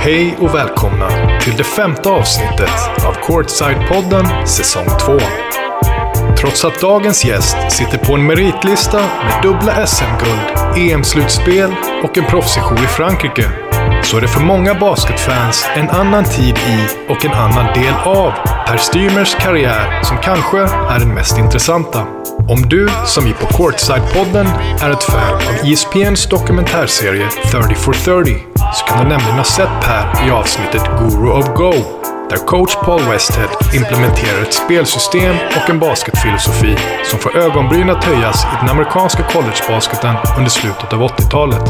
Hej och välkomna till det femte avsnittet av Courtside-podden säsong 2. Trots att dagens gäst sitter på en meritlista med dubbla SM-guld, EM-slutspel och en proffssejour i Frankrike så är det för många basketfans en annan tid i och en annan del av Per Stymers karriär som kanske är den mest intressanta. Om du, som vi på Courtside-podden, är ett fan av ESPNs dokumentärserie 30 for 30 så kan du nämligen ha sett Per i avsnittet Guru of Go där coach Paul Westhead implementerar ett spelsystem och en basketfilosofi som får ögonbrynen att höjas i den amerikanska collegebasketen under slutet av 80-talet.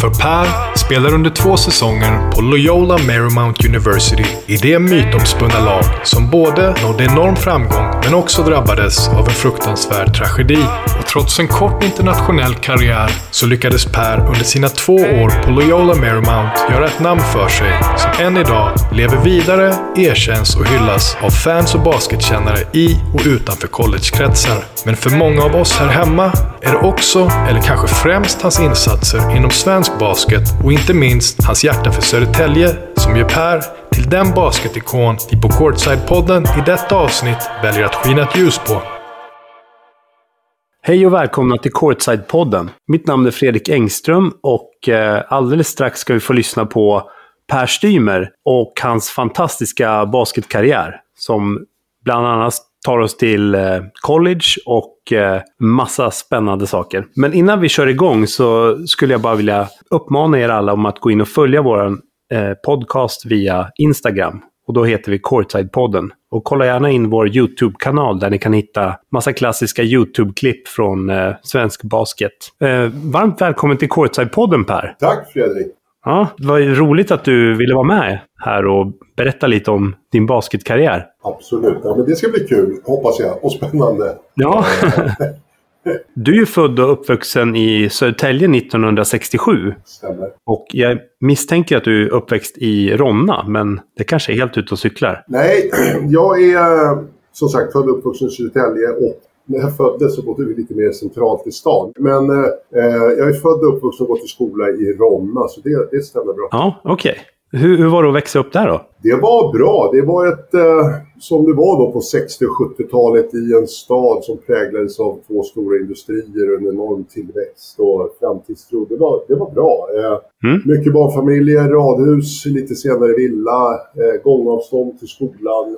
För Per spelar under två säsonger på Loyola Marymount University i det mytomspunna lag som både nådde enorm framgång men också drabbades av en fruktansvärd tragedi. Och trots en kort internationell karriär så lyckades Per under sina två år på Loyola Marymount göra ett namn för sig som än idag lever vidare, erkänns och hyllas av fans och basketkännare i och utanför collegekretsar. Men för många av oss här hemma är det också, eller kanske främst, hans insatser inom svensk svensk basket och inte minst hans hjärta för Södertälje som gör Per till den basketikon vi på Courtside-podden i detta avsnitt väljer att skina ett ljus på. Hej och välkomna till Courtside-podden. Mitt namn är Fredrik Engström och eh, alldeles strax ska vi få lyssna på Per Stymer och hans fantastiska basketkarriär som bland annat tar oss till eh, college och och eh, massa spännande saker. Men innan vi kör igång så skulle jag bara vilja uppmana er alla om att gå in och följa vår eh, podcast via Instagram. Och då heter vi Courtside-podden. Och kolla gärna in vår YouTube-kanal där ni kan hitta massa klassiska YouTube-klipp från eh, svensk basket. Eh, varmt välkommen till Courtside-podden Per! Tack Fredrik! Ja, det var ju roligt att du ville vara med här och berätta lite om din basketkarriär. Absolut, ja, men det ska bli kul hoppas jag och spännande. Ja. Du är ju född och uppvuxen i Södertälje 1967. Stämmer. Och jag misstänker att du är uppväxt i Ronna, men det kanske är helt ute och cyklar. Nej, jag är som sagt född och uppvuxen i Södertälje och när jag föddes så bodde vi lite mer centralt i stan. Men eh, jag är född och uppvuxen och gått i skola i Ronna, så det, det stämmer bra. Ja, okej. Okay. Hur, hur var det att växa upp där då? Det var bra. Det var ett, eh, som det var då på 60 och 70-talet i en stad som präglades av två stora industrier och en enorm tillväxt och framtidstro. Det var, det var bra. Eh, mm. Mycket barnfamiljer, radhus, lite senare villa, eh, gångavstånd till skolan.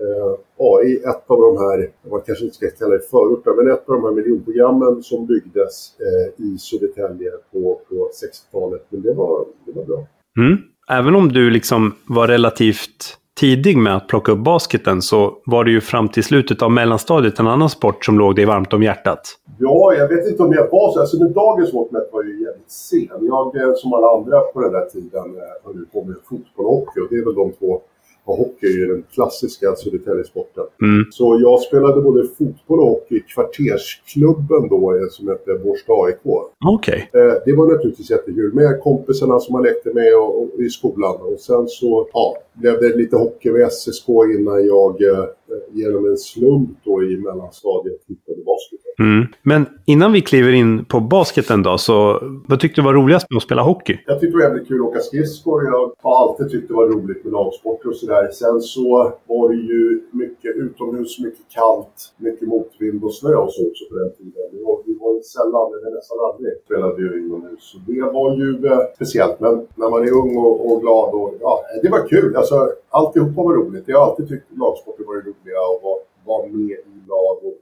Eh, ja, i ett av de här, man kanske inte ska kalla det förorter, men ett av de här miljonprogrammen som byggdes eh, i Södertälje på, på 60-talet. Men det var, det var bra. Mm även om du liksom var relativt tidig med att plocka upp basketen så var det ju fram till slutet av mellanstadiet en annan sport som låg dig varmt om hjärtat. Ja, jag vet inte om jag var så. Alltså med dagens mått mätt var ju jävligt sen. Jag, eh, som alla andra på den där tiden, höll på med fotboll och hockey och det är väl de två och hockey är ju den klassiska Södertäljesporten. Mm. Så jag spelade både fotboll och hockey i kvartersklubben då eh, som hette Bårsta AIK. Okay. Eh, det var naturligtvis jättekul med kompisarna som man lekte med och, och, i skolan. Och sen så ja, blev det lite hockey med SSK innan jag eh, genom en slump då i mellanstadiet hittade basket. Mm. Men innan vi kliver in på basketen då, så vad tyckte du var roligast med att spela hockey? Jag tyckte det var jävligt kul att åka skridskor. Jag har alltid tyckt det var roligt med lagsporter och sådär. Sen så var det ju mycket utomhus, mycket kallt, mycket motvind och snö och så också på den tiden. Vi var, vi var sällan, eller nästan aldrig, spelade ju inomhus. Så det var ju eh, speciellt. Men när man är ung och, och glad och ja, det var kul. Alltså, alltihopa var roligt. Jag har alltid tyckt lagsporter var roliga och var, var med i lag och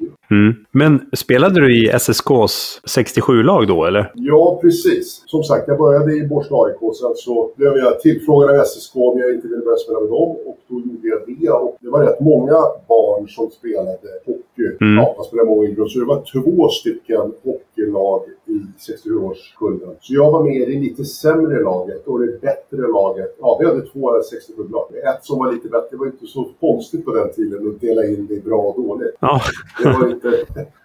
grupp. Mm. Men spelade du i SSKs 67-lag då, eller? Ja, precis. Som sagt, jag började i Borsta AIK. Sen så blev jag tillfrågad av SSK om jag inte ville börja spela med dem. Och då gjorde jag det. Och det var rätt många barn som spelade hockey. Mm. Ja, man spelade många idrott. Så det var två stycken hockeylag i 67-årskullen. Så jag var med i det lite sämre laget och det bättre laget. Ja, vi hade två 67-lag. Ett som var lite bättre. Det var inte så konstigt på den tiden att dela in det i bra och dåligt. Ja. det var inte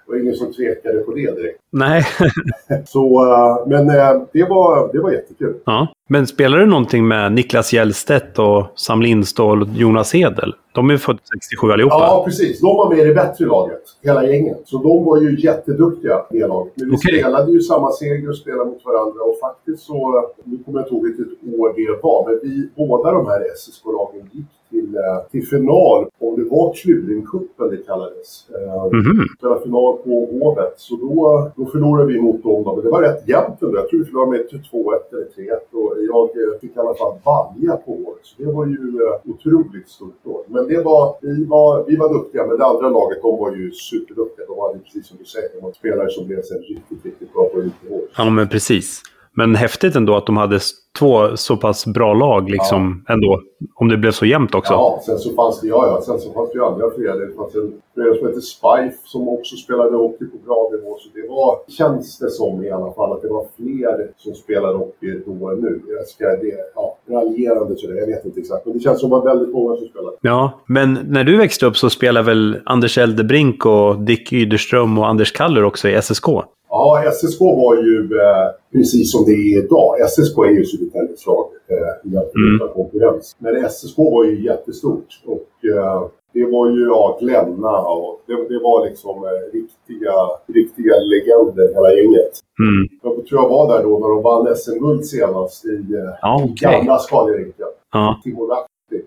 Det var ingen som tvekade på det direkt. Nej. Så, eh, men eh, det var, det var jättekul. ja. Men spelar du någonting med Niklas Gällstedt och Sam Lindstål och Jonas Edel? De är födda 67 allihopa. Ja, precis. De var med i det bättre laget, hela gänget. Så de var ju jätteduktiga, det laget. Men vi Okej. spelade ju samma seger och spelade mot varandra. Och faktiskt så, nu kommer jag inte ihåg vilket år det var, men vi, båda de här SSK-lagen gick till, eh, till final, om det var Kluringcupen det kallades. Eh, Mhm. spelade final på Hovet. Så då, då förlorade vi mot dem. Men det var rätt jämnt ändå. Jag tror vi förlorade med 2-1 eller 3-1. Och jag eh, fick i alla fall balja på Hovet. Så det var ju eh, otroligt stort då. Men det var, vi, var, vi var duktiga, men det andra laget de var ju superduktiga. De hade precis som du säger, de var spelare som blev sen riktigt, riktigt bra på elitnivå. Ja, men precis. Men häftigt ändå att de hade två så pass bra lag liksom ändå. Om det blev så jämnt också. Ja, sen så fanns det, ja, ja, sen så fanns det ju andra föreningar. Det fanns en förening som hette Spife som också spelade hockey på bra nivå. Så det var, känns det som i alla fall, att det var fler som spelade hockey då än nu. Jag ska, det, ja, raljerande sådär, jag vet inte exakt. Men det känns som att det var väldigt många som spelade. Ja, men när du växte upp så spelade väl Anders Eldebrink och Dick Yderström och Anders Kaller också i SSK? Ja, SSK var ju eh, precis som det är idag. SSK är ju Södertäljes lag eh, i Mm. konkurrens. Men SSK var ju jättestort. Och eh, det var ju ja, Glenna och det, det var liksom eh, riktiga, riktiga legender hela gänget. Mm. Jag tror jag var där då när de vann SM-guld senast i eh, Ja, okej. gamla Scalarinken. Ja, Timo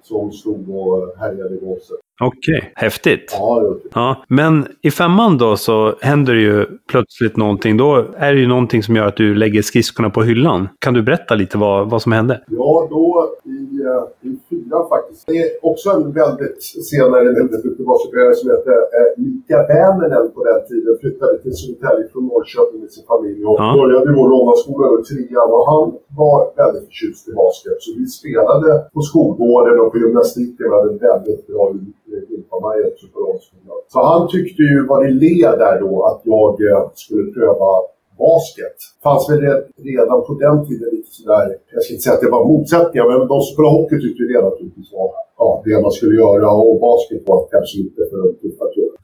som stod och härjade i båset. okej. Häftigt. Ja. Ja, men i femman då så händer det ju plötsligt någonting. Då är det ju någonting som gör att du lägger skridskorna på hyllan. Kan du berätta lite vad, vad som hände? Ja, då i, eh, i fyran faktiskt. Det är också en väldigt senare en väldigt basketspelare som heter eh, Mika Vänernen på den tiden. Flyttade till Södertälje från Norrköping med sin familj och Ja. började vår Ronnaskola över trean. Och han var väldigt förtjust i basket. Så vi spelade på skolgården och på gymnastiken. Vi hade en väldigt bra gympamaj också på Ronnaskolan. Så han tyckte ju vad det led där då att jag eh, skulle pröva basket. fanns väl re- redan på den tiden lite sådär, jag ska inte säga att det var motsättningar, men de som spelade hockey tyckte ju det naturligtvis var ja, det man skulle göra och basket var kanske inte för de tuffa killarna.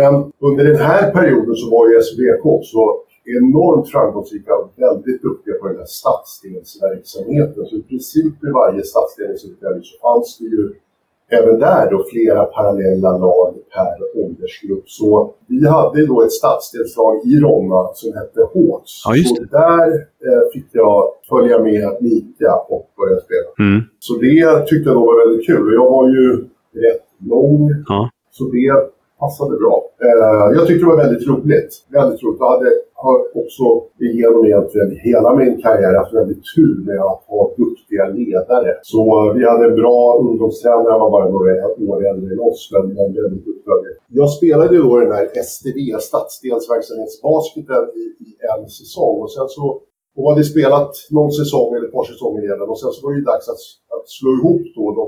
Men under den här perioden så var ju SBK också enormt framgångsrika och väldigt duktiga på den här stadsdelsverksamheten. Så i princip i varje stadsdel i Södertälje så fanns det ju även där då flera parallella lag per åldersgrupp. Så vi hade då ett stadsdelslag i Ronna som hette Hås. Ja, Så där eh, fick jag följa med Mika och börja spela. mm. Så det tyckte jag då var väldigt kul. Jag var ju rätt lång. ja. Så det passade bra. Eh, jag tyckte det var väldigt roligt. Väldigt roligt. Jag hade, har också genom egentligen hela min karriär haft väldigt tur med att ha duktiga ledare. Så eh, vi hade en bra ungdomstränare. Han var bara några år äldre än oss, men men väldigt duktig. Jag spelade ju då den här STV, stadsdelsverksamhetsbasketen, i, i en säsong. Och sen så och hade spelat någon säsong eller ett par säsonger redan. Och sen så var det ju dags att, att slå ihop då de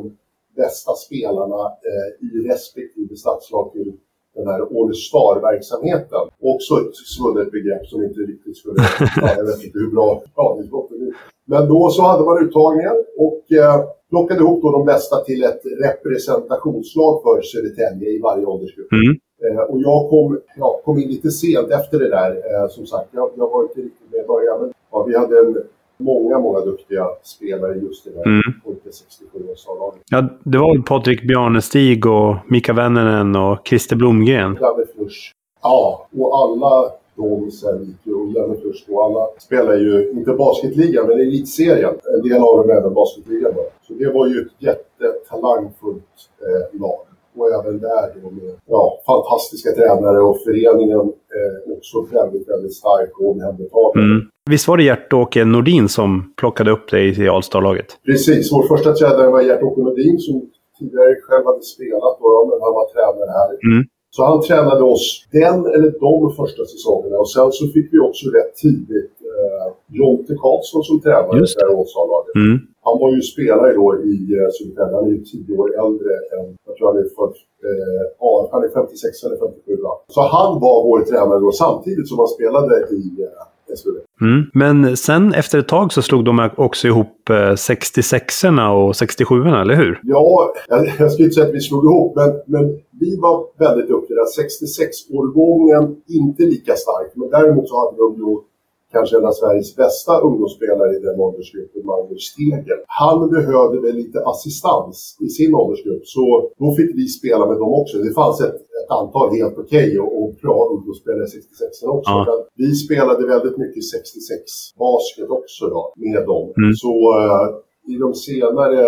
bästa spelarna eh, i respektive stadslag till den här All Star-verksamheten. Också ett svunnet begrepp som inte riktigt skulle... ja, jag vet inte hur bra radiospråket är. Men då så hade man uttagningen och eh, plockade ihop då de bästa till ett representationslag för Södertälje i varje åldersgrupp. Mm. Eh, och jag kom, ja, kom in lite sent efter det där. Eh, som sagt, jag, jag var inte riktigt med i början. Men ja, vi hade en, många, många duktiga spelare just i det här Mm. pojke 67 årslaget ja, det var väl Patrik Bjarnestig och Mika Vännänen och Christer Blomgren. Janne Flush. Ja, och alla de sen och Janne Flush då, alla spelar ju, inte basketligan, men elitserien. En del av dem även basketligan då. Så det var ju ett jättetalangfullt eh, lag. Och även där då med ja, fantastiska tränare och föreningen eh, också väldigt, väldigt stark och omhändertagande. Mm. Visst var det Gert-Åke Nordin som plockade upp dig till Allstar-laget? Precis, vår första tränare var Gert-Åke Nordin som tidigare själv hade spelat då, men han var tränare här. Mm. Så han tränade oss den eller de första säsongerna och sen så fick vi också rätt tidigt eh, Jonte Karlsson som tränare Just i det här Åsalaget. Mm. Han var ju spelare då i eh, Södertälje, han är ju tio år äldre än, jag tror han är född, eh, ja, han är 56 eller 57 va? Så han var vår tränare då samtidigt som han spelade i eh, SVT. Mm. Men sen efter ett tag så slog de också ihop eh, 66orna och 67orna, eller hur? Ja, jag, jag skulle inte säga att vi slog ihop, men, men vi var väldigt duktiga. 66-årgången, inte lika stark, men däremot så hade de gjort kanske en av Sveriges bästa ungdomsspelare i den åldersgruppen, Magnus Stegel. Han behövde väl lite assistans i sin åldersgrupp, så då fick vi spela med dem också. Det fanns ett, ett antal helt okej okay och, och bra ungdomsspelare i 66 också. Ja. Men vi spelade väldigt mycket 66 basket också då, med dem. Mm. Så uh, i de senare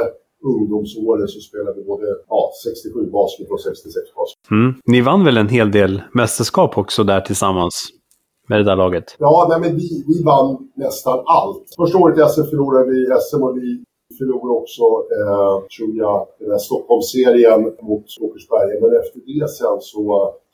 ungdomsåren så spelade vi både ja, 67 basket och 66 basket. Mm. Ni vann väl en hel del mästerskap också där tillsammans? Med det där laget? Ja, nej, men vi, vi vann nästan allt. Första året i SM förlorade vi SM och vi förlorade också, eh, tror jag, den här Stockholmsserien mot Åkersberga. Men efter det sen så,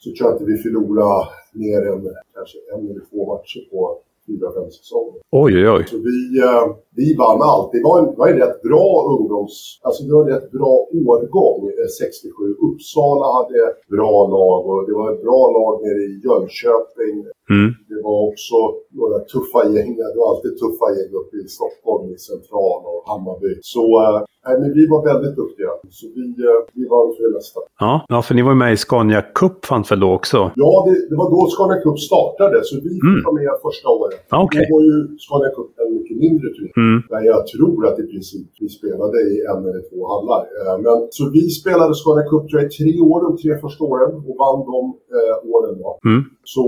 så tror jag inte vi förlorade mer än kanske en eller två matcher på fyra, fem säsonger. Oj, oj, oj. Så vi, eh, vi vann allt. Det var en, var en rätt bra ungdoms... Alltså det var en rätt bra årgång, 67. Eh, Uppsala hade bra lag och det var ett bra lag nere i Jönköping. Mm. Det var också några tuffa gäng. Det var alltid tuffa gäng uppe i Stockholm, i Central och Hammarby. Så äh, men vi var väldigt duktiga. Så vi, äh, vi vann för det mesta. Ja, ja, för ni var med i Scania Cup fanns väl då också? Ja, det, det var då Scania Cup startade. Så vi mm. var med första året. Ah, okay. Då var ju Scania Cup en mycket mindre turnering. Mm. Där jag tror att i princip vi spelade i en eller två hallar. Äh, men, så vi spelade Scania Cup tror jag, i tre år, de tre första åren. Och vann de åren då. Mm. Så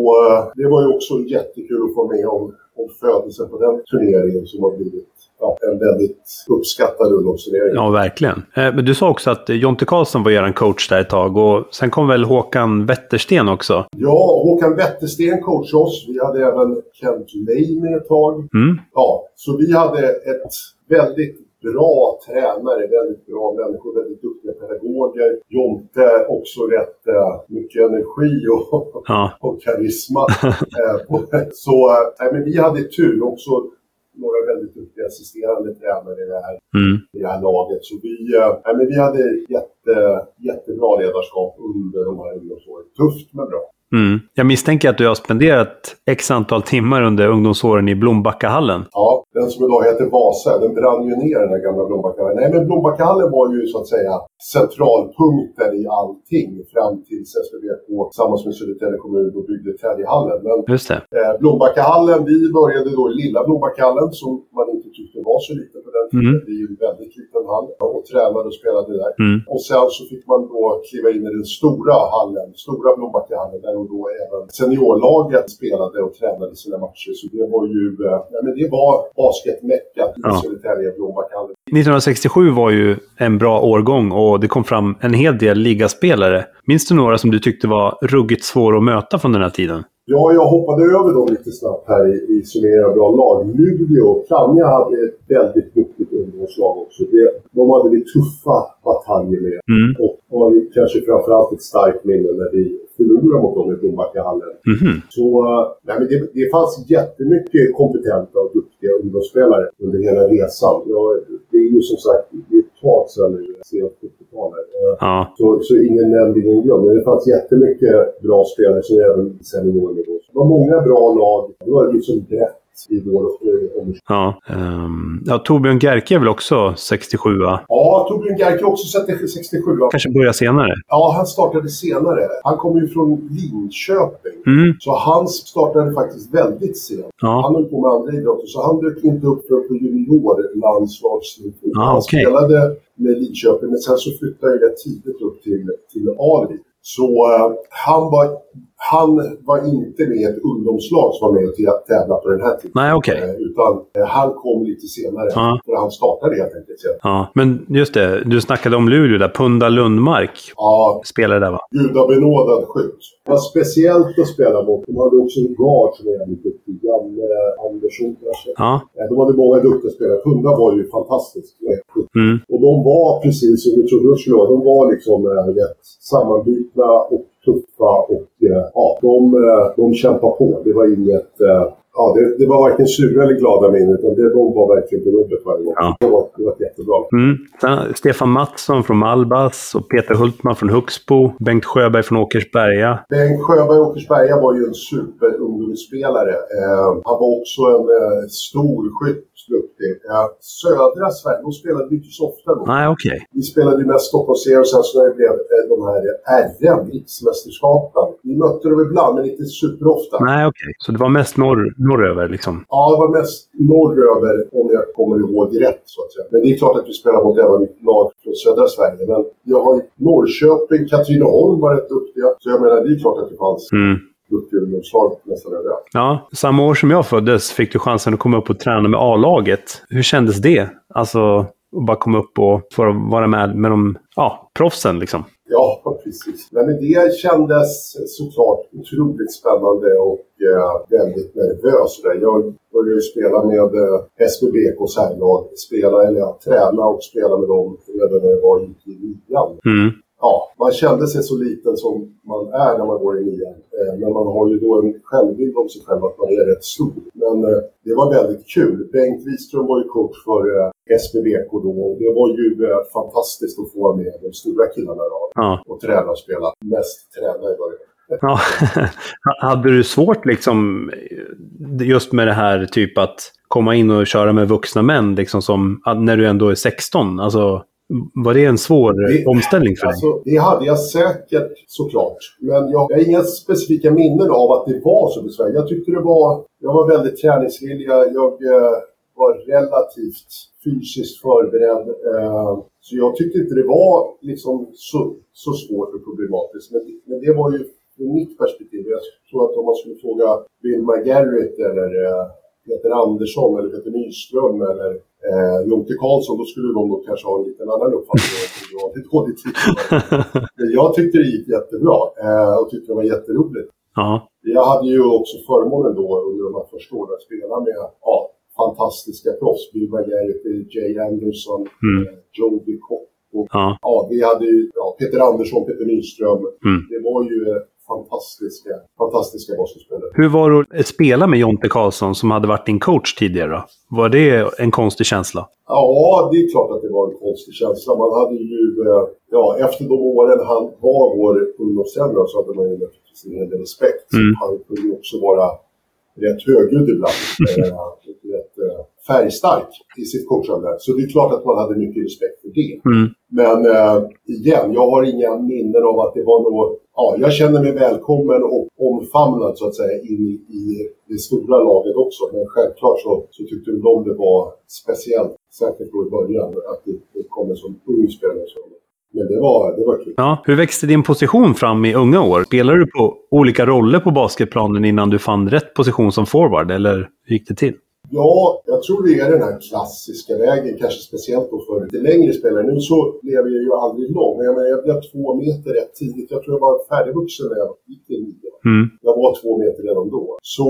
det var ju också jättekul att få med om, om födelsen på den turneringen som har blivit ja, en väldigt uppskattad ungdomsturnering. Ja, verkligen. Eh, men du sa också att Jonte Karlsson var er coach där ett tag och sen kom väl Håkan Wettersten också? Ja, Håkan Wettersten coachade oss. Vi hade även Kent Ley med ett tag. Mm. Ja, så vi hade ett väldigt bra tränare, väldigt bra människor, väldigt duktiga pedagoger. Jonte också rätt uh, mycket energi och, ja. och karisma. uh, så uh, men vi hade tur också några väldigt duktiga assisterande tränare i det här, mm. i det här laget. Så vi, uh, men vi hade jätte, jättebra ledarskap under de här ungdomsåren. Tufft men bra. Mm. Jag misstänker att du har spenderat x antal timmar under ungdomsåren i Blombackahallen. Ja, den som idag heter Vasa, den brann ju ner den här gamla Blombackahallen. Nej, men Blombackahallen var ju så att säga centralpunkten i allting fram tills SVBK tillsammans med Södertälje kommun och byggde Täljhallen. Men Just det. Eh, Blombackahallen, vi började då i lilla Blombackahallen som man inte tyckte var så liten på den tiden. Mm. Det är ju en väldigt liten hall och tränade och spelade där. Mm. Och sen så fick man då kliva in i den stora hallen, stora Blombackahallen där då även seniorlaget spelade och tränade sina matcher. Så det var ju, eh, ja, men det var basketmeckat i ja. Södertälje Blombackahallen. 1967 var ju en bra årgång och det kom fram en hel del ligaspelare. Minns du några som du tyckte var ruggigt svåra att möta från den här tiden? Ja, jag hoppade över dem lite snabbt här i, i Summera bra lag. Luleå och Plannja hade ett väldigt duktigt ungdomslag också. Det, de hade vi tuffa bataljer med. Mm. Och har kanske framförallt ett starkt minne när vi förlorade mot dem i Blombackahallen. Mm. Så nej, men det, det fanns jättemycket kompetenta och duktiga ungdomsspelare under hela resan. Ja, det är ju som sagt det är ett tag sedan nu, sent 70-talet. Ja. Så, så ingen nämnd, ingen glömd. Men det fanns jättemycket bra spelare som även seniornivå. Det var många bra lag. Det var liksom brett i vår åldersgrupp. Ja, um, ja, Torbjörn Gerke är väl också 67 va? Ja, Torbjörn Gerke också 67 Kanske börjar senare? Ja, han startade senare. Han kommer ju från Linköping. Mm. Så han startade faktiskt väldigt sent. Ja. Han höll på med andra idrotter, så han dök inte upp för på juniorlandslagsnivå. Ah, han okay. spelade med Linköping, men sen så flyttade han rätt tidigt upp till, till Alvik. Så uh, han var han var inte med i ett ungdomslag som var med och tävlade på den här tiden. Nej, okej. Okay. Eh, utan eh, han kom lite senare. Ja. För han startade helt enkelt sen. Ja, men just det. Du snackade om Luleå där. Punda Lundmark ja. spelade där va? Gudabenådad skytt. Det var speciellt att spela mot. De hade också en guard som var jävligt duktig. Janne Andersson kanske. Ja. Eh, de hade många duktiga spelare. Punda var ju fantastisk. Mm. Och de var precis som vi trodde de skulle vara. De var liksom rätt sammanbitna och tuffa och eh, ja, de, eh, de kämpar på. Det var inget, eh, Ja, det, det, var varken sura eller glada minnen, utan det de var verkligen på jobbet varje gång. Ja. Det, var, det var jättebra. Mm. Sen, Stefan Mattsson från Malbas och Peter Hultman från Huxbo. Bengt Sjöberg från Åkersberga. Bengt Sjöberg Åkersberga var ju en superungdomsspelare. Eh, han var också en eh, stor skytt duktig. Eh, södra Sverige, de spelade vi inte så ofta då. Nej, okej. Okay. Vi spelade ju mest Stockholmsserien och sen så när det blev eh, de här RM, riksmästerskapen. Vi mötte dem ibland, men inte superofta. Nej, okej. Okay. Så det var mest norr, norröver liksom? Ja, det var mest norröver om jag kommer ihåg rätt så att säga. Men det är klart att vi spelar mot även lag från södra Sverige. Men jag har Norrköping, Katrineholm var rätt duktiga. Så jag menar, det är klart att det fanns. Mm ungdomslag nästan överallt. Ja, samma år som jag föddes fick du chansen att komma upp och träna med A-laget. Hur kändes det? Alltså, att bara komma upp och få vara med med de ja, proffsen liksom. Ja, precis. Men det kändes såklart otroligt spännande och eh, väldigt nervös. Jag började ju spela med eh, SBBKs herrlag. Spela, eller ja, träna och spela med dem redan när jag var i nian. Mm ja, man kände sig så liten som man är när man går i nian. Eh, men man har ju då en självbild om sig själv att man är rätt stor. Men eh, det var väldigt kul. Bengt Wiström var ju coach för eh, SBBK då och det var ju eh, fantastiskt att få med de stora killarna då, ja. och träna och spela. Mest träna i början. Ja. Hade du svårt liksom just med det här typ att komma in och köra med vuxna män liksom som när du ändå är 16? Alltså var det en svår det, omställning för dig? Alltså, det hade jag säkert såklart. Men jag, jag har inga specifika minnen av att det var så besvärligt. Jag tyckte det var... Jag var väldigt träningsvillig. Jag eh, var relativt fysiskt förberedd. Eh, så jag tyckte inte det var liksom så, så svårt och problematiskt. Men, men det var ju från mitt perspektiv. Jag tror att om man skulle fråga Bill McGarrett eller eh, Peter Andersson eller Peter Nyström eller eh, Jonte Karlsson, då skulle de nog kanske ha en liten annan uppfattning om jag hade dålig tid. Men jag tyckte det gick jättebra eh, och tyckte det var jätteroligt. Ja. Jag hade ju också förmånen då under de här första åren att spela med ja, fantastiska proffs. Bill McGarrett, Jay Anderson, mm. eh, Joe Cock. ja. ja, vi hade ju ja, Peter Andersson, Peter Nyström. Mm. Det var ju fantastiska, fantastiska basketspelare. Hur var det att spela med Jonte Karlsson som hade varit din coach tidigare? Var det en konstig känsla? Ja, det är klart att det var en konstig känsla. Man hade ju, eh, ja, efter de åren han var vår ungdomstränare så hade man ju naturligtvis en hel del respekt. Mm. Han kunde ju också vara rätt högljudd ibland. Eh, rätt eh, färgstark i sitt coachande. Så det är klart att man hade mycket respekt för det. Mm. Men äh, igen, jag har inga minnen av att det var något... Ja, jag känner mig välkommen och omfamnad så att säga in i, det stora laget också. Men självklart så, så tyckte de det var speciellt, särskilt då i början, att det, det kommer en sån ung spelare men det var, det var kul. Ja, hur växte din position fram i unga år? Spelade du på olika roller på basketplanen innan du fann rätt position som forward, eller hur gick det till? Ja, jag tror det är den här klassiska vägen, kanske speciellt då för lite längre spelare. Nu så lever jag ju aldrig lång, men jag, menar, jag blev två meter rätt tidigt. Jag tror jag var färdigvuxen när jag gick till nio. Mm. Jag var två meter redan då. Så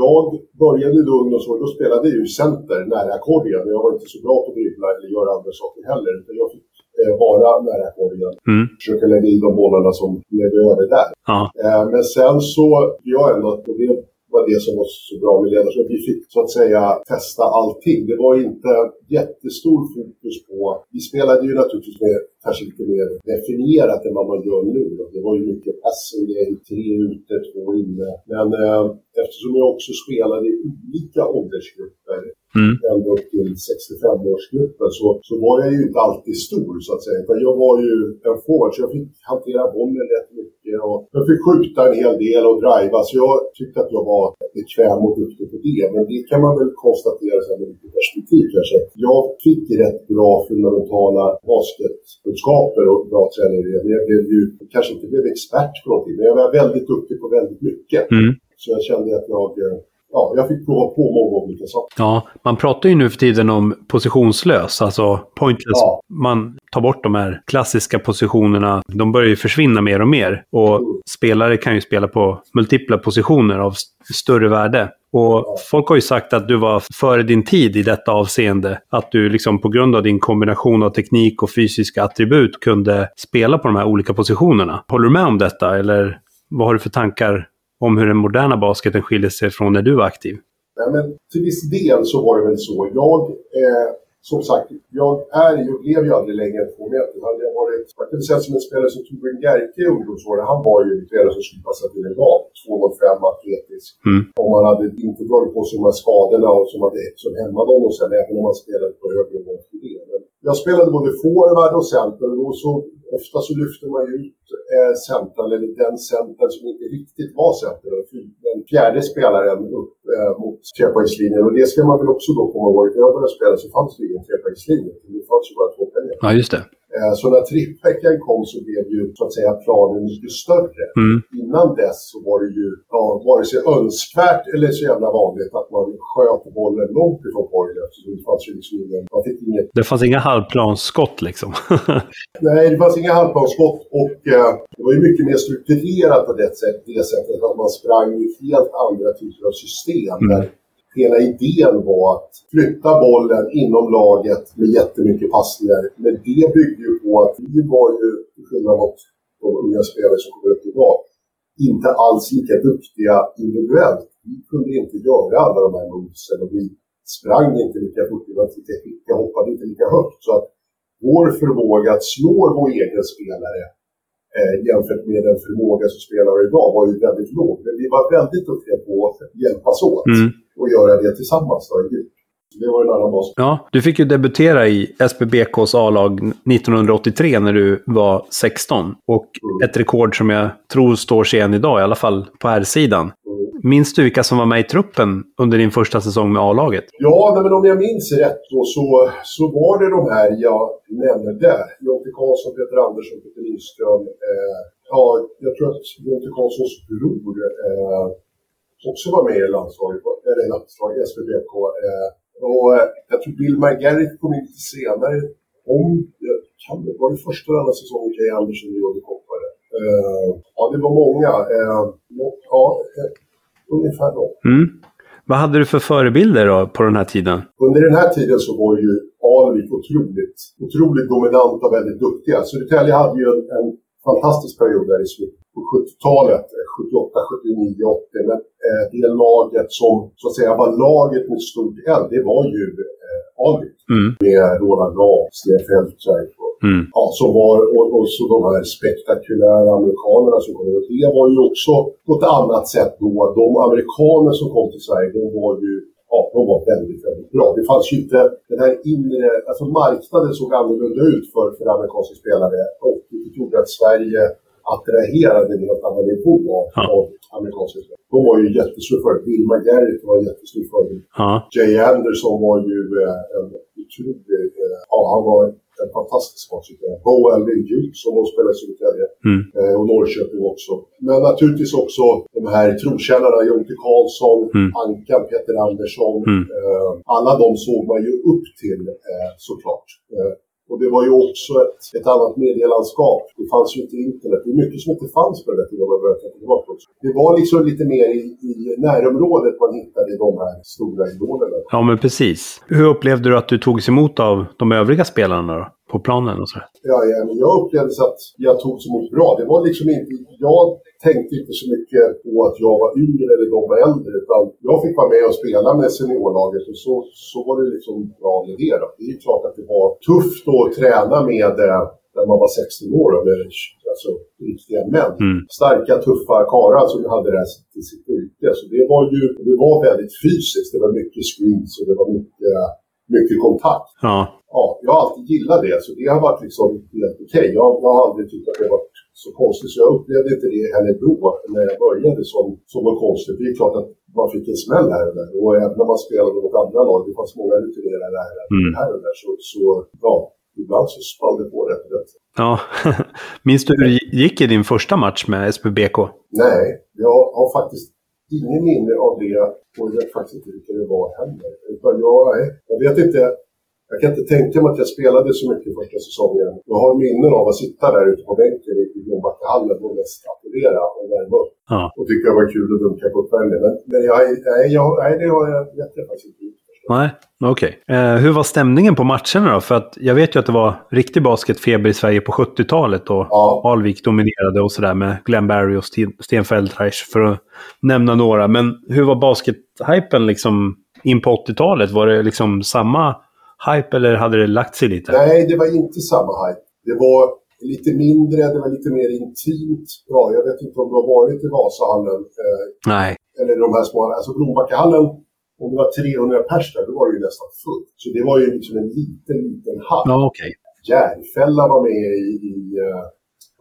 jag började då ungdomsår, då spelade jag ju center nära korgen. Jag var inte så bra på att dribbla eller göra andra saker heller. Utan jag fick eh, vara nära korgen. Mm. Försöka lägga i de bollarna som ledde över där. Ja. Eh, men sen så, jag ändå, och det var det som var så bra med ledarskap. Vi fick så att säga testa allting. Det var inte jättestor fokus på... Vi spelade ju naturligtvis med kanske lite mer definierat än vad man gör nu. Det var ju mycket passing game, tre ute, två inne. Men eh, eftersom jag också spelade i olika åldersgrupper mm. ända upp till 65-årsgruppen så, så var jag ju inte alltid stor så att säga. Utan jag var ju en forward så jag fick hantera bollen rätt mycket och jag fick skjuta en hel del och driva. Så jag tyckte att jag var bekväm och duktig på det. Men det kan man väl konstatera sen med lite perspektiv kanske. Jag fick rätt bra fundamentala basketkunskaper och bra träning. Men jag blev ju, kanske inte blev expert på någonting, men jag var väldigt duktig på väldigt mycket. Mm. Så jag kände att jag eh, ja, jag fick prova på många olika saker. Ja, man pratar ju nu för tiden om positionslös, alltså pointless. Ja. Man tar bort de här klassiska positionerna. De börjar ju försvinna mer och mer. Och mm. spelare kan ju spela på multipla positioner av större värde. Och folk har ju sagt att du var före din tid i detta avseende. Att du liksom på grund av din kombination av teknik och fysiska attribut kunde spela på de här olika positionerna. Håller du med om detta eller vad har du för tankar om hur den moderna basketen skiljer sig från när du var aktiv? Nej, men till viss del så var det väl så. Jag, eh, som sagt, jag är ju, blev ju aldrig längre än två meter. Hade jag varit, man kan säga som en spelare som Torbjörn Gerke i ungdomsåren, han var ju en spelare som skulle passa till en lag. 2,05 atletisk. Mm. Om man hade inte dragit på sig de här skadorna och som hade som hämmade honom sen, även om man spelade på högre nivå. Men jag spelade både forward och center och så ofta så lyfte man ju ut eh, centern, eller den centern som inte riktigt var center, den fjärde spelaren upp eh, mot trepoängslinjen. Och det ska man väl också då komma ihåg, när jag började spela så fanns det ingen trepoängslinje. Det fanns ju bara två pengar. Ja, just det. Eh, Så när trippveckan kom så blev ju så att säga planen mycket större. Mm. Innan dess så var det ju ja, vare sig önskvärt eller så jävla vanligt att man sköt bollen långt ifrån korgen. Så det fanns ju liksom ingen, man fick inget, Det fanns inga halvplansskott liksom. nej, det fanns inga halvplansskott och eh, det var ju mycket mer strukturerat på det, sätt, det sättet att man sprang i helt andra typer av system. Mm. Hela idén var att flytta bollen inom laget med jättemycket passningar. Men det byggde ju på att vi var ju, till skillnad mot de unga spelare som kommer upp idag, inte alls lika duktiga individuellt. Vi kunde inte göra alla de här movesen och vi sprang inte lika fort, vi var inte hoppade inte lika högt. Så att vår förmåga att slå vår egen spelare eh, jämfört med den förmåga som spelare idag var ju väldigt låg. Men vi var väldigt duktiga på att hjälpas åt Mm. och göra det tillsammans. Då, det var en annan bas. Ja, du fick ju debutera i SBBKs A-lag 1983 när du var 16. Och ett rekord som jag tror står sig än idag, i alla fall på här sidan Mm. Minns du vilka som var med i truppen under din första säsong med A-laget? Ja, nej, men om jag minns rätt då, så, så var det de här jag nämnde. Jonte Karlsson, Peter Andersson, Peter Lindström. Eh, ja, jag tror att Jonte Karlssons bror eh, också var med i landslaget, eller landslaget, SVBK. Eh, och eh, jag tror Bill McGarrett kom in lite senare. Om, eh, kan det var det första eller andra säsongen Kaj Andersson gjorde koppare. Eh, ja, det var många. Eh, ja, eh, ungefär då. Mm. Vad hade du för förebilder då på den här tiden? Under den här tiden så var ju Alvik otroligt, otroligt dominant och väldigt duktiga. Södertälje hade ju en, en fantastisk period där i slutet på 70-talet, eh, 78, 79, 80. Men eh, det laget som så att säga var laget med stort L, det var ju eh, Alvik. Mm. Med Roland Graf, Sten och Mm. ja, som var, och, och så de här spektakulära amerikanerna som kom. Och det var ju också på ett annat sätt då. De amerikaner som kom till Sverige, de var ju Ja, de var väldigt, väldigt bra. Det fanns ju inte den här inre... Alltså marknaden såg annorlunda ut för, för amerikanska spelare. Och det gjorde att Sverige attraherade en helt annan nivå av, Ja. av amerikanska spelare. De var ju jättestor förebild. Bill McGarrett var en jättestor förebild. Ja. Jay Anderson var ju eh, en otrolig... Eh, ja, han var en fantastisk sportspelare. Bo Elvin Duke som då spelade i Södertälje. Mm. Eh, och Norrköping också. Men naturligtvis också de här trotjänarna, Jonte Karlsson, Mm. Ankan, Peter Andersson. Mm. Eh, alla de såg man ju upp till eh, såklart. Och det var ju också ett, ett annat medielandskap. Det fanns ju inte internet. Det är mycket som inte fanns på den tiden man börjar tänka tillbaka också. Det var liksom lite mer i, i närområdet man hittade de här stora idolerna. ja, men precis. Hur upplevde du att du togs emot av de övriga spelarna då? På planen och sådär? Ja, ja, men jag upplevde så att jag togs emot bra. Det var liksom inte, jag tänkte inte så mycket på att jag var yngre eller de var äldre. Utan jag fick vara med och spela med seniorlaget och så, så var det liksom bra med det. Då. Det är klart att det var tufft att träna med eh, när man var 16 år med alltså, riktiga män. Mm. Starka, tuffa karlar som hade det här till sitt yrke. Så det var ju det var väldigt fysiskt. Det var mycket screens och det var mycket, mycket kontakt Ja. ja, jag har alltid gillat det, så det har varit liksom helt okej. Jag, jag har aldrig tyckt att det varit så konstigt, så jag upplevde inte det heller då när jag började som, som var konstigt. Det är klart att man fick en smäll här och där. Och även när man spelade mot andra lag, det fanns många rutinerade här, Mm. här och där, så, så ja, ibland så spann det på rätt rätt. ja. Minns du hur det gick i din första match med SPBK? Nej, jag har faktiskt ingen minne av det och jag vet faktiskt inte vilka det var heller. Utan jag, jag vet inte. Jag kan inte tänka mig att jag spelade så mycket första säsongen. Jag har minnen av att sitta där ute på bänken i Blombackahallen och mest applådera och värma upp. Ja. Och tycka det var kul att dunka på uppvärmningen. Men, men jag, nej, jag, nej, det har jag, vet jag faktiskt inte. Nej, okej. Okay. Eh, hur var stämningen på matcherna då? För att jag vet ju att det var riktig basketfeber i Sverige på 70-talet och ja. Alvik dominerade och sådär med Glenn Barry och Sten Feldreich för att nämna några. Men hur var baskethypen liksom in på 80-talet? Var det liksom samma hype eller hade det lagt sig lite? Nej, det var inte samma hype. Det var lite mindre, det var lite mer intimt. Ja, jag vet inte om du har varit i Vasahallen. Eh, Nej. Eller de här små, alltså Blombackahallen, om det var 300 pers där, då var det ju nästan fullt. Så det var ju liksom en liten, liten hall. Ja, okej. Okay. Järfälla var med i, i uh,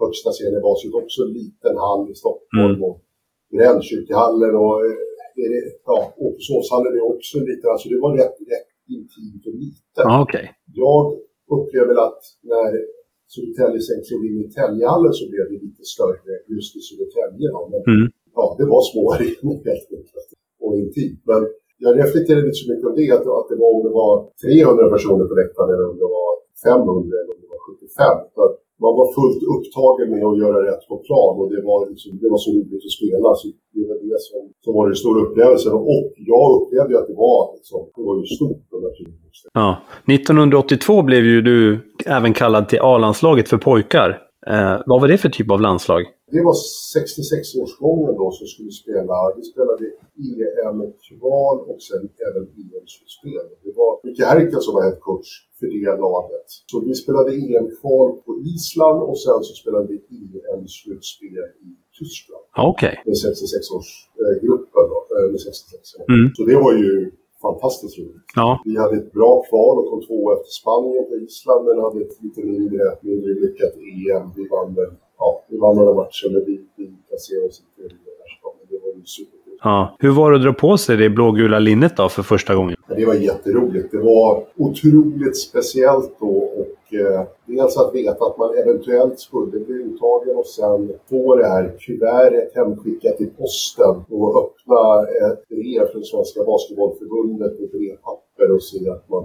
högsta serien i basket, också en liten hall i Stockholm. Mm. Och Gränskyrkehallen och uh, ja, Åkesåshallen är också en liten, alltså det var rätt, rätt intimt och litet. Ja, okay. Jag upplever att när Södertälje sen klev in i Täljehallen så blev det lite större just i Södertälje. Men mm. ja, det var små arenor helt enkelt och intimt. Men jag reflekterade inte så mycket om det, att, att det var om det var 300 personer på läktaren eller om det var 500 eller om det var 75. Så man var fullt upptagen med att göra rätt på plan och det var, liksom, det var så roligt att spela. Så det var det som, som var den stora upplevelsen. Och jag upplevde att det var, liksom, det var ju stort och naturligt. Ja. 1982 blev ju du även kallad till A-landslaget för pojkar. Eh, vad var det för typ av landslag? Det var 66-årsgången då som skulle spela. Vi spelade EM-kval och sen även EM-slutspel. Det var Micke Härken som var headcoach för det laget. Så vi spelade EM-kval på Island och sen så spelade vi EM-slutspel i Tyskland. Okej. Okay. Med 66-årsgruppen då, eh, med 66 mm. Så det var ju fantastiskt roligt. Ja. Vi hade ett bra kval och kom två efter Spanien på Island men hade ett lite mindre, mindre lyckat EM. Vi vann, ja, vi vann några matcher men vi, vi placerade oss inte i. Men det var ju super Ja. Hur var det att dra på sig det blågula linnet då för första gången? Det var jätteroligt. Det var otroligt speciellt då och eh, dels att veta att man eventuellt skulle bli uttagen och sen få det här kuvertet hemskickat i posten och öppna ett brev från Svenska Basketbollförbundet med brevpapper och se att man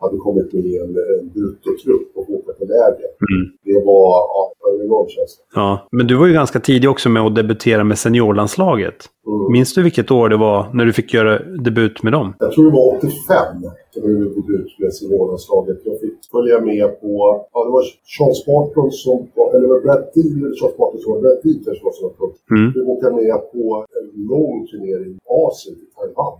hade kommit med en, en brutotrupp och åka till läger. Mm. Det var ja, en enorm känsla. Ja, men du var ju ganska tidig också med att debutera med seniorlandslaget. Mm. Minns du vilket år det var när du fick göra debut med dem? Jag tror det var 85 som jag gjorde debut med seniorlandslaget. Jag fick följa med på, ja det var Sean Sparton som var, eller var Brad Deal eller Sean Sparton som var Brad Deal kanske var som var coach. Mm. Vi åkte med på en lång turnering i Asien, i Taiwan.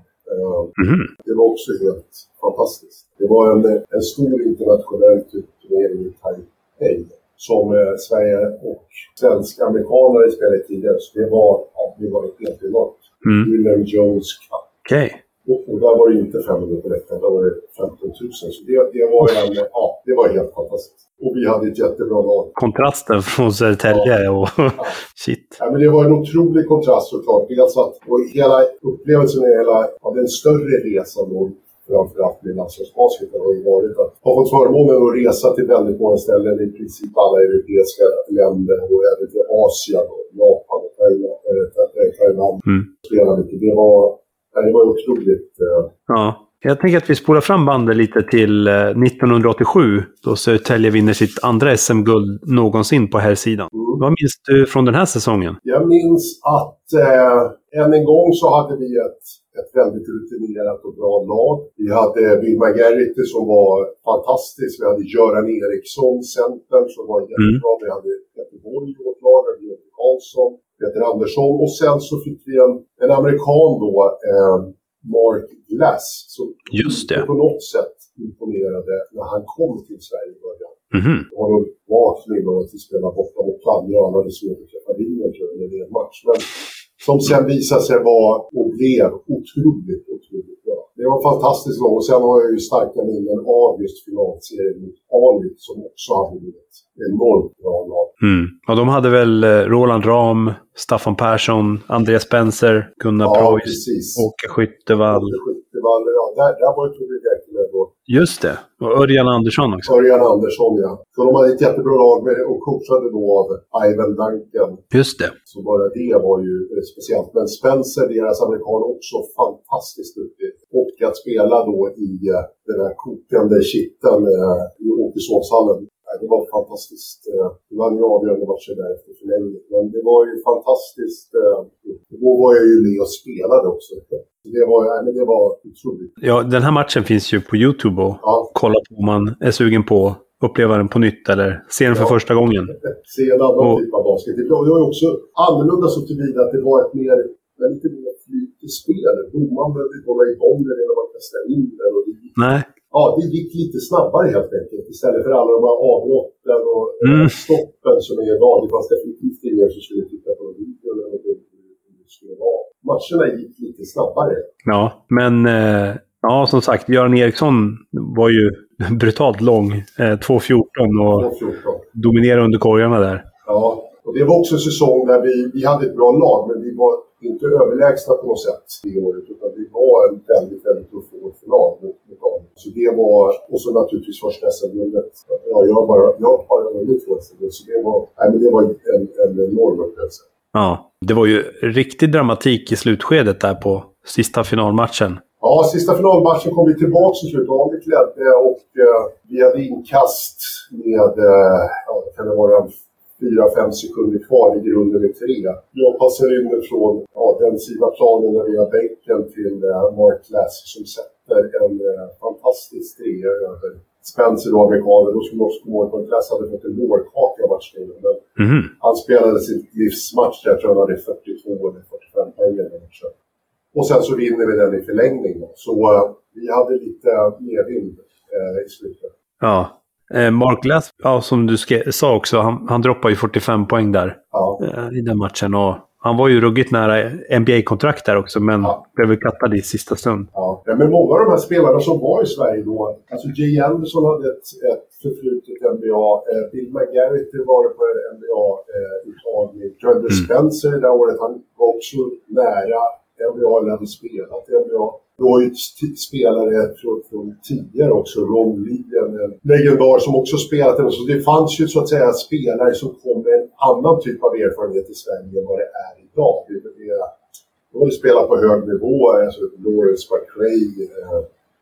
Mm. Det var också helt fantastiskt. Det var en, en stor internationell turnering i Taipei som eh, Sverige och svenska amerikaner spelade tidigare. Så det var, ja, det var helt enormt. Mm. William Jones Cup. Okay. Och, och, där var det inte 500 på läktaren, där var det 15 000. Så det, det, var en, ja, det var helt fantastiskt. Och vi hade ett jättebra lag. Kontrasten från Södertälje ja. och ja. shit. Ja, men det var en otrolig kontrast såklart. Dels att och hela upplevelsen hela, ja, den större resan då framförallt med landslagsbasketen har ju varit att ha fått förmånen att resa till väldigt många ställen, i princip alla europeiska länder och även till Asien, och Japan och. Äh, Thailand. Mm. Spela mycket. Det var, det var otroligt. Äh... Ja. Jag tänker att vi spolar fram bandet lite till 1987 eh, då Södertälje vinner sitt andra SM-guld någonsin på här sidan. Mm. Vad minns du från den här säsongen? Jag minns att eh, än en gång så hade vi ett, ett väldigt rutinerat och bra lag. Vi hade Bill McGarrity som var fantastisk. Vi hade Göran Eriksson, centern, som var jättebra. Mm. Vi hade Peter Borg i vårt lag, vi hade Karlsson, Peter Andersson och sen så fick vi en, en amerikan då, eh, Mark Glass, som Just det. på något sätt imponerade när han kom till Sverige i början. Mm -hmm. Det var nog varsel innan att vi spelade borta mot och han hade svårt att träffa linjen tror jag, i en match. Men som sen visade sig vara och blev otroligt, otroligt bra. Det var fantastiskt lång och sen har jag ju starka minnen av just finalserien mot Alit som också hade blivit enormt bra lag. Mm. Ja, de hade väl eh, Roland Ram, Staffan Persson, Andreas Spencer, Gunnar ja, Preuss, Åke Skyttevall. Åke Skyttevall, ja. Där, där var ju Björklund då. Just det. Och Örjan Andersson också. Örjan Andersson, ja. Så de hade ett jättebra lag med, och coachade då av Ivan Duncan. Just det. Så bara det var ju eh, speciellt. Men Spencer, deras amerikan, också fantastiskt duktig. Och att spela då i uh, den här kokande kitteln i Åkesåshallen det var fantastiskt. Det vann ju avgörande matcher där efter förlängning. Men det var ju fantastiskt. Då var jag ju med och spelade också. Det var, men det var otroligt. Ja, den här matchen finns ju på YouTube att Ja. kolla på om man är sugen på att uppleva den på nytt eller se den för Ja. första gången. Se en annan Och- typ av basket. Det var ju också annorlunda så tillvida att det var ett mer, lite mer flyt i spelet. Domaren behövde inte hålla igång den innan man kastade in den. Och det, Nej. Ja, det gick lite snabbare helt enkelt. Istället för alla de här avbrotten och eh, Mm. stoppen som är idag. Det fanns definitivt ingen som skulle titta på någon video eller hur det skulle vara. Matcherna gick lite snabbare. Ja, men eh, ja, som sagt, Göran Eriksson var ju brutalt lång. Eh, 2.14 och 2-14. dominerade under korgarna där. Ja, och det var också en säsong där vi, vi hade ett bra lag, men vi var inte överlägsna på något sätt det året. Utan vi var en väldigt, väldigt tuff final mot, dem. Så det var, och så naturligtvis första SM-guldet. Ja, jag har bara, jag bara vunnit två SM-guld, så det var, nej, men det var en, en enorm upplevelse. Ja, det var ju riktig dramatik i slutskedet där på sista finalmatchen. Ja, sista finalmatchen kom vi tillbaka till slut. Alvik ledde och eh, vi hade inkast med, eh, ja, kan det vara, 4-5 sekunder kvar, ligger under med tre. Jag passar in från ja, den sidan planen när vi har bänken till eh, Mark Lass som sätter en eh, fantastisk trea över Spencer och amerikaner. Då man också komma ihåg att Mark Lass hade fått en lårkaka i matchen. Men Mhm. han spelade sitt livsmatch, jag tror han hade 42 eller 45 poäng i den matchen. Och sen så vinner vi den i förlängning. då. Så eh, vi hade lite medvind eh, i slutet. Ja. Eh, Mark Lass, ja, som du sa också, han, han droppade ju 45 poäng där Ja. eh, i den matchen. Och han var ju ruggigt nära NBA-kontrakt där också, men Ja. blev kattad i sista stund. Ja. men många av de här spelarna som var i Sverige då, alltså Jay Anderson hade ett, ett förflutet NBA, eh, Bill McGarrity var på NBA-uttagning, eh, Joel Mm. Spencer det där året, han var också nära NBA eller hade spelat i NBA. Det var ju spelare från, från tidigare också, Ron Lee, en en legendar som också spelat den. Så det fanns ju så att säga spelare som kom med en annan typ av erfarenhet i Sverige än vad det är idag. Det, det, då har vi spelat på hög nivå, alltså Lawrence McRae. Eh,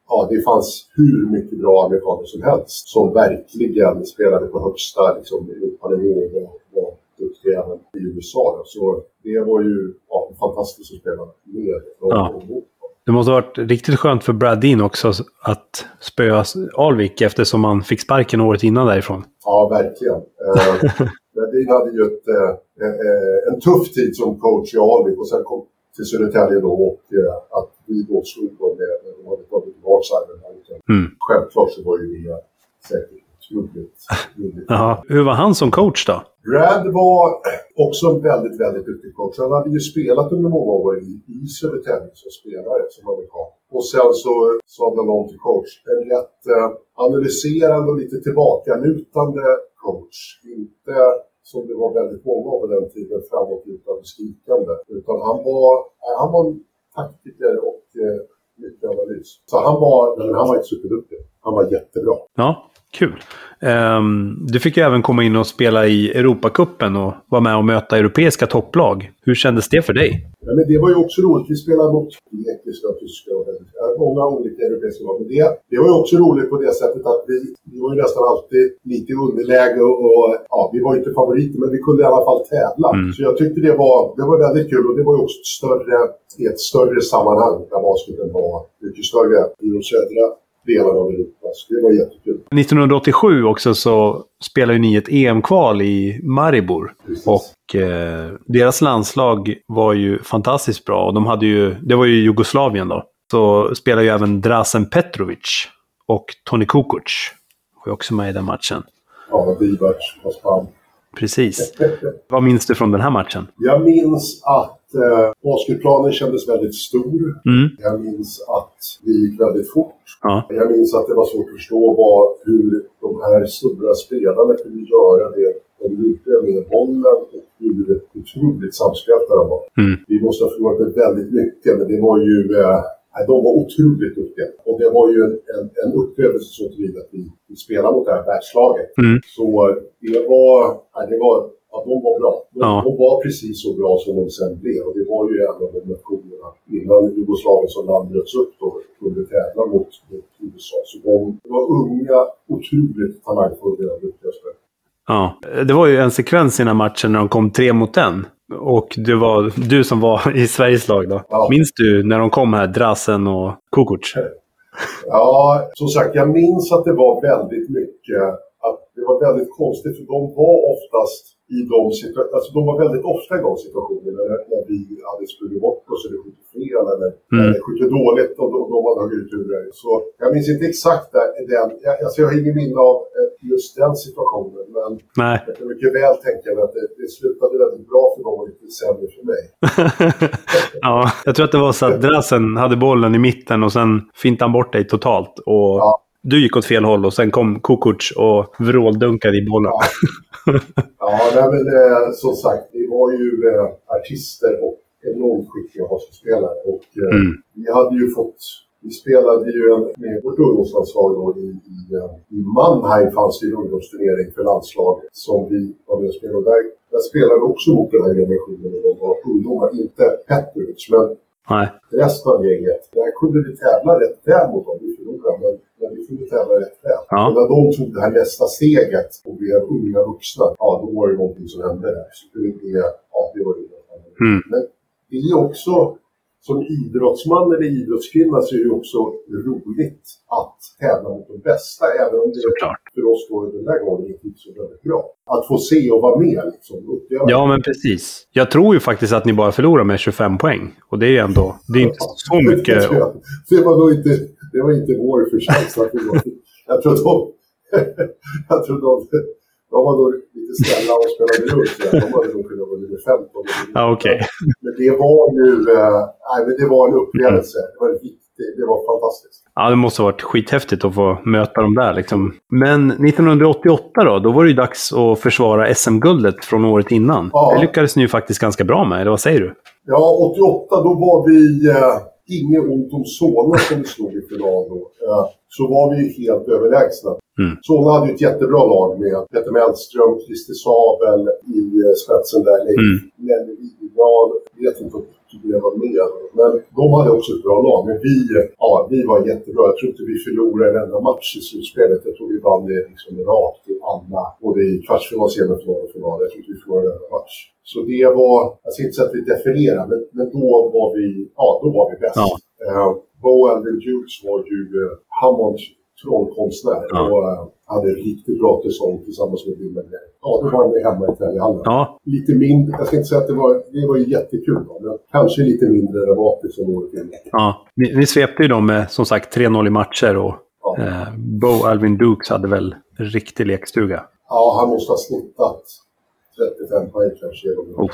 ja, det fanns hur mycket bra amerikaner som helst som verkligen spelade på högsta liksom, Europanivå och var duktiga även i USA. Då. Så det var ju ja, fantastiskt att spela med. Ja. Det måste ha varit riktigt skönt för Brad Dean också att spöa Alvik eftersom han fick sparken året innan därifrån. Ja, verkligen. Eh, Ledin hade ju ett, eh, eh, en tuff tid som coach i Alvik och sen kom till Södertälje då och att vi då slog dem med, de hade tagit tillbaka. Mm. Självklart så var ju det säkert roligt. Jaha. Hur var han som coach då? Brad var också en väldigt, väldigt duktig coach. Han hade ju spelat under många år i, i Södertälje som spelare, som amerikan. Och sen så sadlade han om till coach. En rätt eh, analyserande och lite tillbakalutande coach. Inte som det var väldigt många av på den tiden, framåtlutande, skrikande. Utan han var, eh, han var en taktiker och eh, mycket analys. Så han var, han var inte superduktig. Han var jättebra. Ja, kul. Ehm, du fick ju även komma in och spela i Europacupen och vara med och möta europeiska topplag. Hur kändes det för dig? Ja, men det var ju också roligt. Vi spelade mot grekiska och tyska och många olika europeiska lag. Men det, det var ju också roligt på det sättet att vi, vi var ju nästan alltid lite i underläge och, och ja, vi var ju inte favoriter men vi kunde i alla fall tävla. Mm. Så jag tyckte det var, det var väldigt kul och det var ju också ett större, i ett större sammanhang där basketen var mycket större i de södra delarna av Europa. Så det var jättekul. 1987 också så spelade ju ni ett EM-kval i Maribor. Precis. Och eh, deras landslag var ju fantastiskt bra. Och de hade ju, det var ju Jugoslavien då. Så spelade ju även Drasen Petrovic och Toni Kukoc. Var ju också med i den matchen. Ja, Divac, Paspan. Precis. Vad minns du från den här matchen? Jag minns att eh, basketplanen kändes väldigt stor. Mm. Jag minns att det gick väldigt fort. Ja. Jag minns att det var svårt att förstå vad, hur de här stora spelarna kunde göra det de gjorde med bollen och hur otroligt samspelta de var. Mm. Vi måste ha förlorat väldigt mycket, men det var ju... Eh, de var otroligt duktiga. Och det var ju en, en, en upplevelse så tillvida att vi, vi spelade mot det här världslaget. Mm. Så eh, det var... Det var ja, de var bra. De, Ja. de var precis så bra som de sen blev. Och det var ju en av de nationerna innan Jugoslavien som land bröts upp då kunde tävla mot, mot USA. Så de, de var unga, otroligt talangfulla och duktiga spelare. Ja. Det var ju en sekvens i den här matchen när de kom tre mot en. Och det var du som var i Sveriges lag då. Ja. Minns du när de kom här, Drasen och Kukuc? Ja, som sagt, jag minns att det var väldigt mycket, att det var väldigt konstigt för de var oftast i de situationerna, alltså de var väldigt ofta i de situationerna när, vi hade sprungit bort oss eller skjutit fel eller, Mm. eller skjutit dåligt och de, de hade dragit ut det. Så jag minns inte exakt där, den, jag, alltså jag har ingen minne av eh, just den situationen men Nej. jag kan mycket väl tänka mig att det, det slutade väldigt bra för dem och lite sämre för mig. ja, jag tror att det var så att Drasen hade bollen i mitten och sen fintade han bort dig totalt. Och Ja. Du gick åt fel håll och sen kom Kukuc och vråldunkade i bollen. Ja. Ja, men eh, som sagt, vi var ju eh, artister och enormt skickliga hockeyspelare. Och eh, Mm. vi hade ju fått... Vi spelade ju en, med vårt ungdomslandslag då i, i, eh, i Mannheim fanns det en ungdomsturnering för landslaget som vi var med och spelade. Där, där spelade vi också mot den här generationen och de var ungdomar. Inte Petrovic, men Nej. resten av gänget. Där kunde vi tävla rätt väl mot dem. Vi förlorade, men, men vi kunde tävla rätt väl. Ja. Och när de tog det här nästa steget och blev unga vuxna, ja då var det någonting som hände där. Så det, ja, det var det. Mm. Men det är också, som idrottsman eller idrottskvinna så är det också roligt att tävla mot de bästa. Även om det Såklart. för oss då den där gången inte gick så väldigt bra. Att få se och vara med liksom. Ja, men precis. Jag tror ju faktiskt att ni bara förlorar med 25 poäng. Och det är ju ändå... Det är inte så mycket... Det var nog inte, det var inte vår förtjänst att vi var... Jag tror de... jag tror de... De var nog lite snälla och spelade runt. De hade nog kunnat vara med 15. Ja, okej. Men det var ju... eh, nej, men det var en upplevelse. Det var viktigt. Det var fantastiskt. Ja, det måste ha varit skithäftigt att få möta dem där liksom. Men 1988 då? Då var det ju dags att försvara SM-guldet från året innan. Ja. Det lyckades ni ju faktiskt ganska bra med, eller vad säger du? Ja, 88 då var vi... Eh, inget ont om Solna som vi slog i final då. Eh, så var vi ju helt överlägsna. Mm. Solna hade ju ett jättebra lag med Peter Mellström, Christer Sabel i eh, spetsen där. Mm. Nelly Widerblad, vet inte om det var med. Men de hade också ett bra lag. Men vi, eh, ja, vi var jättebra. Jag tror inte vi förlorade en enda match i slutspelet. Jag tror vi vann det liksom rakt i alla. Både i kvartsfinal, semifinal och final. Jag tror inte vi förlorade en enda match. Så det var, jag ska inte säga att vi definierade, men, men då var vi, ja, då var vi bäst. Ja. Uh, Bo Alvin Dukes var ju, uh, han en trollkonstnär Ja. och eh, hade riktigt bra säsong tillsammans med Bill. Ja, då var vi hemma i Trällehallen. Ja, Lite mindre, jag ska inte säga att det var, det var ju jättekul men kanske lite mindre dramatiskt än året innan. ja. Ni, ni svepte ju dem med som sagt 3-0 i matcher och Ja. eh, Bo Alvin Dukes hade väl riktig lekstuga. ja, han måste ha snittat 35 poäng kanske genom Oh.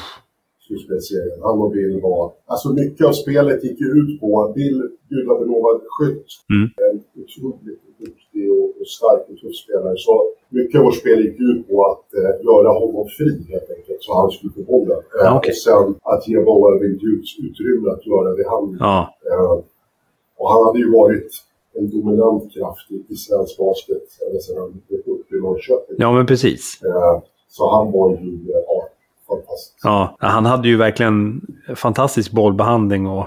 slutspelsserien. Han och Bill var... Alltså mycket av spelet gick ju ut på... Bill, gudabenovad skytt, Mm. en otroligt duktig och, och stark och tuff spelare. Så mycket av vårt spel gick ut på att eh, göra honom fri helt enkelt, så han skulle få bollen. Eh, okej. Och sen att ge Bowen utrymme att göra det han Ja, Eh, och han hade ju varit en dominant kraft i, i svensk basket ända sedan han gick upp i Norrköping. ja men precis. Eh, så han var ju ja, fantastisk. Ja, han hade ju verkligen fantastisk bollbehandling och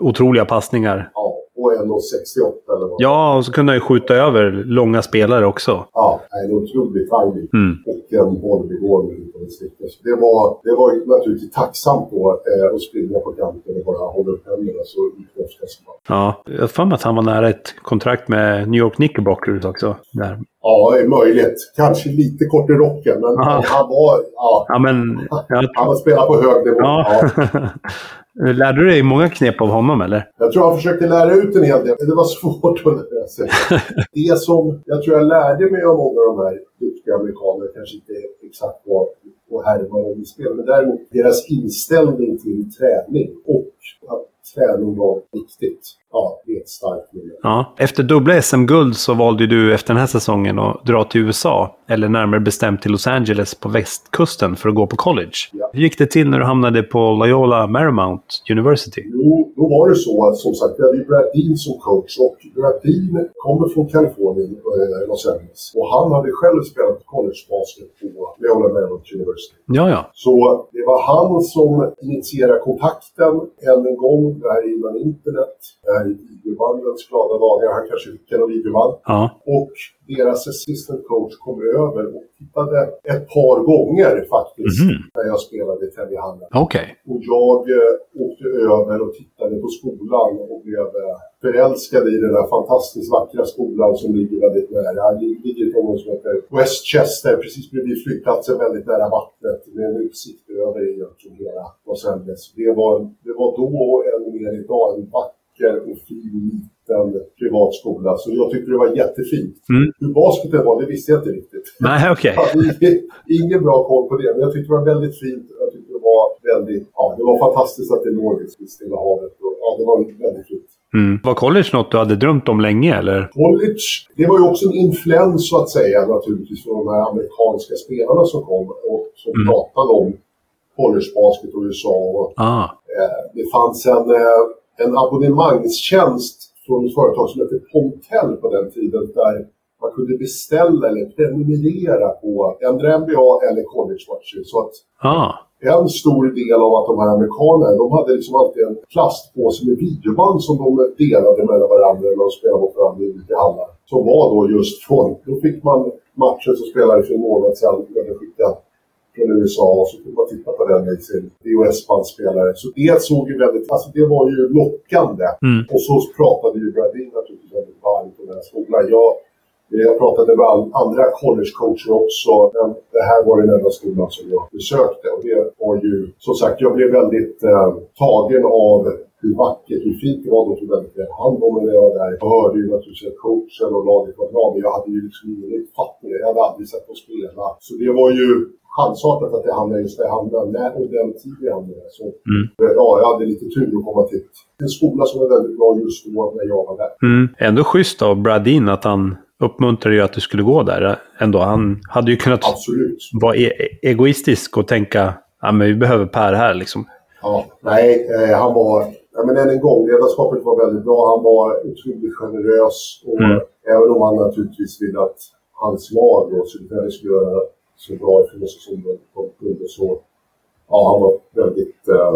otroliga passningar. Ja, och 1,68 eller vad. Ja, och så kunde han ju skjuta över långa spelare också. Ja, en otrolig timing Mm. och en bollbegåvning utan att sticka. Så det var, det var ju naturligtvis tacksamt då eh, att springa på kanten och bara hålla upp händerna så oftast bra. Ja, jag har för mig att han var nära ett kontrakt med New York Knickerbockers också. Där. Ja, det är möjligt. Kanske lite kort i rocken, men Aha. han var... Ja, Ja, men... Ja, han var spelare på hög nivå. ja. Ja. Lärde du dig många knep av honom, eller? Jag tror han försökte lära ut en hel del. Det var svårt att lära sig. Det som jag tror jag lärde mig av många av de här duktiga amerikanerna, kanske inte exakt vad och härva dem i spel, men däremot deras inställning till träning och att träning var viktigt. Ja, det är ett starkt miljö. Ja. Efter dubbla SM-guld så valde du efter den här säsongen att dra till USA. Eller närmare bestämt till Los Angeles på västkusten för att gå på college. Ja. Hur gick det till när du hamnade på Loyola Marymount University? Jo, då var det så att som sagt, vi hade Brad Dean som coach och Brad Dean kommer från Kalifornien, eh, Los Angeles. Och han hade själv spelat collegebasket på Loyola Marymount University. Ja, ja. Så det var han som initierade kontakten än en gång, det här innan internet. Eh, här i videobandens glada dagar. Han kanske fick en videoband. Ja. Och deras assistant coach kom över och tittade ett par gånger faktiskt Mhm. när jag spelade i Täbyhallen. Okej. Och jag eh, åkte över och tittade på skolan och blev eh, förälskad i den här fantastiskt vackra skolan som ligger väldigt nära. Det ligger ett område som heter Westchester, precis bredvid flygplatsen, väldigt nära vattnet med en utsikt över egentligen hela Los Angeles. Det var, det var då och än mer idag en vacker och fin liten privat skola. Så jag tyckte det var jättefint. Mm. Hur basketen var, det visste jag inte riktigt. Nej, hade ingen bra koll på det, men jag tyckte det var väldigt fint. Jag tyckte det var väldigt, ja, det var fantastiskt att det låg i Stilla havet. Ja, det var väldigt fint. Mm. Var college något du hade drömt om länge, eller? College, det var ju också en influens så att säga naturligtvis från de här amerikanska spelarna som kom och som Mm. pratade om collegebasket och USA. Och, Ah. eh, det fanns en, eh, en abonnemangstjänst från ett företag som hette Pontel på den tiden där man kunde beställa eller prenumerera på ändra NBA eller collegematcher. Så att Ah. en stor del av att de här amerikanerna, de hade liksom alltid en plastpåse med videoband som de delade mellan varandra när de spelade mot varandra i olika hallar. Som var då just från, då fick man matchen som spelades för en månad sedan, skickade från USA och så kunde man titta på den med sin VHS-bandspelare. Så det såg ju väldigt, alltså det var ju lockande. Mm. Och så pratade ju Bradin naturligtvis väldigt varmt om den här skolan. Jag, jag pratade med andra collegecoacher också, men det här var den enda skolan som jag besökte. Och det var ju, som sagt, jag blev väldigt eh, tagen av hur vackert, hur fint det var. De tog väldigt väl hand om mig när jag var där. Jag hörde ju naturligtvis att coachen och laget var bra, men jag hade ju liksom ingen uppfattning. Jag hade aldrig sett dem spela. Så det var ju chansartat att jag hamnade just där jag hamnade, när och den tid jag hamnade där. Så, Mm. ja, jag hade lite tur att komma till en skola som var väldigt bra just då när jag var där. Mm. Ändå schysst av Brad Dean att han uppmuntrade ju att du skulle gå där. Ändå. Han hade ju kunnat Absolut. vara e- egoistisk och tänka ja, men vi behöver Per här liksom. Ja, nej, eh, han var... Ja, men än en gång, ledarskapet var väldigt bra. Han var otroligt generös. Och Mm. Även om han naturligtvis ville att hans lag och Södertälje skulle göra så bra ifrån sig som de kunde så... Ja, han var väldigt eh,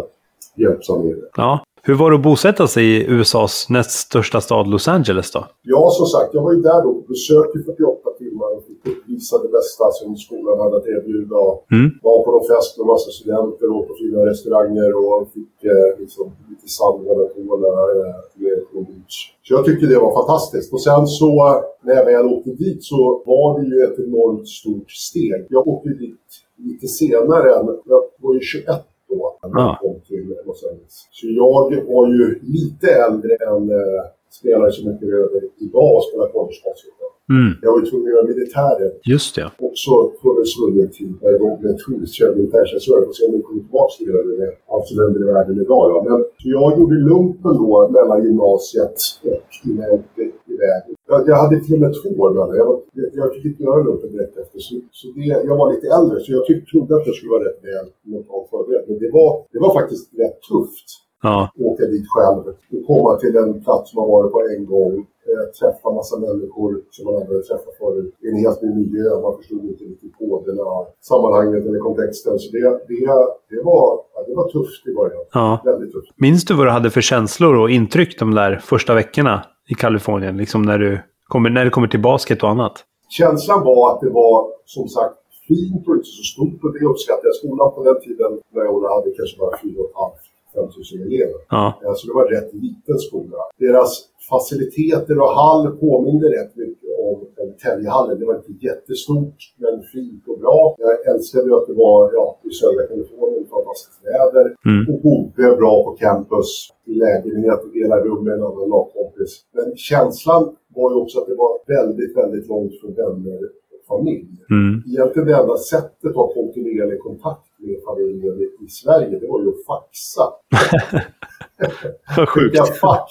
hjälpsam i det. Ja. Hur var det att bosätta sig i USAs näst största stad Los Angeles då? Ja, som sagt, jag var ju där då på besök i 48 uppvisa det bästa som skolan hade att erbjuda. Mm. Var på någon fest med massa studenter och på fina restauranger och fick eh, liksom, lite sand mellan tårna eh, på Beach. Så jag tyckte det var fantastiskt. Och sen så, när jag väl åkte dit så var det ju ett enormt stort steg. Jag åkte dit lite senare än, jag var ju 21 då när jag Ah. kom till Los Angeles. Så jag var ju lite äldre än eh, spelare som åker över idag och spelar collegebasket. Mm. Jag var ju tvungen att göra militären Just det. också från en svunnen tid när jag var obligatoriskt körde militärtjänstgöring. Får se om det kommer tillbaka till det med allt som händer i världen idag. Ja. Men, så jag gjorde lumpen då mellan gymnasiet och innan jag åkte iväg. Jag, jag hade till och med två år mellan. Jag, jag, jag fick inte göra lumpen direkt efter. Så, så det, jag var lite äldre så jag tyck, trodde att jag skulle vara rätt väl mentalt förberedd. Men det var, det var faktiskt rätt tufft Ja. åka dit själv och komma till en plats som man varit på en gång. Eh, träffa massa människor som man aldrig träffat förut. I en helt ny miljö. Man förstod inte riktigt koderna, sammanhanget eller kontexten. Så det, det, det, var, det var tufft i början. ja. Väldigt tufft. Minns du vad du hade för känslor och intryck de där första veckorna i Kalifornien? Liksom när du kommer, när det kommer till basket och annat? Känslan var att det var som sagt fint och inte så stort och det uppskattade jag. Skolan på den tiden när jag hade kanske bara 4 500 elever. Ja. Så det var en rätt liten skola. Deras faciliteter och hall påminner rätt mycket om Täljhallen. Det var inte jättestort, men fint och bra. Jag älskade att det var ja, i södra Kalifornien, fantastiskt väder. Mm. Och bodde bra på campus, i lägenhet och delade rum med en annan lagkompis. Men känslan var ju också att det var väldigt, väldigt långt från vänner och familj. Mm. Egentligen det enda sättet att ha kontinuerlig kontakt med familjen i, i Sverige, det var ju att faxa. Sjukt. Skicka fax.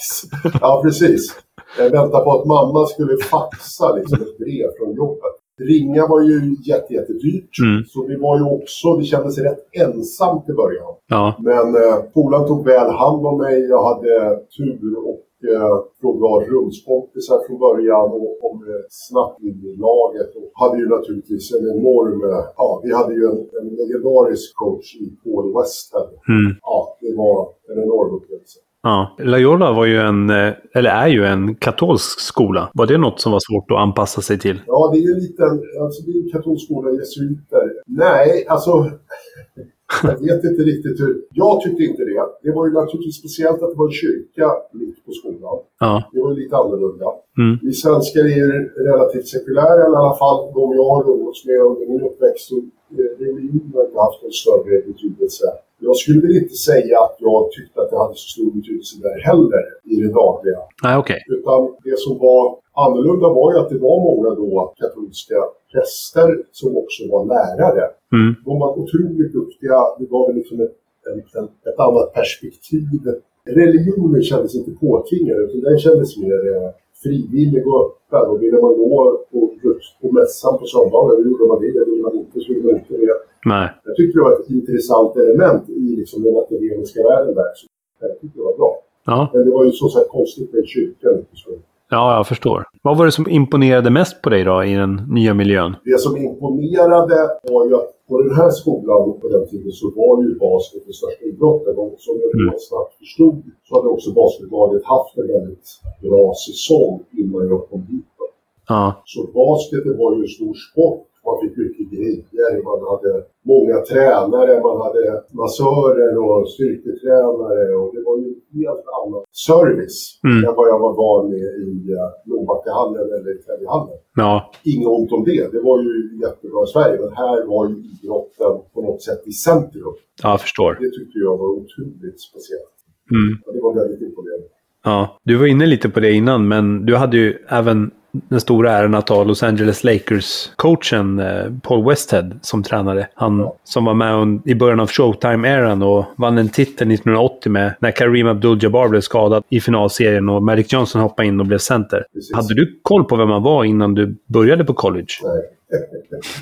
Ja, precis. Jag väntade på att mamma skulle faxa liksom, ett brev från jobbet. Ringa var ju jätte, jättedyrt. Mm. Så vi var ju också, det kändes rätt ensamt i början. Ja. Men eh, skolan tog väl hand om mig. Jag hade tur och eh, från bra rumskompisar från början och kom eh, snabbt in i laget. Och hade ju naturligtvis en enorm... Eh, ja, vi hade ju en, en legendarisk coach i Paul Weston. Mm. Ja, det var en enorm upplevelse. Ja. Loyola var ju en, eh, eller är ju en katolsk skola. Var det något som var svårt att anpassa sig till? Ja, det är ju en liten, alltså det är en katolsk skola, jesuiter. Nej, alltså jag vet inte riktigt hur. Jag tyckte inte det. Det var ju naturligtvis speciellt att det var en kyrka mitt på skolan. Ja. Det var ju lite annorlunda. Mm. Vi svenskar är ju relativt sekulära, eller i alla fall de jag har umgåtts med under min uppväxt. Eh, religion har inte haft någon större betydelse. Jag skulle väl inte säga att jag tyckte att det hade så stor betydelse där heller i det dagliga. Nej, okej. Utan det som var annorlunda var ju att det var många då katolska präster som också var lärare. Mm. De var otroligt duktiga. Det gav väl liksom ett, ett, ett annat perspektiv. Religionen kändes inte påtvingad utan den kändes mer eh, frivillig och öppen. Och ville man gå på, på mässan på söndagen, då gjorde man det. Ville man inte så gjorde man inte det. Nej. Jag tyckte det var ett intressant element i liksom den akademiska världen där. Så jag tyckte det var bra. Ja. Men det var ju så sagt konstigt med kyrkan. Så ja, jag förstår. Vad var det som imponerade mest på dig då i den nya miljön? Det som imponerade var ju att på den här skolan på den tiden så var ju basket den största idrotten. Och som jag Mm. snabbt förstod så hade också basketlaget haft en väldigt bra säsong innan jag kom dit. Ja. Så basketen var ju en stor sport. Man fick mycket grejer. Man hade många tränare, man hade massörer och styrketränare. Och det var ju en helt annan service Mm. än vad jag var van med i uh, Nordbackahallen eller i Täbyhallen. Ja. Inget ont om det. Det var ju jättebra i Sverige. Men här var ju idrotten på något sätt i centrum. ja, jag förstår. Det tyckte jag var otroligt speciellt. Mm. Det var väldigt imponerande. Ja, du var inne lite på det innan, men du hade ju även den stora äran att ha Los Angeles Lakers-coachen eh, Paul Westhead som tränare. Han som var med i början av Showtime-eran och vann en titel 1980 med när Kareem Abdul-Jabbar blev skadad i finalserien och Magic Johnson hoppade in och blev center. Precis. Hade du koll på vem han var innan du började på college? Nej.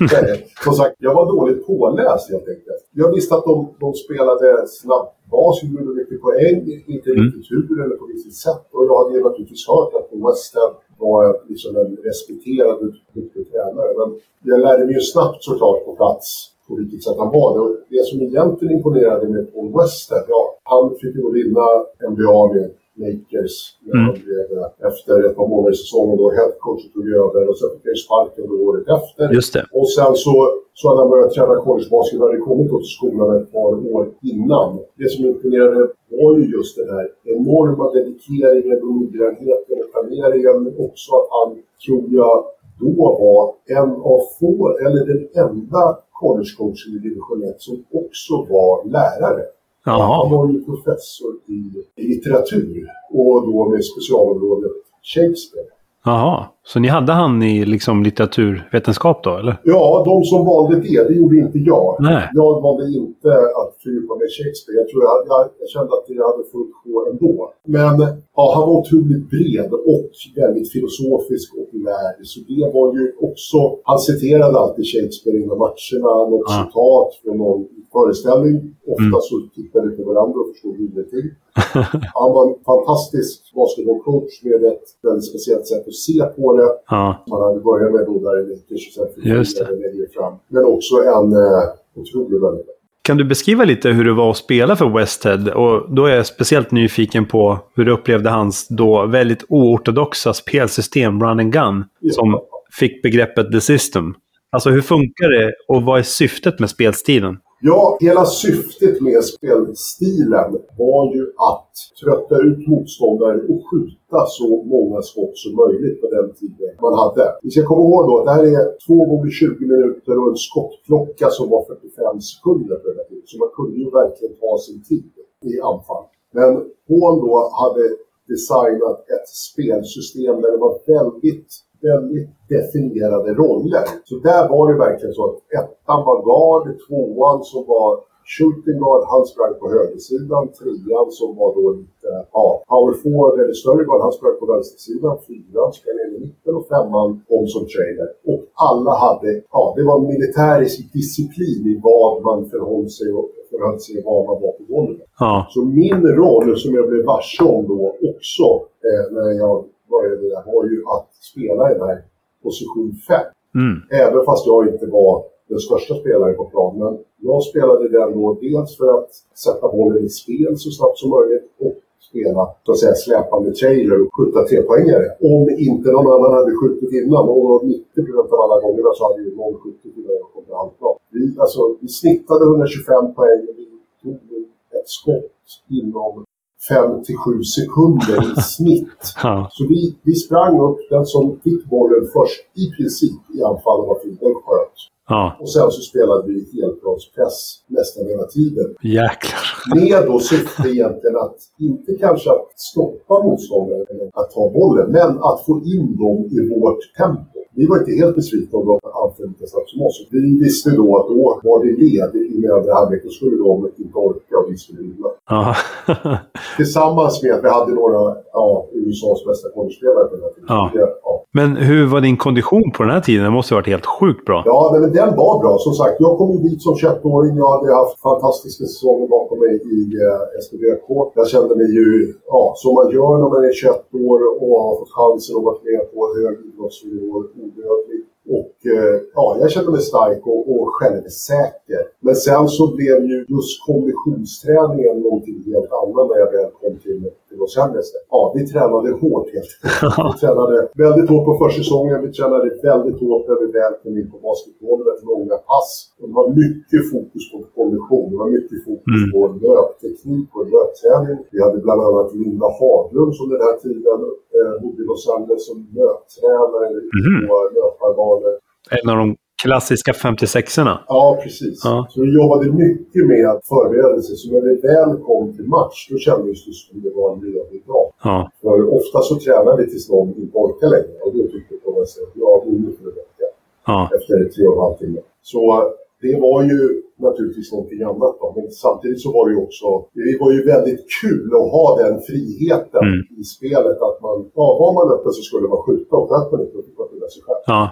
Nej. Som sagt, jag var dåligt påläst helt enkelt. Jag visste att de, de spelade snabbt bas, gjorde mycket poäng, inte Mm. riktigt hur eller på vilket sätt. Och jag hade ju naturligtvis hört att Westhead var liksom en respekterad och duktig tränare. Men jag lärde mig ju snabbt såklart på plats på vilket sätt han var. Det, det som egentligen imponerade med Paul Westhead, ja, han fick ju vinna NBA med Lakers när Mm. blev, eh, efter ett par månader i säsongen då headcoachen tog över och sen fick ju sparken då året efter. Just det. Och sen så, så hade han börjat träna collegebasket och hade kommit till skolan ett par år innan. Det som imponerade var ju just den här enorma dedikeringen och noggrannheten och planeringen. Men också att han, tror jag, då var en av få, eller den enda collegecoachen i division 1 som också var lärare. Han var ju professor i litteratur och då med specialområdet Shakespeare. Jaha. Så ni hade han i liksom litteraturvetenskap då, eller? Ja, de som valde det, det gjorde inte jag. Nej. Jag valde inte att fördjupa mig i Shakespeare. Jag tror jag, jag, jag kände att det hade fullt sjå ändå. Men ja, han var otroligt bred och väldigt filosofisk och lärd. Så det var ju också... Han citerade alltid Shakespeare innan matcherna. Något Ja. citat från någon föreställning. Ofta Mm. så tittade vi på varandra och förstod ingenting. Han var en fantastisk basketbollcoach med ett väldigt speciellt sätt att se på det. Ja. Man hade börjat med i Lakers och sen Just det. längre fram. Men också en eh, otrolig människa. Kan du beskriva lite hur det var att spela för Westhead? Och då är jag speciellt nyfiken på hur du upplevde hans då väldigt oortodoxa spelsystem, Run and Gun, Ja. som fick begreppet The System. Alltså hur funkar det och vad är syftet med spelstilen? Ja, hela syftet med spelstilen var ju att trötta ut motståndaren och skjuta så många skott som möjligt på den tiden man hade. Vi ska komma ihåg då att det här är 2 gånger 20 minuter och en skottklocka som var 45 sekunder på den här tiden. Så man kunde ju verkligen ta sin tid i anfall. Men Paul då hade designat ett spelsystem där det var väldigt väldigt definierade roller. Så där var det verkligen så att ettan var guard, tvåan som var shooting guard, han sprang på högersidan, trean som var då lite ja, power forward eller större guard, han sprang på vänstersidan, fyran sprang ner i mitten och femman om som trainer. Och alla hade, ja det var militärisk disciplin i vad man förhöll sig och förhöll sig var man var på golvet. Ja, Så min roll som jag blev varse om då också eh, när jag började där var ju att spela i den här position 5. mm. Även fast jag inte var den största spelaren på plan. Men jag spelade den då dels för att sätta bollen i spel så snabbt som möjligt och spela så att säga släpande trailer och skjuta trepoängare. Om inte någon annan hade skjutit innan. Och 90 av alla gångerna så hade ju någon skjutit innan jag kom till halvplan. Vi, alltså, vi snittade 125 poäng och vi tog ett skott inom 5 till 7 sekunder i snitt. Så vi, vi sprang upp, den som fick bollen först i princip i anfallen var fin, den sköt. Ja, Och sen så spelade vi helplanspress nästan hela tiden. jäklar. Med då syfte egentligen att, inte kanske att stoppa motståndaren att ta bollen, men att få in dem i vårt tempo. Vi var inte helt besvikna om de anföll lika snabbt som oss. Vi visste då att då var det led i nedre halvlek. Då skulle de inte orka och vi skulle vinna. Ja. Tillsammans med att vi hade några ja, USAs bästa collegespelare på den här tiden. Ja. Men hur var din kondition på den här tiden? Den måste ha varit helt sjukt bra. Ja, men den var bra. Som sagt, jag kom ju dit som 21-åring. Jag hade haft fantastiska säsonger bakom mig i eh, SBBK. Jag kände mig ju, ja, som man gör när man är 21 år och har fått chansen att vara med på hög idrottsnivå, odödlig. Och eh, ja, jag kände mig stark och, och självsäker. Men sen så blev ju just konditionsträningen någonting helt annat när jag väl kom till, till Los Angeles. Ja, vi tränade hårt helt. Vi tränade väldigt hårt på försäsongen. Vi tränade väldigt hårt när vi väl kom in på basketbollen. Långa pass. Och det var mycket fokus på kondition. Det var mycket fokus Mm. på löpteknik och löpträning. Vi hade bland annat Linda Haglund som den här tiden eh, bodde i Los Angeles som löptränare Mhm. på löparbanor. En av de klassiska 56orna. Ja, precis. Ja. Så vi jobbade mycket med förberedelse. Så när vi väl kom till match, då kändes det som det var en ledig dag. Ja. För ofta så tränar vi tills någon inte orkar längre. Och då tyckte vi på något sätt, ja, nu får det räcka. Ja. Efter tre och en halv timme. Så det var ju naturligtvis någonting annat då. Men samtidigt så var det ju också, det var ju väldigt kul att ha den friheten Mm. i spelet. Att man, ja, var man öppen så skulle man skjuta och sköt man inte, då fick man skylla sig själv. ja.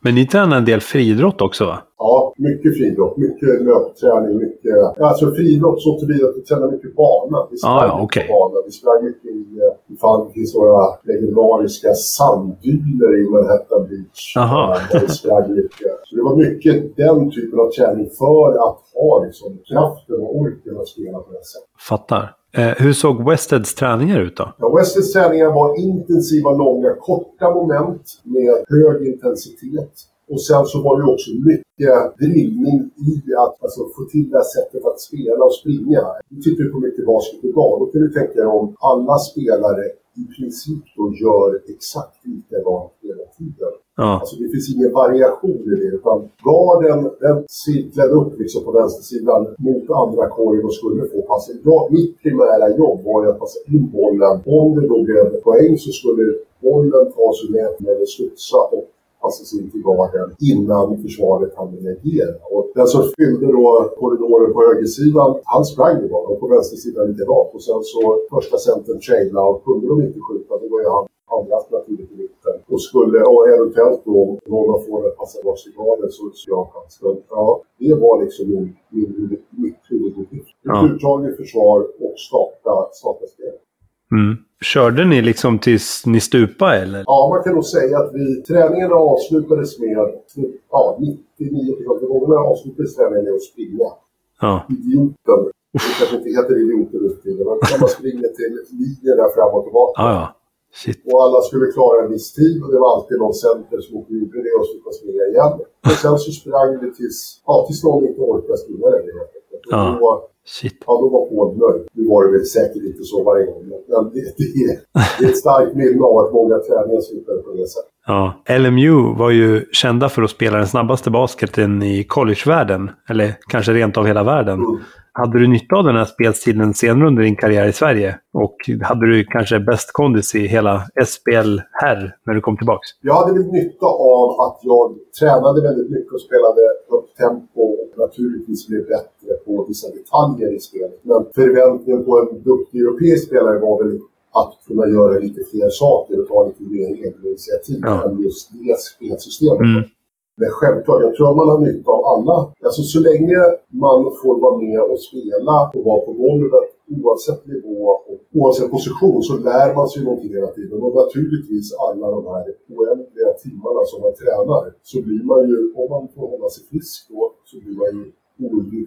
Men ni tränade en del friidrott också va? Ja, mycket friidrott, mycket löpträning, mycket... Alltså friidrott så tillvida att vi tränade mycket bana. Vi sprang Ah, ja, mycket bana. Vi sprang mycket i... eh, Ifall det finns några legendariska sanddyner i Manhattan Beach. Aha. eh, Där vi sprang mycket. Så det var mycket den typen av träning för att ha liksom, kraften och orken att spela på det sättet. Fattar. Eh, hur såg Westeds träningar ut då? Ja, Westeds träningar var intensiva, långa, korta moment med hög intensitet. Och sen så var det ju också mycket drillning i att alltså, få till det här sättet att spela och springa. Nu tittar ju på mycket basket idag. Då kan du tänka dig om alla spelare i princip då gör exakt likadant hela tiden. Ja. Alltså det finns ingen variation i det. Utan garden, den cirklade upp liksom på vänstersidan mot andra korgen och skulle få passen. Ja, mitt primära jobb var ju att passa in bollen. Om det då blev poäng så skulle bollen tas ur näten eller studsa och passas in till garden innan försvaret hann reagera. Och den som fyllde då korridoren på högersidan, han sprang ju bara. Och på vänstersidan likadant. Och sen så första centern trailade och kunde de inte skjuta, då var ju han andra alternativet i mitten. Och skulle, och eventuellt då, någon av fåren passar bort till garden så så jag chans. Men ja, det var liksom min, min, mitt huvuduppgift. Ja. Uttagning, försvar och starta, starta spel. Mm. Körde ni liksom tills ni stupa eller? Ja, man kan nog säga att vi, träningarna avslutades med, ja, 99% av gångerna avslutades träningen med att springa. Ja. Idioten. Det kanske inte heter idioten tiden, men man springer till linjerna fram och tillbaka. Ja, ja. Shit. Och alla skulle klara en viss tid och det var alltid någon center som inte gjorde det och man springa igen. Och sen så sprang vi tills, ja, tills någon inte orkade springa längre Ja. Då, Shit. ja, då var Paul nöjd. Nu var det väl säkert inte så varje gång, men det, det, är, det är ett starkt minne av att många träningar slutade på det sättet. Ja. LMU var ju kända för att spela den snabbaste basketen i collegevärlden. Eller kanske rent av hela världen. Mm. Hade du nytta av den här spelstilen senare under din karriär i Sverige? Och hade du kanske bäst kondis i hela SPL här när du kom tillbaks? Jag hade väl nytta av att jag tränade väldigt mycket och spelade högt tempo och naturligtvis blev bättre på vissa detaljer i spelet. Men förväntningen på en duktig europeisk spelare var väl att kunna göra lite fler saker och ta lite mer egna initiativ Ja. än just det spelsystemet. Mm. Men självklart, jag tror att man har nytta av alla. Alltså så länge man får vara med och spela och vara på golvet oavsett nivå och oavsett position så lär man sig någonting hela tiden. Och naturligtvis alla de här oändliga timmarna som man tränar så blir man ju, om man får hålla sig frisk då, så blir man ju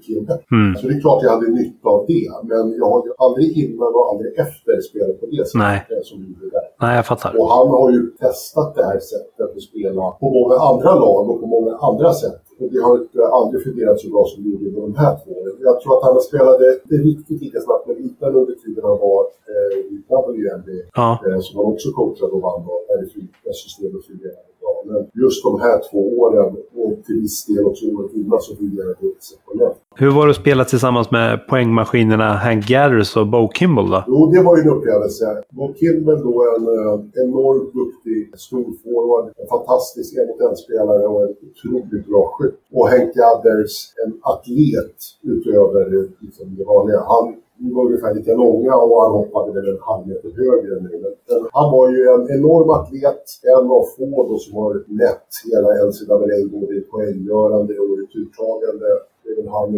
kille. Mm. Så det är klart jag hade nytta av det. Men jag har ju aldrig innan och aldrig efter spelat på det sättet Nej. eh, som vi gjorde där. Nej, jag fattar. Och han har ju testat det här sättet att spela på många andra lag och på många andra sätt. Och det har aldrig fungerat så bra som det gjorde med de här två. Jag tror att han spelade inte riktigt lika snabbt, men liknande under tiden han var eh, i WNBA. Ja. Eh, som han också coachade och vann och är i systemet fungerade. Men just de här två åren och till viss del också året innan så fungerade det exceptionellt. Hur var det att spela tillsammans med poängmaskinerna Hank Gathers och Bo Kimball då? Jo, det var ju en upplevelse. Bob Kimball då en eh, enormt duktig stor forward, en fantastisk en mot en-spelare och en otroligt bra skytt. Och Hank Gathers, en atlet utöver eh, liksom, det vanliga. Han vi var ungefär lika långa och han hoppade väl en halv meter högre än mig. Men han var ju en enorm atlet, en av få då som har lett hela NCAA både i poänggörande och returtagande. Är väl han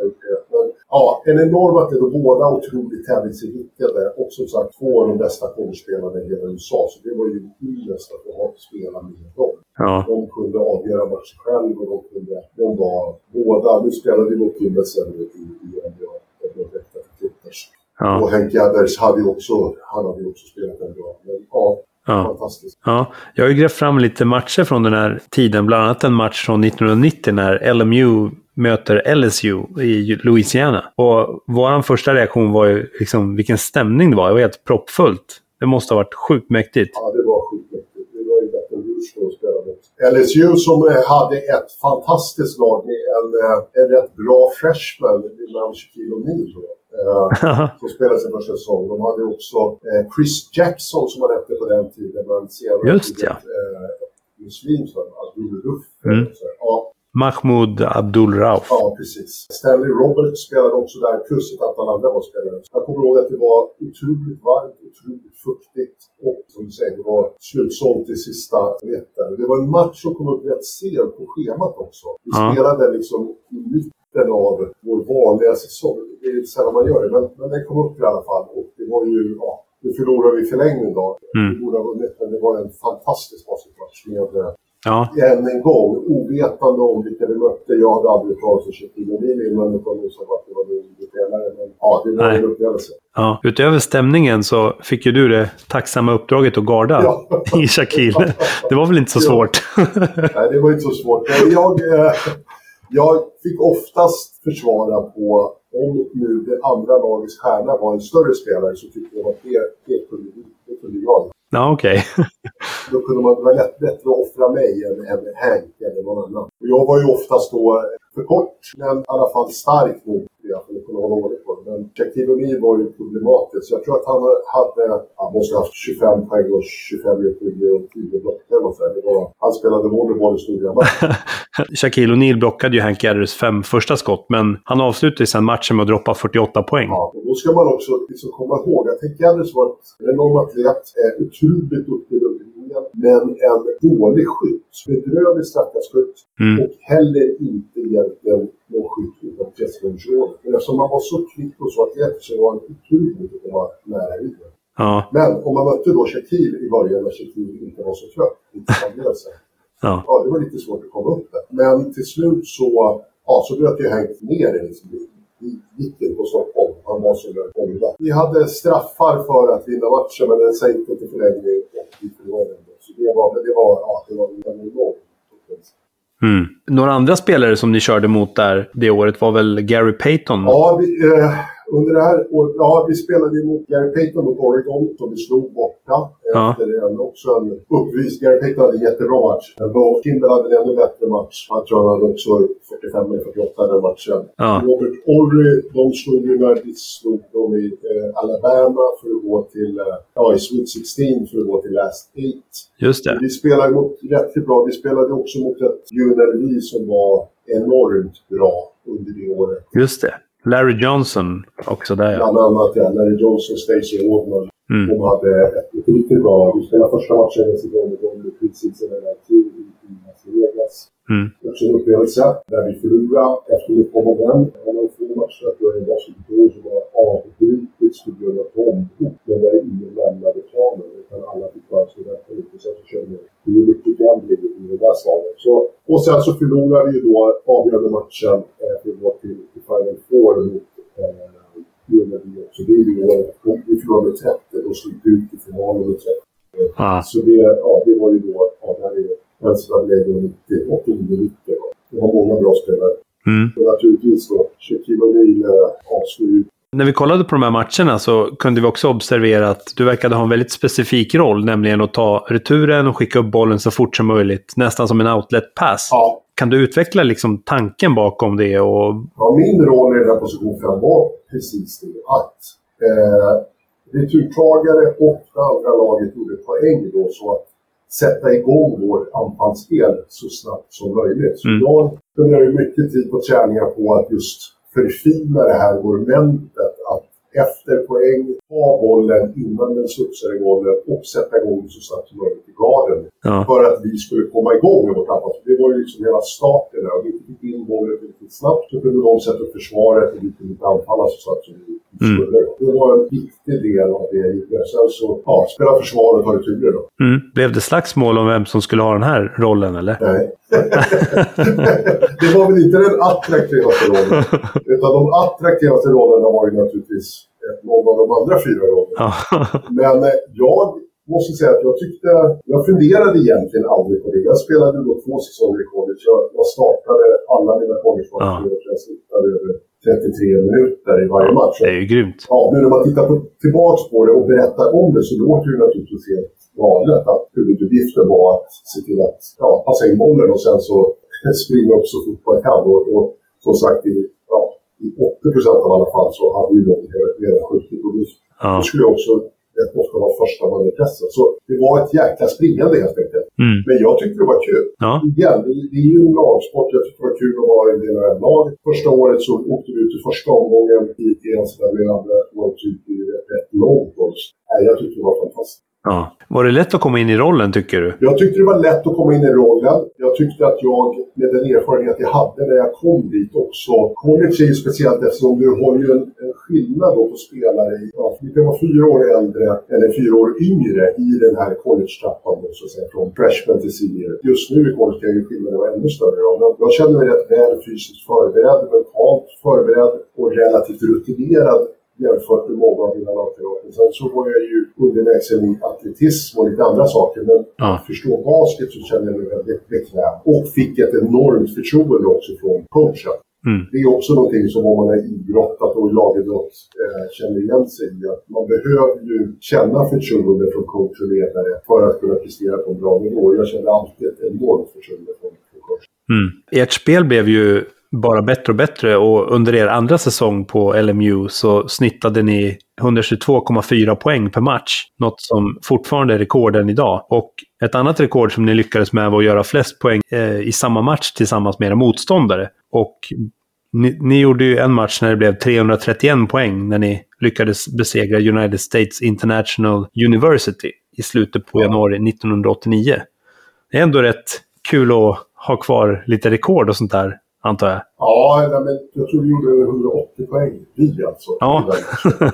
har gjort det. Men ja, en enorm och båda otroligt tävlingsinriktade. Och som sagt två av de bästa collegespelarna i hela USA. Så det var ju ynnest att få ha spela med dem. Ja. De kunde avgöra matchen själv och de kunde, de var båda, nu spelade vi mot sen i, i, NBA, Clippers. Och Ja. Hank Gathers hade ju också, han hade ju också spelat en bra. Men ja, Ja. ja. Jag har ju grävt fram lite matcher från den här tiden. Bland annat en match från 1990 när LMU möter LSU i Louisiana. Och vår första reaktion var ju liksom vilken stämning det var. Det var helt proppfullt. Det måste ha varit sjukt mäktigt. Ja, det var sjukt mäktigt. Det var ju Baton Rouge då spelade också. LSU som eh, hade ett fantastiskt lag med en, eh, en rätt bra freshman Shaquille O'Neal. tror jag. Eh, som spelade sin första säsong. De hade också eh, Chris Jackson som han hette på den tiden. Men senare Just blivit, ja. Eh, muslim, Abdul Ruff. Mm. Ja, Mahmoud Abdul Rauf. Ja, precis. Stanley Roberts spelade också där, plus ett antal andra var spelare. Jag kommer ihåg att det var otroligt varmt, otroligt fuktigt och som du säger, det var slutsålt i sista meter. Det var en match som kom upp rätt sent på schemat också. Vi Ja. spelade liksom i mitten av vår vanliga säsong. Det är inte sällan man gör det, men, men den kom upp i alla fall. Och det var ju, ja, nu förlorade vi förlängning då. Mm. Vi vunnit, men det var en fantastisk basketmatch med Ja. än en gång, ovetande om vilka vi mötte. Jag hade aldrig talat om Shaquille O'Neal innan, utan det sa att det var en spelare. Men ja, det var Nej. en upplevelse. Ja. Utöver stämningen så fick ju du det tacksamma uppdraget att garda Ja. i Shaquille. Det var väl inte så svårt? Nej, det var inte så svårt. Jag, eh, jag fick oftast försvara på om nu det andra lagets stjärna var en större spelare så tyckte jag att det, det, kunde, det kunde jag. ja, okej. Då kunde man, det var lätt, bättre att offra mig än, än Hank eller någon annan. Och jag var ju oftast då för kort, men i alla fall stark nog att kunna hålla ordning på det. Men O'Neal var ju problematisk. Jag tror att han hade, han måste ha haft 25 poäng och 25 returer och 10 blockar och så. här. Det var, han spelade volleyboll i matcher. Shaquille O'Neal blockade ju Hank Gathers fem första skott, men han avslutade sen matchen med att droppa 48 poäng. Ja, och då ska man också liksom komma ihåg att Hank Gathers var en enorm atlet, eh, otroligt duktig men en dålig skytt. Bedrövlig straffkastskytt Mm. och heller inte egentligen någon skytt utan pressrumsrådet. Men eftersom man var så kvick och så atletisk så var han otroligt att komma nära ryggen. Ja, Men om man mötte då Shaquille i början när Shaquille inte var så trött, inte stagnerade sig. ja. Ja, det var lite svårt att komma upp där. Men till slut så, ja, så bröt ju Hank ner det liksom. In på Stockholm. Han var så långt Vi hade straffar för att vinna matchen, men den sänkte till förlängning och vi förlorade. ändå. Så det var, men det var, ja, det var en enorm upplevelse. Mm. Några andra spelare som ni körde mot där det året var väl Gary Payton? Ja, vi, eh, under det här året, ja, vi spelade ju mot Gary Payton mot Oregon som vi slog borta. Ja. Efter en, också en uppvis. Gary Payton hade en jättebra match. Kimball hade en ännu bättre match. Jag tror han hade också 45 eller 48 den matchen. Ja. Robert Ory, de slog vi slog dem i eh, Alabama för att gå till, eh, ja i Sweet 16 för att gå till Last Eight. Just det. Vi spelade mot rätt bra. Vi spelade också mot ett UNLV som var enormt bra under det året. Just det. Larry Johnson också där ja. Bland annat ja, Larry Johnson, Stacey Ordman. Mm. De hade ett riktigt bra... Vi spelade första matchen i säsongen med dem i Vegas. Mm. Också en upplevelse där vi förlorade efter mycket om och men. En av få matcher att jag är basketboll som var avbrutits på grund av bombhot. Men där ingen lämnade planen utan alla fick bara stå där på lite. Sen så körde vi. Det är mycket gambling i det där slaget. Så, och sen så förlorade vi ju då avgörande matchen eh, vi var till, till Final Four mot eh, också. Det är ju året. Vi förlorade med 30 och slog ut i finalen med 30. Ah. Så det, ja, det var ju då, ja, det här är NCAA 89-90. Det var många bra spelare. Mm. Och naturligtvis då, Shaquille O'Neal eh, avslog ju När vi kollade på de här matcherna så kunde vi också observera att du verkade ha en väldigt specifik roll, nämligen att ta returen och skicka upp bollen så fort som möjligt. Nästan som en outlet-pass. Ja, Kan du utveckla liksom tanken bakom det? Och... Ja, min roll i den här positionen var precis det. Att eh, returtagare och det andra laget gjorde poäng då så att sätta igång vårt anfallsspel så snabbt som möjligt. Så Mm. jag ju mycket tid på träningar på att just förfina det här momentet. Att efter poäng ta bollen innan den studsar i bollen och sätta igång så snabbt som möjligt i garden. Ja. För att vi skulle komma igång med vårt anfall. Det var ju liksom hela starten där. Om vi fick in bollen riktigt snabbt så kunde de sätta upp försvaret och vi kunde inte anfalla så snabbt som vi Mm. Det var en viktig del av det jag gjorde. Sen så, ja, spela försvar och ta returer då. Mm. Blev det slagsmål om vem som skulle ha den här rollen, eller? Nej. det var väl inte den attraktivaste rollen. Utan de attraktivaste rollerna var ju naturligtvis någon av de andra fyra rollerna. Men eh, jag måste säga att jag tyckte... Jag funderade egentligen aldrig på det. Jag spelade då två säsonger i college. Jag, jag startade alla mina collegematcher Ja. och jag snittade över 33 minuter i varje match. Det är ju grymt. Ja, nu när man tittar på, tillbaks på det och berättar om det så låter det naturligtvis helt galet att huvuduppgiften var att se till att ja, passa in bollen och sen så springa upp så fort man kan. Och, och som sagt, i, ja, i 80 procent av alla fall så hade ju de redan skjutit vift. Ja. Då skulle jag också rätt ofta vara första man i pressen. Så det var ett jäkla springande helt enkelt. Mm. Men jag tyckte det var kul. Ja. Igen, det, det är ju en lagsport. Jag tyckte det var kul att vara en del av ett lag. Första året så åkte vi ut i första omgången i en sån där med andra året ut i rätt långt. Jag tyckte det var fantastiskt. Ja. Var det lätt att komma in i rollen, tycker du? Jag tyckte det var lätt att komma in i rollen. Jag tyckte att jag, med den erfarenhet jag hade när jag kom dit också. College är ju speciellt eftersom du har ju en, en skillnad då på spelare. Ja, du kan vara fyra år äldre eller fyra år yngre i den här college-trappan så att säga. Från freshman till senior. Just nu i college kan ju skillnaden vara ännu större. Då. Men jag känner mig rätt väl fysiskt förberedd, mentalt förberedd och relativt rutinerad jämfört med många av mina lagkamrater. Sen så var jag ju underlägsen i atletism och lite andra saker. Men Ja. att förstå basket så kände jag mig väldigt bekväm. Och fick ett enormt förtroende också från coachen. Mm. Det är också någonting som om man har idrottat och i lagidrott eh, känner igen sig i. Att man behöver ju känna förtroende från coach och ledare för att kunna prestera på en bra nivå. Jag kände alltid ett enormt förtroende från, från coach. Mm. Ert spel blev ju bara bättre och bättre och under er andra säsong på LMU så snittade ni 122,4 poäng per match. Något som fortfarande är rekord än idag. Och ett annat rekord som ni lyckades med var att göra flest poäng eh, i samma match tillsammans med era motståndare. Och ni, ni gjorde ju en match när det blev 331 poäng när ni lyckades besegra United States International University i slutet på januari 1989. Det är ändå rätt kul att ha kvar lite rekord och sånt där, antar jag. Ja, men jag tror vi gjorde 180 poäng. Vi alltså. Ja.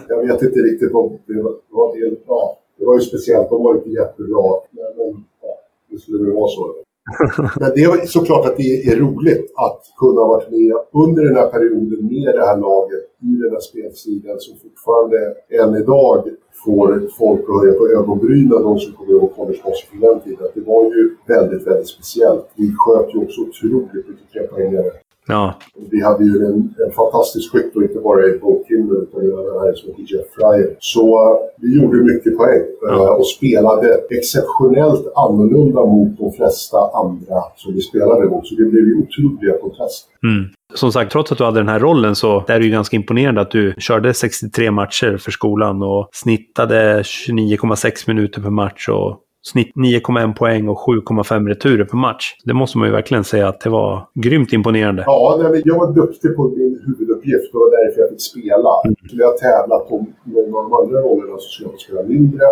Jag vet inte riktigt om det var, det, ja, det var ju speciellt. De var inte jättebra. Men, men ja, det skulle väl vara så. Men det är såklart att det är roligt att kunna ha varit med under den här perioden med det här laget i den här spelstilen som fortfarande än idag får folk att höja på ögonbrynen, de som kommer ihåg collegebasket från den tiden. Det var ju väldigt, väldigt speciellt. Vi sköt ju också otroligt mycket trepoängare. Ja, Vi hade ju en, en fantastisk skytt och inte bara i Bo utan även här som heter Jeff Fryer. Så eh, vi gjorde mycket poäng eh, Ja. och spelade exceptionellt annorlunda mot de flesta andra som vi spelade mot. Så det blev ju otroliga kontraster. Mm. Som sagt, trots att du hade den här rollen så är det ju ganska imponerande att du körde 63 matcher för skolan och snittade 29,6 minuter per match och snitt 9,1 poäng och 7,5 returer per match. Det måste man ju verkligen säga att det var grymt imponerande. Ja, jag var duktig på min huvuduppgift och det var därför jag fick spela. Skulle jag tävlat om någon av de andra rollerna så skulle jag spela mindre.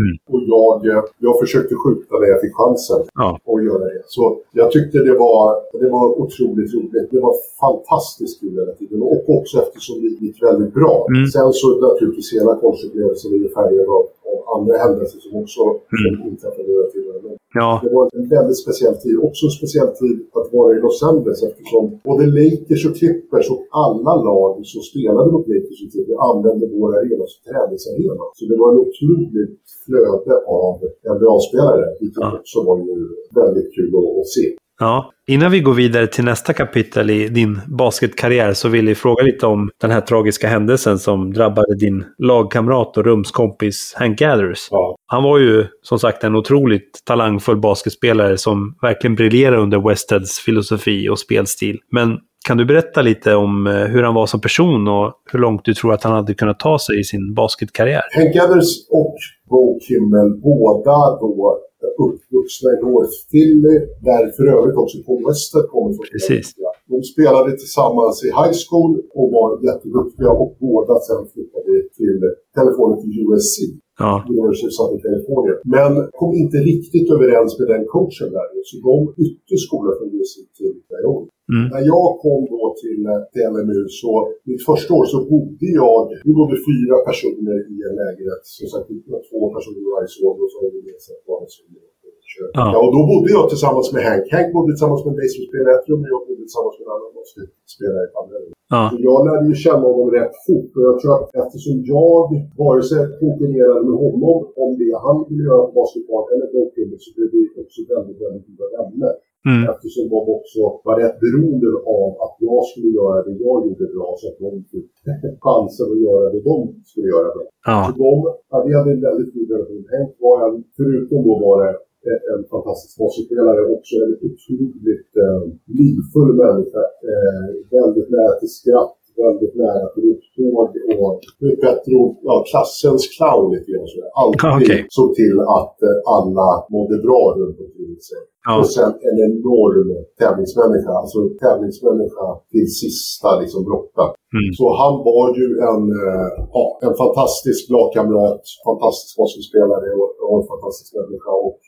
Mm. Och jag, jag försökte skjuta när jag fick chansen. Ja. att göra det. Så jag tyckte det var, det var otroligt roligt. Det var fantastiskt kul hela tiden. Och också eftersom det gick väldigt bra. Mm. Sen så naturligtvis hela konstupplevelsen är färgad av, av andra händelser som också Mm. inträffade timmar. Men Ja, det var en väldigt speciell tid. Också en speciell tid att vara i Los Angeles eftersom både Lakers och Clippers och alla lag som spelade mot Lakers och Clippers använde vår arena som träningsarena. Så det var en otroligt flöde av NBA-spelare, vilket Ja. också var ju väldigt kul att, att se. Ja, innan vi går vidare till nästa kapitel i din basketkarriär så vill jag fråga lite om den här tragiska händelsen som drabbade din lagkamrat och rumskompis Hank Gathers. Ja. Han var ju som sagt en otroligt talangfull basketspelare som verkligen briljerade under Westheads filosofi och spelstil. Men kan du berätta lite om eh, hur han var som person och hur långt du tror att han hade kunnat ta sig i sin basketkarriär? Hank Gathers och Bo Kimmel, båda då uppvuxna i North Philly, där för övrigt också Paul Wester kommer från. Precis. De spelade tillsammans i high school och var jätteduktiga och båda sen flyttade till Kalifornien till USC. Ja, University of Southern California. Men kom inte riktigt överens med den coachen där. Så de bytte skola från USC till Wyoming. Mm. När jag kom då till, till LMU så, mitt första år så bodde jag, vi bodde fyra personer i en lägenhet. Som sagt, två personer i varje sovrum och så hade vi gemensamt vardagsrum. Ja. Ja, och då bodde jag tillsammans med Hank. Hank bodde tillsammans med en baseballspelare i ett rum och jag bodde tillsammans med en annan basketspelare i ett andra rum. ja, jag lärde ju känna honom rätt fort och jag tror att eftersom jag vare sig konkurrerade med honom om det han ville göra på basketball eller bollkillen så blev vi också väldigt, väldigt goda vänner. Mm, Eftersom de också var rätt beroende av att jag skulle göra det jag gjorde bra så att de fick chansen att göra det de skulle göra bra. ja, Så de, ja, vi hade en väldigt god relation. Henk var en, förutom då var det en, en fantastisk basketspelare, också en otroligt eh, livfull människa. Eh, väldigt nära till skratt, väldigt nära till upptåg och ord, ja, klassens clown lite grann. sådär. Alltid Okej. såg till att eh, alla mådde bra runt omkring sig. ja, Och sen en enorm tävlingsmänniska, alltså tävlingsmänniska till sista liksom brottet. Mm. Så han var ju en, eh, ja, en fantastisk lagkamrat, fantastisk basketspelare och, och en fantastisk människa. Och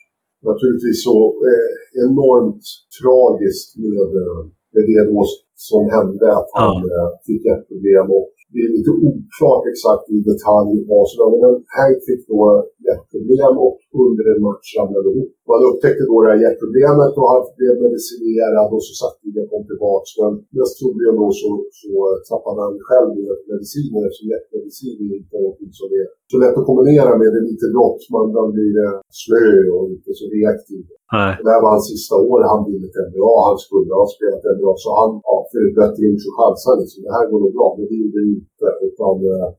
naturligtvis så eh, enormt tragiskt med, eh, med det då som hände, att han eh, fick hjärtproblem. Och det är lite oklart exakt i detalj vad som hände, men Hank fick då hjärtproblem och under en match ramlade ihop. Man upptäckte då det här hjärtproblemet och han blev medicinerad och så sakteliga kom tillbaka. Men mest troligen då så, så tappade han själv ner mediciner eftersom hjärtmedicin är inte någonting som är så lätt att kombinera med elitidrott. Man, man blir slö och inte så reaktiv. nej, Det här var hans sista år. Han ville till NBA. Han skulle ha spelat NBA. Så han, ja, för ett bättre ord så chansade han liksom. Det här går nog bra. Men det gjorde det inte. Utan eh,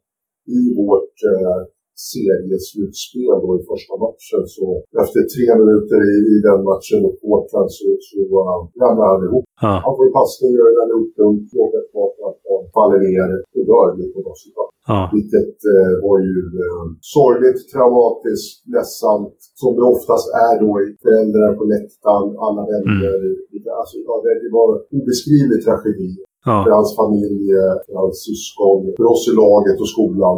i vårt eh, serieslutspel då i första matchen så efter tre minuter i, i den matchen mot Portland så, så uh, ramlade han ihop. ja, Han får passning, gör en uppdunk, joggar ett par och faller ner och dör mitt på basketbollen. ja, Vilket eh, var ju eh, sorgligt, traumatiskt, ledsamt. Som det oftast är då i föräldrar på läktaren, alla vänner. Vilka- Alltså, ja, det, var en obeskrivlig tragedi för ja, hans familj, eh, för hans syskon, för oss i laget och skolan.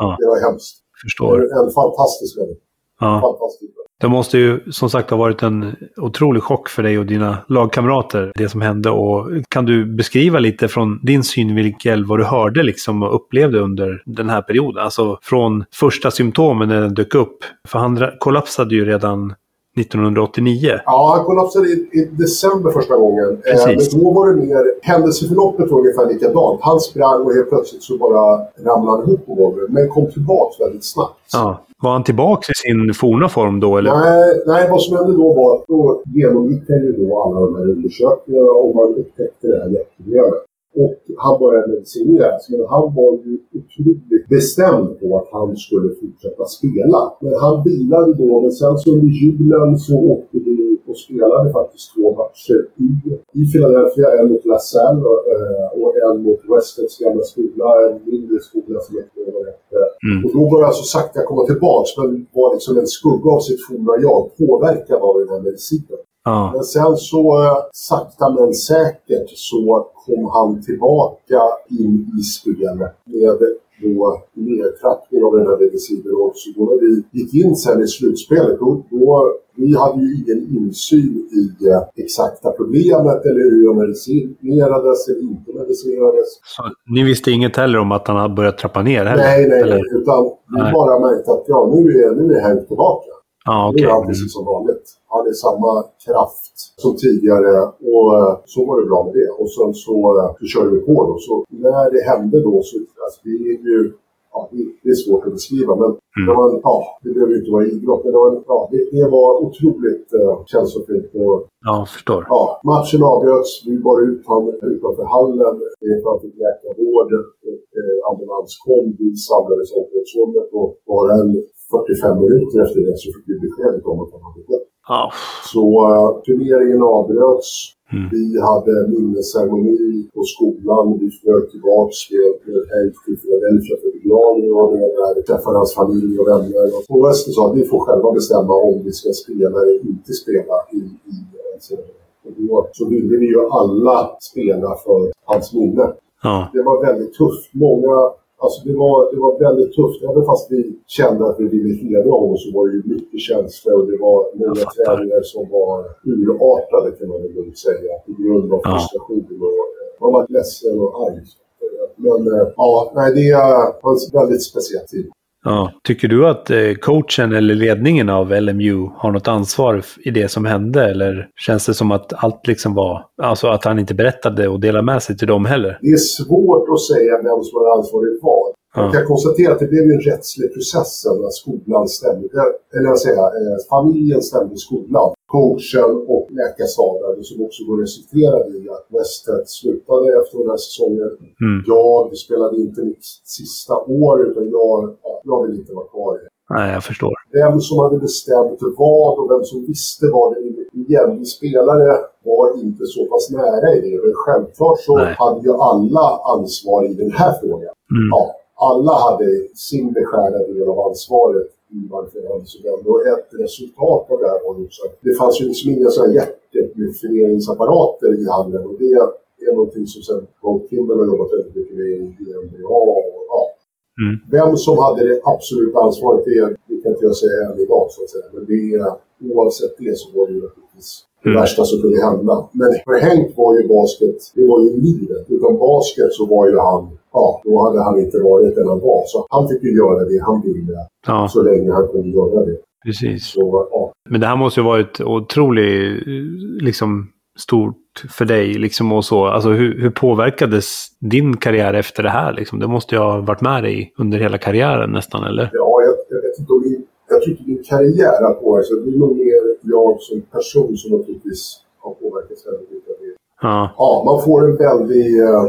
Ja. Det var hemskt. Förstår. En fantastisk människa. Ja. Fantastisk. Det måste ju som sagt ha varit en otrolig chock för dig och dina lagkamrater, det som hände. Och kan du beskriva lite från din synvinkel vad du hörde liksom och upplevde under den här perioden? Alltså från första symptomen när den dök upp. För han kollapsade ju redan 1989. Ja, han kollapsade i, i december första gången. Eh, Precis. men då var det mer, händelseförloppet var ungefär likadant. Han sprang och helt plötsligt så bara ramlade han ihop på golvet. Men kom tillbaka väldigt snabbt. Ja. Var han tillbaka i sin forna form då? Eller? Nej, nej, vad som hände då var att då genomgick han ju då alla de här undersökningarna och man upptäckte det här hjärtproblemet. Och han började medicineras, men han var ju otroligt bestämd på att han skulle fortsätta spela. Men han vilade då, men sen så under julen så åkte vi och spelade faktiskt två matcher i, i Philadelphia. En mot LaSalle och, eh, och en mot Westens gamla skola, en mindre skola som jag inte vad hette. Mm. Och då började han så sakta komma tillbaks, men var liksom en skugga av sitt forna jag, påverkad av den här medicinen. Ja. Men sen så eh, sakta men säkert så kom han tillbaka in i spelet med då nedtrappning av den här medicinen. Och så då när vi gick in sen i slutspelet, då, då vi hade ju ingen insyn i eh, exakta problemet eller hur jag medicinerades eller inte medicinerades. Så ni visste inget heller om att han hade börjat trappa ner heller? Nej, nej, nej. Utan vi Nej. bara märkte att ja, nu är, nu är Henk tillbaka. Ja, Nu är han precis som vanligt. Han är samma kraft som tidigare och eh, så var det bra med det. Och sen så, eh, så körde vi på då. Så när det hände då så, alltså det är ju, ja, det, är svårt att beskriva men Mm. det, var, ja, det behöver ju inte vara idrott men det var, ja, det, det var otroligt eh, känslofyllt. Och, Ja, förstår. Ja, matchen avbröts. Vi bar ut honom utanför hallen. Han fick läkarvård. Eh, ambulans kom. Vi samlades i omklädningsrummet och bara en 45 minuter efter det så fick vi beskedet om att han hade dött. Ja. Så uh, turneringen avbröts. Mm. Vi hade minnesceremoni på skolan. Vi flög tillbaks med, Henk till Philadelphia för begravning och det där. Träffade hans familj och vänner. Och Wester sa att vi får själva bestämma om vi ska spela eller inte spela i, i. Och så ville vi ju alla spela för hans minne. Ja. Det var väldigt tufft. Många, alltså det var, det var väldigt tufft. Även fast vi kände att vi ville hedra honom så var det ju mycket känslor och det var många träningar som var urartade kan man väl lugnt säga. På grund av frustration och eh, man var ledsen och arg. Men eh, ja, nej, det var en väldigt speciell tid. Ja. Tycker du att eh, coachen eller ledningen av LMU har något ansvar i det som hände? Eller känns det som att allt liksom var... Alltså att han inte berättade och delade med sig till dem heller? Det är svårt att säga vem som har ansvarig var. Jag Ja. kan konstatera att det blev en rättslig process när skolan stämde, eller jag säger, eh, familjen stämde skolan. Coachen och läkarstaben som också då resulterade i att Westhead slutade efter den här säsongen. Mm. Jag spelade inte mitt sista år utan jag, ja, jag vill inte vara kvar. Nej, jag förstår. Vem som hade bestämt vad och vem som visste vad det igen. Vi spelare var inte så pass nära i det. Men självklart så Nej. hade ju alla ansvar i den här frågan. Mm. Ja, alla hade sin beskärda del av ansvaret i varför det hände så väl. Och ett resultat av det här var också att det fanns ju liksom inga sådana jättemyfrineringsapparater i handeln. Och det är någonting som sen Bob Kimball har jobbat väldigt mycket med i NBA. Och, ja. Mm. Vem som hade det absoluta ansvaret, det, det kan inte jag säga än idag så att säga. Men det, oavsett det så var det ju naturligtvis det Mm. värsta som kunde hända. Men för Henk var ju basket, det var ju livet. Utan basket så var ju han, ja, då hade han inte varit den han var. Så han fick ju göra det han ville Ja, så länge han kunde göra det. precis. Så ja, Men det här måste ju varit otroligt liksom, stort för dig. Liksom, och så. Alltså, hur, hur påverkades din karriär efter det här? Liksom? Det måste ju ha varit med dig under hela karriären nästan, eller? ja jag, jag vet inte om min, jag tycker min karriär har påverkats. Det är nog mer jag som person som naturligtvis har påverkats väldigt mycket av det. Ja. Ja, man får en väldig eh,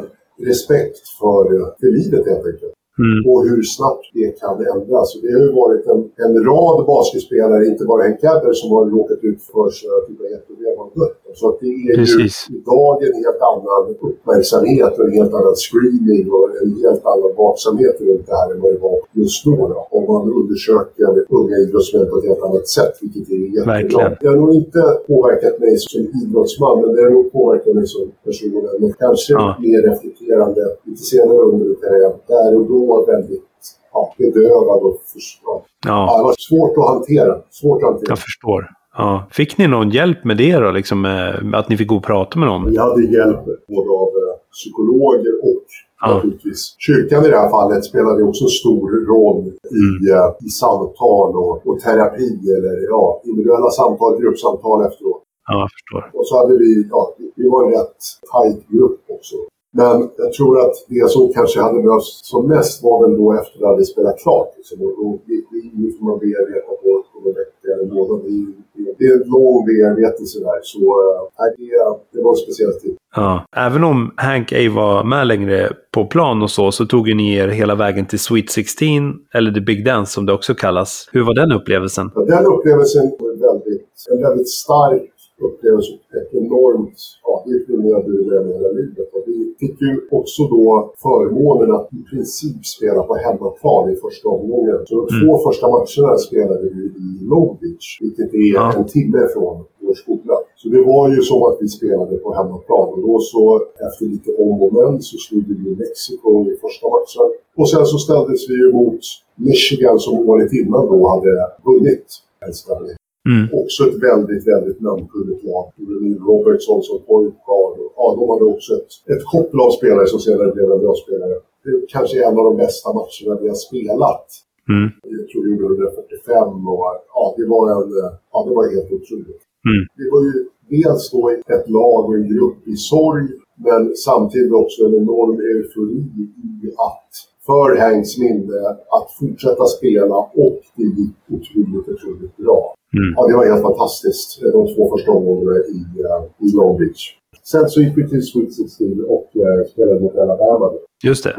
respekt för, eh, för livet helt enkelt. Mm. och hur snabbt det kan ändras. Det har ju varit en, en rad basketspelare, inte bara Henk Adler, som har råkat ut för typer av jätteproblem och dött. Så att det är Precis. ju idag en helt annan uppmärksamhet och en helt annan screening och en helt annan vaksamhet runt det här än vad det var just då. då. Om man undersöker unga idrottsmän på ett helt annat sätt, vilket är jättebra. Verkligen. Det har nog inte påverkat mig som idrottsman, men det har nog påverkat mig som person. Men kanske Ja. mer reflekterande lite senare under karriären. Där och då väldigt ja, bedövad och för, ja. Ja, ja, det var svårt att hantera. Svårt att hantera. jag förstår. Ja. Fick ni någon hjälp med det då? Liksom, med att ni fick gå och prata med någon? Vi hade hjälp både av eh, psykologer och Ja. naturligtvis kyrkan i det här fallet spelade också en stor roll i, Mm. eh, i samtal och, och terapi eller ja, individuella samtal, gruppsamtal efteråt. Ja, jag förstår. Och så hade vi, ja, vi var en rätt tajt grupp också. Men jag tror att det som kanske hade behövts som mest var väl då efter att hade spelat klart. Liksom. Och, och inget som man bearbetar på, på en vecka eller. Det är, en lång bearbetelse där. Så äh, det, det var en speciell tid. Ja. Även om Hank ej var med längre på plan och så, så tog ju ni er hela vägen till Sweet 16, eller The Big Dance som det också kallas. Hur var den upplevelsen? Ja, Den upplevelsen var väldigt, en väldigt stark upplevelse. Ett enormt, ja, det förmedlade du med hela livet. Och vi fick ju också då förmånen att i princip spela på hemmaplan i första omgången. Så de två första matcherna spelade vi i Beach, vilket är Ja. en timme från vår skola. Så det var ju som att vi spelade på hemmaplan. Och då så, efter lite om och men, så slog vi Mexiko i första matchen. Och sen så ställdes vi ju mot Michigan som året innan då hade vunnit Stanley. Mm. Också ett väldigt, väldigt namnkunnigt lag. Neil Robertson som guard. Ja, de hade också ett, ett koppel av spelare som senare blev en bra spelare. Det är kanske en av de bästa matcherna vi har spelat. Mm. Jag tror vi gjorde 145 och ja, det var, en, ja, det var helt otroligt. Mm. Det var ju dels då ett lag och en grupp i sorg, men samtidigt också en enorm eufori i att för Hanks minne att fortsätta spela och det gick otroligt, otroligt bra. Mm. Ja, det var helt fantastiskt. De två första omgångarna i, uh, i Long Beach. Sen så gick vi till Sweet 16 och uh, spelade mot Alabama. Just det.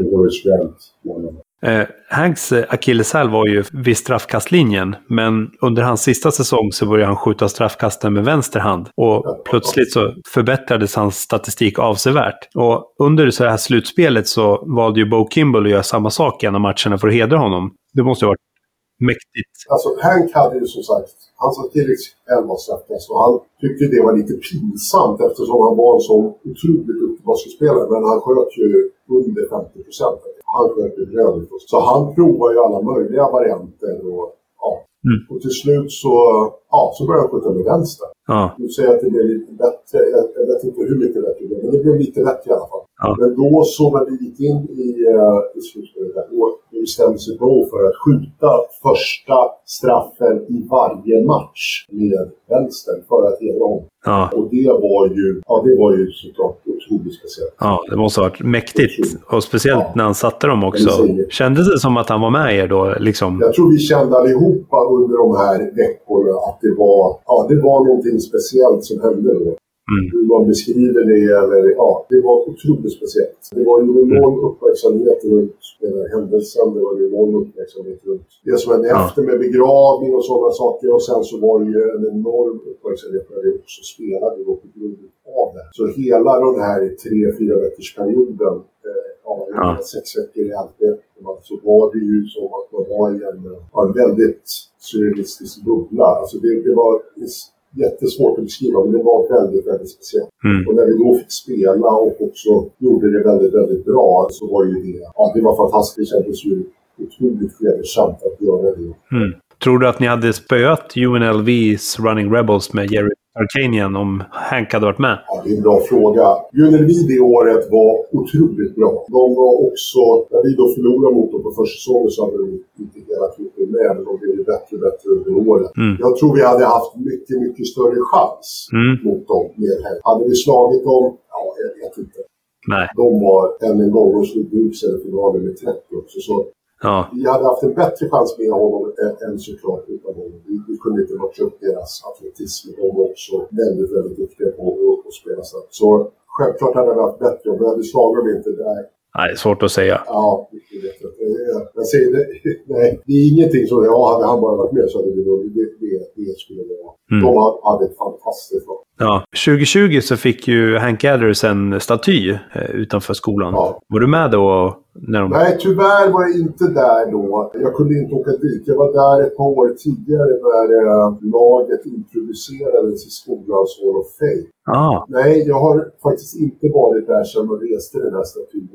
Eh, Hanks eh, akilleshäl var ju vid straffkastlinjen, men under hans sista säsong så började han skjuta straffkasten med vänster hand. Och plötsligt så förbättrades hans statistik avsevärt. Och under det här slutspelet så valde ju Bo Kimball att göra samma sak i en av matcherna för att hedra honom. Det måste ha varit mäktigt. Alltså Hank hade ju som sagt, han sa Felix elvasläpptes och han tyckte det var lite pinsamt eftersom han var en så otroligt duktig basketspelare. Men han sköt ju under 50 procent. Han sköt ju rödigt. Så han provade ju alla möjliga varianter och ja. Mm. Och till slut så, ja, så började han skjuta med vänster. Ja. Du säger att det blev lite bättre. Jag, jag vet inte hur mycket bättre det blev, men det blev lite bättre i alla fall. Ja. Men då så när vi gick in i, uh, i slutspelet, då bestämde sig Bo för att skjuta första straffen i varje match med vänster för att hedra honom. Ja. Och det var ju, ja, det var ju såklart otroligt speciellt. Ja, det måste ha varit mäktigt. Och speciellt ja. när han satte dem också. Kändes det som att han var med er då? Liksom? Jag tror vi kände allihopa under de här veckorna att det var, ja, det var någonting speciellt som hände då. Mm. Hur man beskriver det eller ja, det var otroligt speciellt. Det var ju enorm mm. uppmärksamhet runt den här händelsen. Det var ju enorm uppmärksamhet runt det som hände ja. efter med begravning och sådana saker. Och sen så var det ju en enorm uppmärksamhet när vi också spelade då på grund av det. Så hela den här tre, fyra veckors perioden eh, ja, sex veckor i Alpbergen så var det ju som att man var i en, en väldigt surrealistisk bubbla. Alltså det, det var jättesvårt att beskriva, men det var väldigt, väldigt speciellt. Mm. Och när vi då fick spela och också gjorde det väldigt, väldigt bra så var ju det, ja det var fantastiskt. Det kändes ju otroligt hedersamt att göra det. Mm. Tror du att ni hade spöat UNLVs Running Rebels med Jerry Arcanian om Hank hade varit med? Ja, det är en bra fråga. UNLV det året var otroligt bra. De var också, när vi då förlorade mot dem på försäsongen så hade de inte hela tiden med, men de blev bättre och bättre under året. Mm. Jag tror vi hade haft mycket, mycket större chans mm. mot dem med Hank. Hade vi slagit dem? Ja, jag vet inte. Nej. De var än en gång, de slog ut sig i finalen med 30 också. Så Ja. Vi hade haft en bättre chans med honom än såklart utan honom. Vi, vi kunde inte matcha upp deras atletism. De var också väldigt, väldigt duktiga på att spela snabbt. Så självklart hade vi haft bättre och vi slagit dem inte där. Nej, svårt att säga. Ja, jag vet inte. Jag säger det, nej, det är ingenting som, ja, hade han bara varit med så hade vi vunnit. Det, det, det skulle vara. Mm. De hade ett fantastiskt lag. Ja, 2020 så fick ju Hank Gathers en staty eh, utanför skolan. Ja. Var du med då? När de... Nej, tyvärr var jag inte där då. Jag kunde inte åka dit. Jag var där ett par år tidigare när eh, laget introducerades i skolans Hall of Fame. Ah. Nej, jag har faktiskt inte varit där sedan man reste den här statyn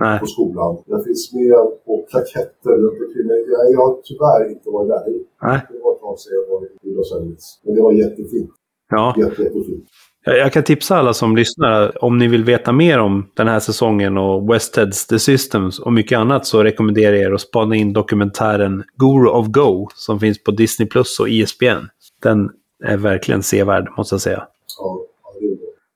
Nej. på skolan. Den finns med på plaketter runt omkring. Jag, jag har tyvärr inte varit där. Nej. Det var ett tag sedan jag var i Los Angeles. Men det var jättefint. Ja. Jag kan tipsa alla som lyssnar, om ni vill veta mer om den här säsongen och Westheads The Systems och mycket annat så rekommenderar jag er att spana in dokumentären Guru of Go som finns på Disney Plus och ISBN. Den är verkligen sevärd, måste jag säga. Ja.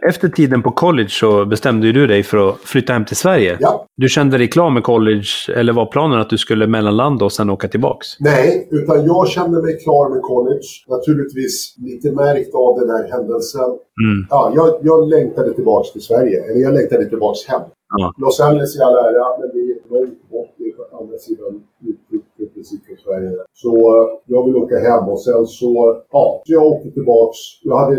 Efter tiden på college så bestämde du dig för att flytta hem till Sverige. Ja. Du kände dig klar med college, eller var planen att du skulle mellanlanda och sen åka tillbaks? Nej, utan jag kände mig klar med college. Naturligtvis lite märkt av den här händelsen. Mm. Ja, jag, jag längtade tillbaks till Sverige, eller jag längtade tillbaks hem. Ja. Los Angeles i all ära, men det är långt bort. Det är på andra sidan princip från Sverige. Så jag vill åka hem och sen så, ja, så jag åkte tillbaks. Jag hade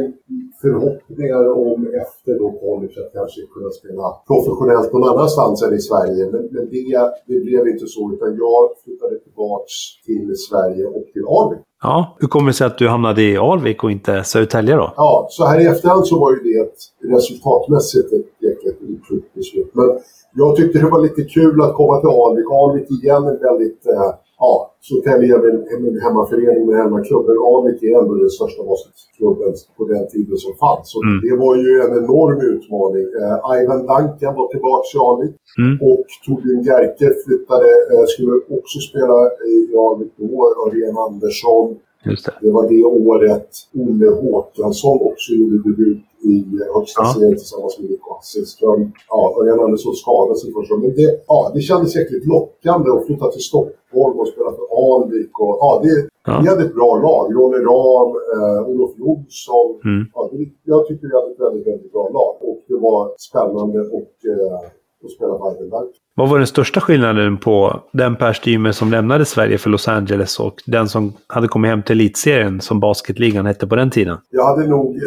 förhoppningar om efter då college att kanske kunna spela professionellt någon annanstans än i Sverige. Men, men det, det blev inte så utan jag flyttade tillbaks till Sverige och till Alvik. Ja, hur kommer det sig att du hamnade i Alvik och inte Södertälje då? Ja, så här i efterhand så var ju det ett resultatmässigt ett jäkligt oklokt beslut. Men jag tyckte det var lite kul att komma till Alvik. Alvik igen är väldigt eh, ja, Södertälje är en hemmaförening med hemmaklubben. Alvik är ändå den största basketklubben på den tiden som fanns. Så mm. Det var ju en enorm utmaning. Uh, Ivan Duncan var tillbaka i Alvik mm. och Torbjörn Gerke flyttade, uh, skulle också spela i Alvik då. Örjan Andersson. Just det. det var det året Olle Håkansson också gjorde debut i högsta ja. serien tillsammans med Nico Hasselström. Ja, Örjan Andersson skadade sig första Men det, ja, det kändes jäkligt lockande att flytta till Stockholm och spela för Alvik. Och, ja, det, ja. vi hade ett bra lag. Ronny Ram, eh, Olof Jonsson. Mm. Ja, det, jag tycker vi hade ett väldigt, väldigt bra lag. Och det var spännande och eh, och spela Weidenberg. Vad var den största skillnaden på den Per Stümer som lämnade Sverige för Los Angeles och den som hade kommit hem till elitserien som basketligan hette på den tiden? Jag hade nog...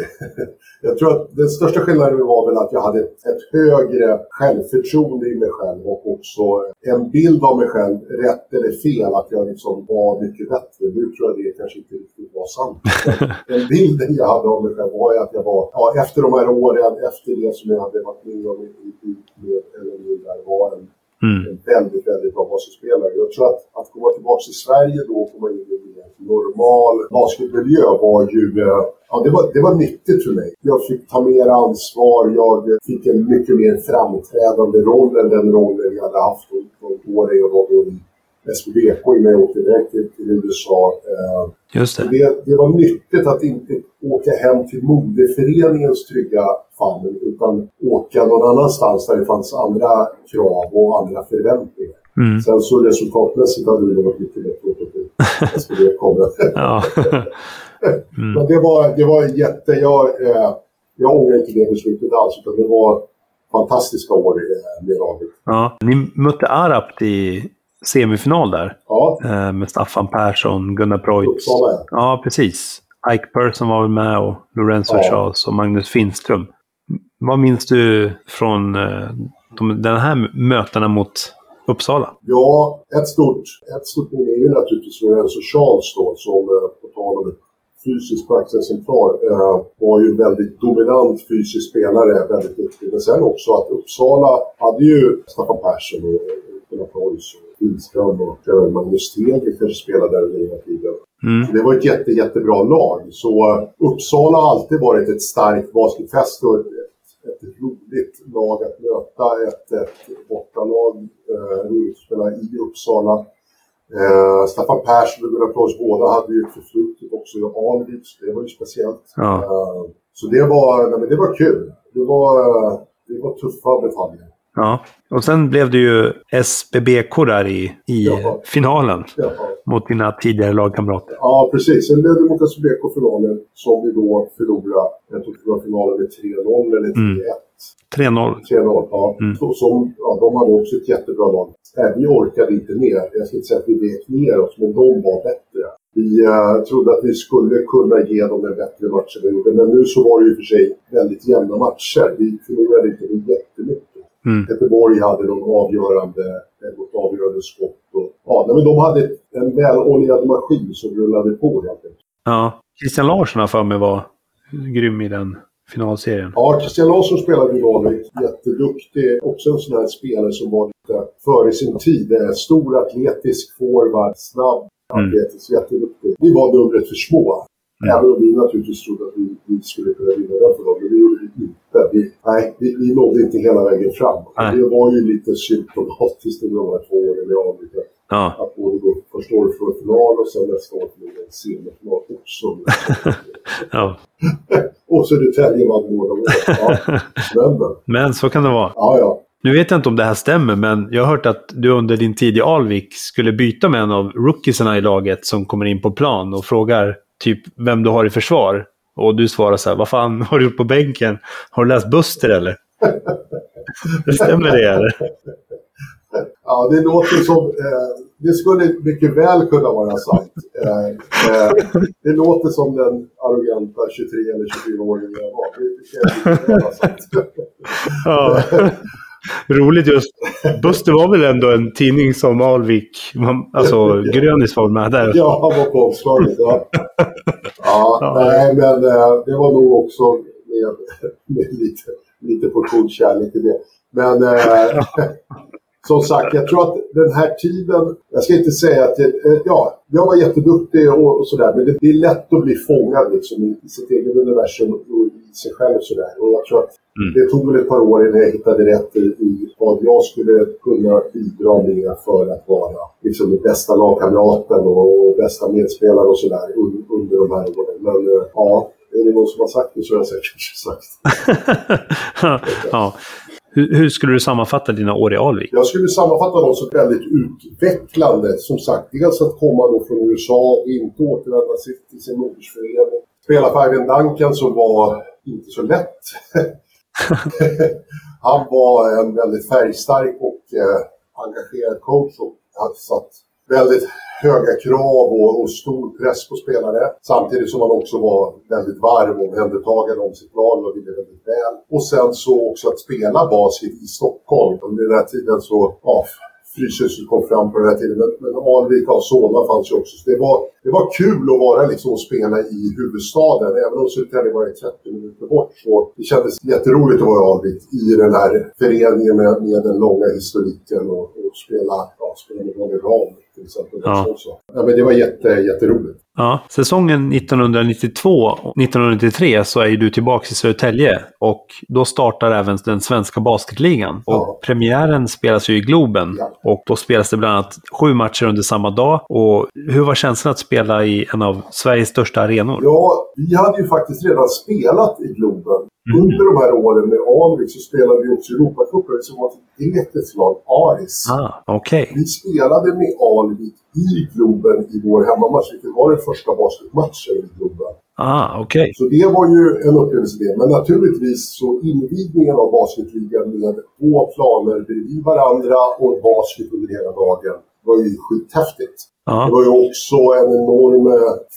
jag tror att den största skillnaden var väl att jag hade ett högre självförtroende i mig själv och också en bild av mig själv, rätt eller fel, att jag liksom var mycket bättre. Nu tror jag det kanske inte riktigt var sant. den bilden jag hade av mig själv var att jag var, ja, efter de här åren, efter det som jag hade varit med om med LNU där var en, mm. en väldigt, väldigt bra basketspelare. Jag tror att, att komma tillbaka till Sverige då och komma in i en normal basketmiljö var ju eh, Ja, det var, det var nyttigt för mig. Jag fick ta mer ansvar. Jag fick en mycket mer framträdande roll än den rollen jag hade haft de åren jag var i SBBK innan jag åkte iväg till, till USA. Eh, Just det. det. Det var nyttigt att inte åka hem till moderföreningens trygga famn utan åka någon annanstans där det fanns andra krav och andra förväntningar. Mm. Sen så resultatmässigt hade det varit mycket bättre att åka SBBK. ja. mm. Men det var, det var jätte... Jag, eh, jag ångrar inte det beslutet alls utan det var fantastiska år med laget. Ja, ni mötte Arapt i semifinal där. Ja. Eh, med Staffan Persson, Gunnar Preutz. Ja, precis. Ike Persson var väl med och Lorenzo ja. Charles och Magnus Finström. Vad minns du från eh, de, den här mötena mot Uppsala? Ja, ett stort, ett stort minne är ju naturligtvis Lorenzo Charles då, som eh, på tal om fysiskt praxexemplar eh, var ju väldigt dominant fysisk spelare, väldigt duktig. Men sen också att Uppsala hade ju Staffan Persson och Gunnar Preuss Lindström och uh, Magnus Tegel kanske spelade där under hela tiden. Mm. Det var ett jätte, jättebra lag. Så uh, Uppsala har alltid varit ett starkt basketfäste och ett, ett, ett roligt lag att möta. Ett, ett bortalag. Uh, roligt att spela i Uppsala. Uh, Staffan Persson och Gunnar Preuss båda hade ju ett förflutet också i Alvik, så det var ju speciellt. Ja. Uh, så det var, nej, men det var kul. Det var, det var tuffa bataljer. Ja, och sen blev det ju SBBK där i, i Jaha. finalen Jaha. mot dina tidigare lagkamrater. Ja, precis. Sen blev det mot SBBK-finalen som vi då förlorade. Jag tror det var finalen med 3-0 eller 3-1. Mm. 3-0. 3-0, ja. Mm. Så, som, ja. De hade också ett jättebra lag. Äh, vi orkade inte ner. Jag ska inte säga att vi vek ner oss, men de var bättre. Vi uh, trodde att vi skulle kunna ge dem en bättre match än vi gjorde. Men nu så var det ju för sig väldigt jämna matcher. Vi förlorade inte jättemycket. Mm. Göteborg hade de avgörande, något avgörande skott. Och, ja, men de hade en väloljad maskin som rullade på helt enkelt. Ja, Christian Larsson har för mig var grym i den finalserien. Ja, Christian Larsson spelade i Norrvik. Jätteduktig. Också en sån här spelare som var lite före sin tid. Stor, atletisk forward, snabb, mm. atletisk, jätteduktig. Vi var numret för små. Mm. Även om vi naturligtvis trodde att vi, vi skulle kunna vinna den för dem. Men det gjorde vi inte. Vi, nej, vi, vi nådde inte hela vägen fram. Det var ju lite symptomatiskt under de här två åren i Afrika. Ja. Att både gå första året för final och sen nästa år för en semifinal också. ja. och Södertälje vann båda ja. men, men så kan det vara. Ja, ja. Nu vet jag inte om det här stämmer, men jag har hört att du under din tid i Alvik skulle byta med en av rookiesarna i laget som kommer in på plan och frågar typ vem du har i försvar. Och du svarar så här, vad fan har du gjort på bänken? Har du läst Buster eller? det stämmer det eller? Ja, det låter som... Eh, det skulle mycket väl kunna vara sant. Eh, eh, det låter som den arroganta 23 eller 24-åringen jag var. Det, det kan jag. Ja. Roligt just. Buster var väl ändå en tidning som Alvik, alltså Grönis var med där. Ja, han var på omslaget. Ja. Ja, ja. Nej, men eh, det var nog också med, med lite, lite portion kärlek i det. Men eh, som sagt, jag tror att den här tiden, jag ska inte säga att, det, eh, ja, jag var jätteduktig och, och sådär, men det, det, är lätt att bli fångad liksom, i, i sitt eget universum och i sig själv och sådär. Och jag tror att mm. det tog väl ett par år innan jag hittade rätt i, i vad jag skulle kunna bidra med för att vara liksom, den bästa lagkamraten och, och bästa medspelaren och sådär under, under de här åren. Men eh, ja, är det någon som har sagt det så har jag säkert sagt. ja. Hur, hur, skulle du sammanfatta dina år i Alvik? Jag skulle sammanfatta dem som väldigt utvecklande. Som sagt, dels att komma då från USA, inte återvända till sin modersförening. Spela för Ivan Duncan som var inte så lätt. Han var en väldigt färgstark och eh, engagerad coach och hade satt väldigt höga krav och, och, stor press på spelare. Samtidigt som man också var väldigt varm och omhändertagande om sitt lag och ville väldigt väl. Och sen så också att spela basket i Stockholm. Under den här tiden så, ja, Fryshuset kom fram på den här tiden. Men, men Alvik och Solna fanns ju också. Så det var, det var kul att vara liksom och spela i huvudstaden. Även om Södertälje var 30 minuter bort så det kändes jätteroligt att vara i Alvik i den här föreningen med, med den långa historiken och, och spela, ja, spela med Ronny Ram till exempel. Ja. Ja, men det var jätte, jätteroligt. Ja. Säsongen 1992-1993 så är ju du tillbaka i Södertälje och då startar även den svenska basketligan. Ja. Och premiären spelas ju i Globen ja. och då spelas det bland annat sju matcher under samma dag. Och hur var känslan att spela i en av Sveriges största arenor? Ja, vi hade ju faktiskt redan spelat i Globen Mm. Under de här åren med Alvik så spelade vi också Europacupen som var ett grekiskt lag, Aris. Ah, okay. Vi spelade med Alvik i Globen i vår hemmamatch, vilket var den första basketmatchen i Globen. Ah, okay. Så det var ju en upplevelse det. Men naturligtvis så invigningen av basketligan med två planer bredvid varandra och basket under hela dagen var ju skithäftigt. Ja. Det var ju också en enorm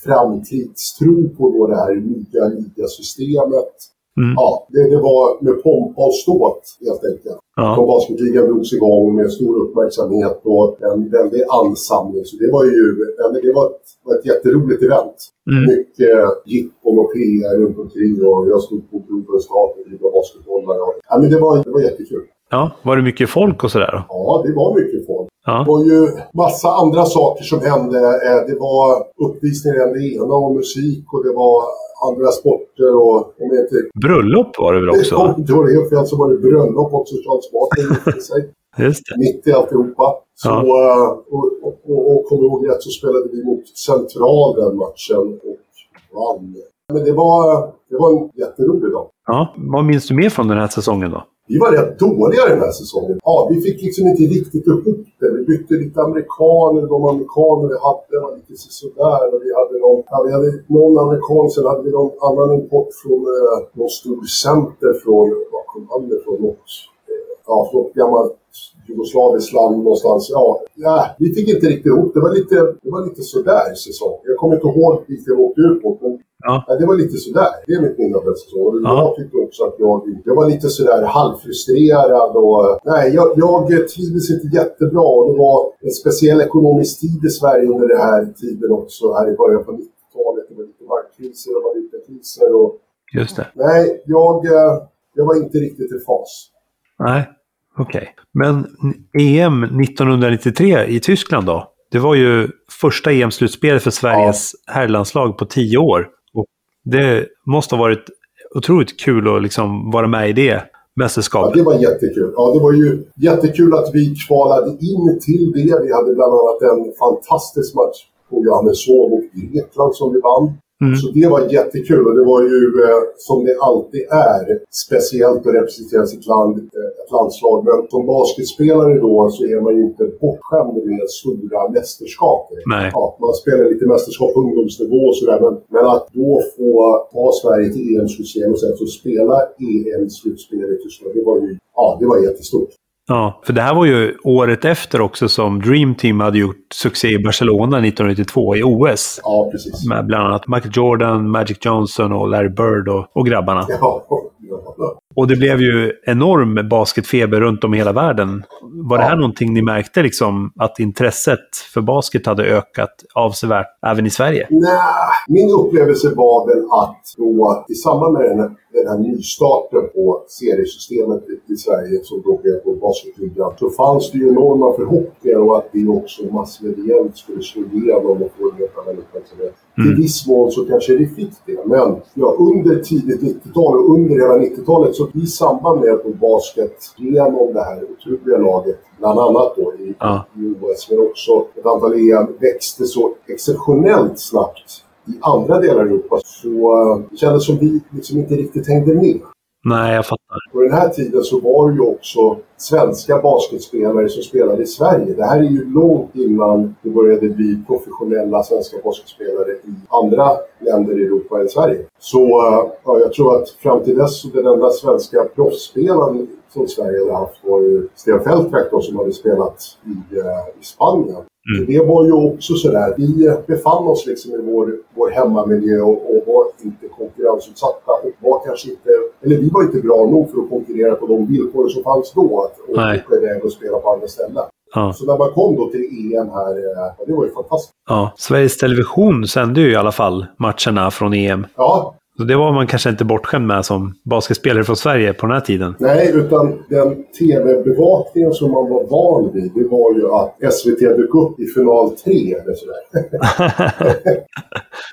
framtidstro på det här nya ligasystemet. Mm. Ja, det, det, var med pompa och ståt helt enkelt. Ja. Som basketligan drogs igång med stor uppmärksamhet och en väldig ansamling. Så det var ju det var ett, var ett jätteroligt event. Mm. Mycket jippon och PR runt omkring och jag stod på Globens tak och drev basketbollar. Ja, men det var, det var jättekul. Ja, var det mycket folk och sådär? Ja, det var mycket folk. Ja. Det var ju massa andra saker som hände. Eh, det var uppvisningar i det ena och musik och det var andra sporter och... Om inte... Bröllop var det väl också? Inte ihåg helt fel så var det bröllop också. Charles Barkley gifte sig. Just det. Mitt i alltihopa. Så, ja. Eh, och, och, och, och kommer ihåg rätt så spelade vi mot Central den matchen och vann. Men det var, det var en jätterolig dag. Ja, vad minns du mer från den här säsongen då? Vi var rätt dåliga den här säsongen. Ja, vi fick liksom inte riktigt ihop det. Vi bytte lite amerikaner. De amerikaner vi hade var lite sådär. Och vi hade någon, ja, vi hade någon amerikan, sen hade vi någon annan import från eh, någon stor center från, vad kom han ifrån? Något, eh, ja, från gammalt jugoslaviskt land någonstans. Ja, ja, vi fick inte riktigt ihop det. var lite, det var lite sådär säsong. Jag kommer inte ihåg vilka vi åkte ut mot, men Ja. det var lite sådär. Det är mitt minne av den säsongen. Ja. Jag tyckte också att jag, jag var lite sådär halvfrustrerad och nej, jag, jag trivdes inte jättebra. Och det var en speciell ekonomisk tid i Sverige under den här tiden också, här i början på 90-talet. Det var lite markkriser och valutakriser och... Just det. Nej, jag, eh, jag var inte riktigt i fas. Nej, okej. Okay. Men EM 1993 i Tyskland då? Det var ju första EM-slutspelet för Sveriges ja. herrlandslag på tio år. Det måste ha varit otroligt kul att liksom vara med i det mästerskapet. Ja, det var jättekul. Ja, det var ju jättekul att vi kvalade in till det. Vi hade bland annat en fantastisk match på Johanneshov och Grekland som vi vann. Mm. Så det var jättekul och det var ju eh, som det alltid är speciellt att representera sitt land, eh, ett landslag. Men som basketspelare då så är man ju inte bortskämd med stora mästerskap. Ja, man spelar lite mästerskap på ungdomsnivå och sådär men, men att då få ta Sverige till EM-slutspel och sen så spela EM-slutspel i Tyskland, det var ju ja, det var jättestort. Ja, för det här var ju året efter också som Dream Team hade gjort succé i Barcelona 1992 i OS. Ja, precis. Med bland annat Michael Jordan, Magic Johnson och Larry Bird och, och grabbarna. Ja. Och det blev ju enorm basketfeber runt om i hela världen. Var det här någonting ni märkte, liksom, att intresset för basket hade ökat avsevärt även i Sverige? Nej, min upplevelse var väl att då i samband med den här, den här nystarten på seriesystemet i, Sverige som då blev på basketligan så fanns det ju enorma förhoppningar om att det också massmediellt skulle slå igenom och få en helt annan uppmärksamhet. Mm. Till viss mån så kanske det fick det, men ja, under tidigt 90-tal och under hela 90-talet så i samband med att basket genom det här otroliga laget, bland annat då i, Ja. i OS, men också ett antal EM, växte så exceptionellt snabbt i andra delar av Europa så uh, det kändes som vi liksom inte riktigt hängde med. Nej, jag fattar. På den här tiden så var det ju också svenska basketspelare som spelade i Sverige. Det här är ju långt innan det började bli professionella svenska basketspelare i andra länder i Europa än Sverige. Så eh, ja, jag tror att fram till dess så den enda svenska proffsspelaren som Sverige hade haft var ju Sten Fältverk då, som hade spelat i, eh, i Spanien. Mm. Det var ju också sådär, vi befann oss liksom i vår, vår hemmamiljö och, och var inte konkurrensutsatta och var kanske inte, eller vi var inte bra nog för att konkurrera på de villkor som fanns då. Att Nej. åka iväg och spela på andra ställen. Ja. Så när man kom då till EM här, eh, det var ju fantastiskt. Ja. Sveriges Television sände ju i alla fall matcherna från EM. Ja, Så det var man kanske inte bortskämd med som basketspelare från Sverige på den här tiden. nej, utan den tv-bevakningen som man var van vid, det var ju att SVT dök upp i final 3 eller sådär.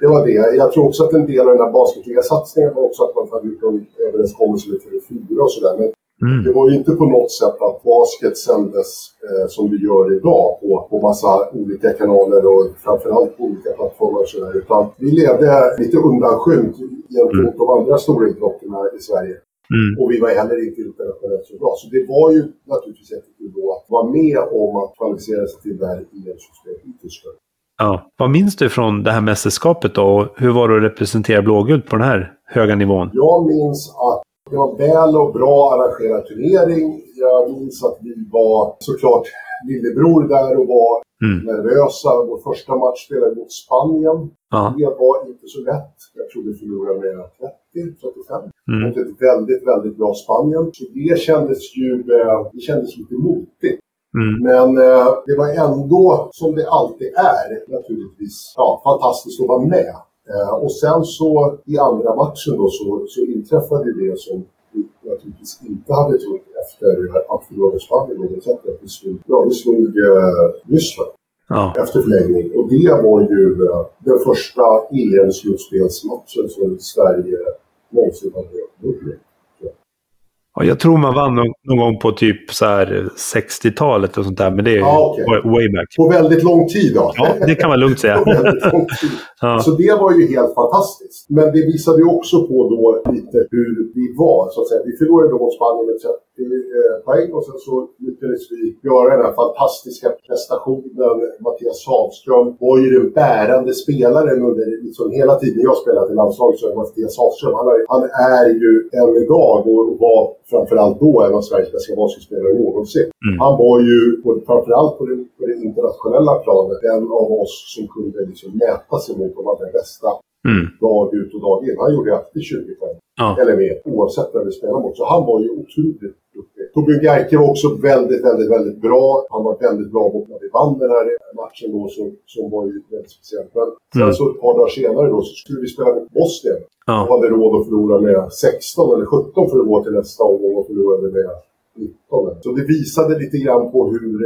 Det var det. Jag tror också att en del av den här basketligasatsningen var också att man hade gjort en överenskommelse med TV4 och sådär. Men Mm. det var ju inte på något sätt att basket sändes eh, som det gör idag på, på massa olika kanaler och framförallt på olika plattformar och sådär. Utan vi levde lite undanskymt gentemot de andra stora idrotterna i Sverige. Mm. Och vi var heller inte internationellt så bra. Så det var ju naturligtvis jättekul då att vara med om att kvalificera sig till det här EM-systemet i Tyskland. Ja. Vad minns du från det här mästerskapet då? Och hur var det att representera blågult på den här höga nivån? Jag minns att det var väl och bra arrangerad turnering. Jag minns att vi var såklart lillebror där och var Mm. nervösa. Vår första match spelade mot Spanien. Ja. Det var inte så lätt. Jag tror vi förlorade med 30-35 Mm. mot ett väldigt, väldigt bra Spanien. Så det kändes ju eh, det kändes lite motigt. Mm. Men eh, det var ändå, som det alltid är, naturligtvis ja, fantastiskt att vara med. Eh, och sen så i andra matchen då så, så inträffade det som vi naturligtvis inte hade trott efter att vi var Spanien. Och det att vi slog, ja, vi slog eh, Ryssland Ja. efter förlängning. Och det var ju eh, den första EM-slutspelsmatchen som Sverige någonsin hade vunnit. Ja, jag tror man vann någon, gång på typ så här 60-talet och sånt där, men det är Ja, okej. way- back. På väldigt lång tid då. Ja, det kan man lugnt säga. Ja. Så det var ju helt fantastiskt. Men det visade ju också på då lite hur vi var. Så att säga. Vi förlorade mot Spanien med 30 poäng och sen så lyckades vi göra den här fantastiska prestationen. Mattias Hagström var ju den bärande spelaren under liksom hela tiden jag spelade i landslaget. Så är Mattias Hagström, han är, han är ju än idag och var framförallt då en av Sveriges bästa basketspelare någonsin. Mm. Han var ju framförallt på det, på det internationella planet en av oss som kunde liksom mäta sig mot de allra bästa Mm. dag ut och dag in. Han gjorde alltid 20 poäng. Ja. Eller mer, oavsett vem vi spelade mot. Så han var ju otroligt. Torbjörn Geike var också väldigt, väldigt, väldigt bra. Han var väldigt bra mot när vi vann den här matchen då, som, som var ju väldigt speciellt. Men sen Mm. så ett par dagar senare då så skulle vi spela mot Bosnien. Ja. Och hade råd att förlora med 16 eller 17 för att gå till nästa omgång och förlorade med 19. Så det visade lite grann på hur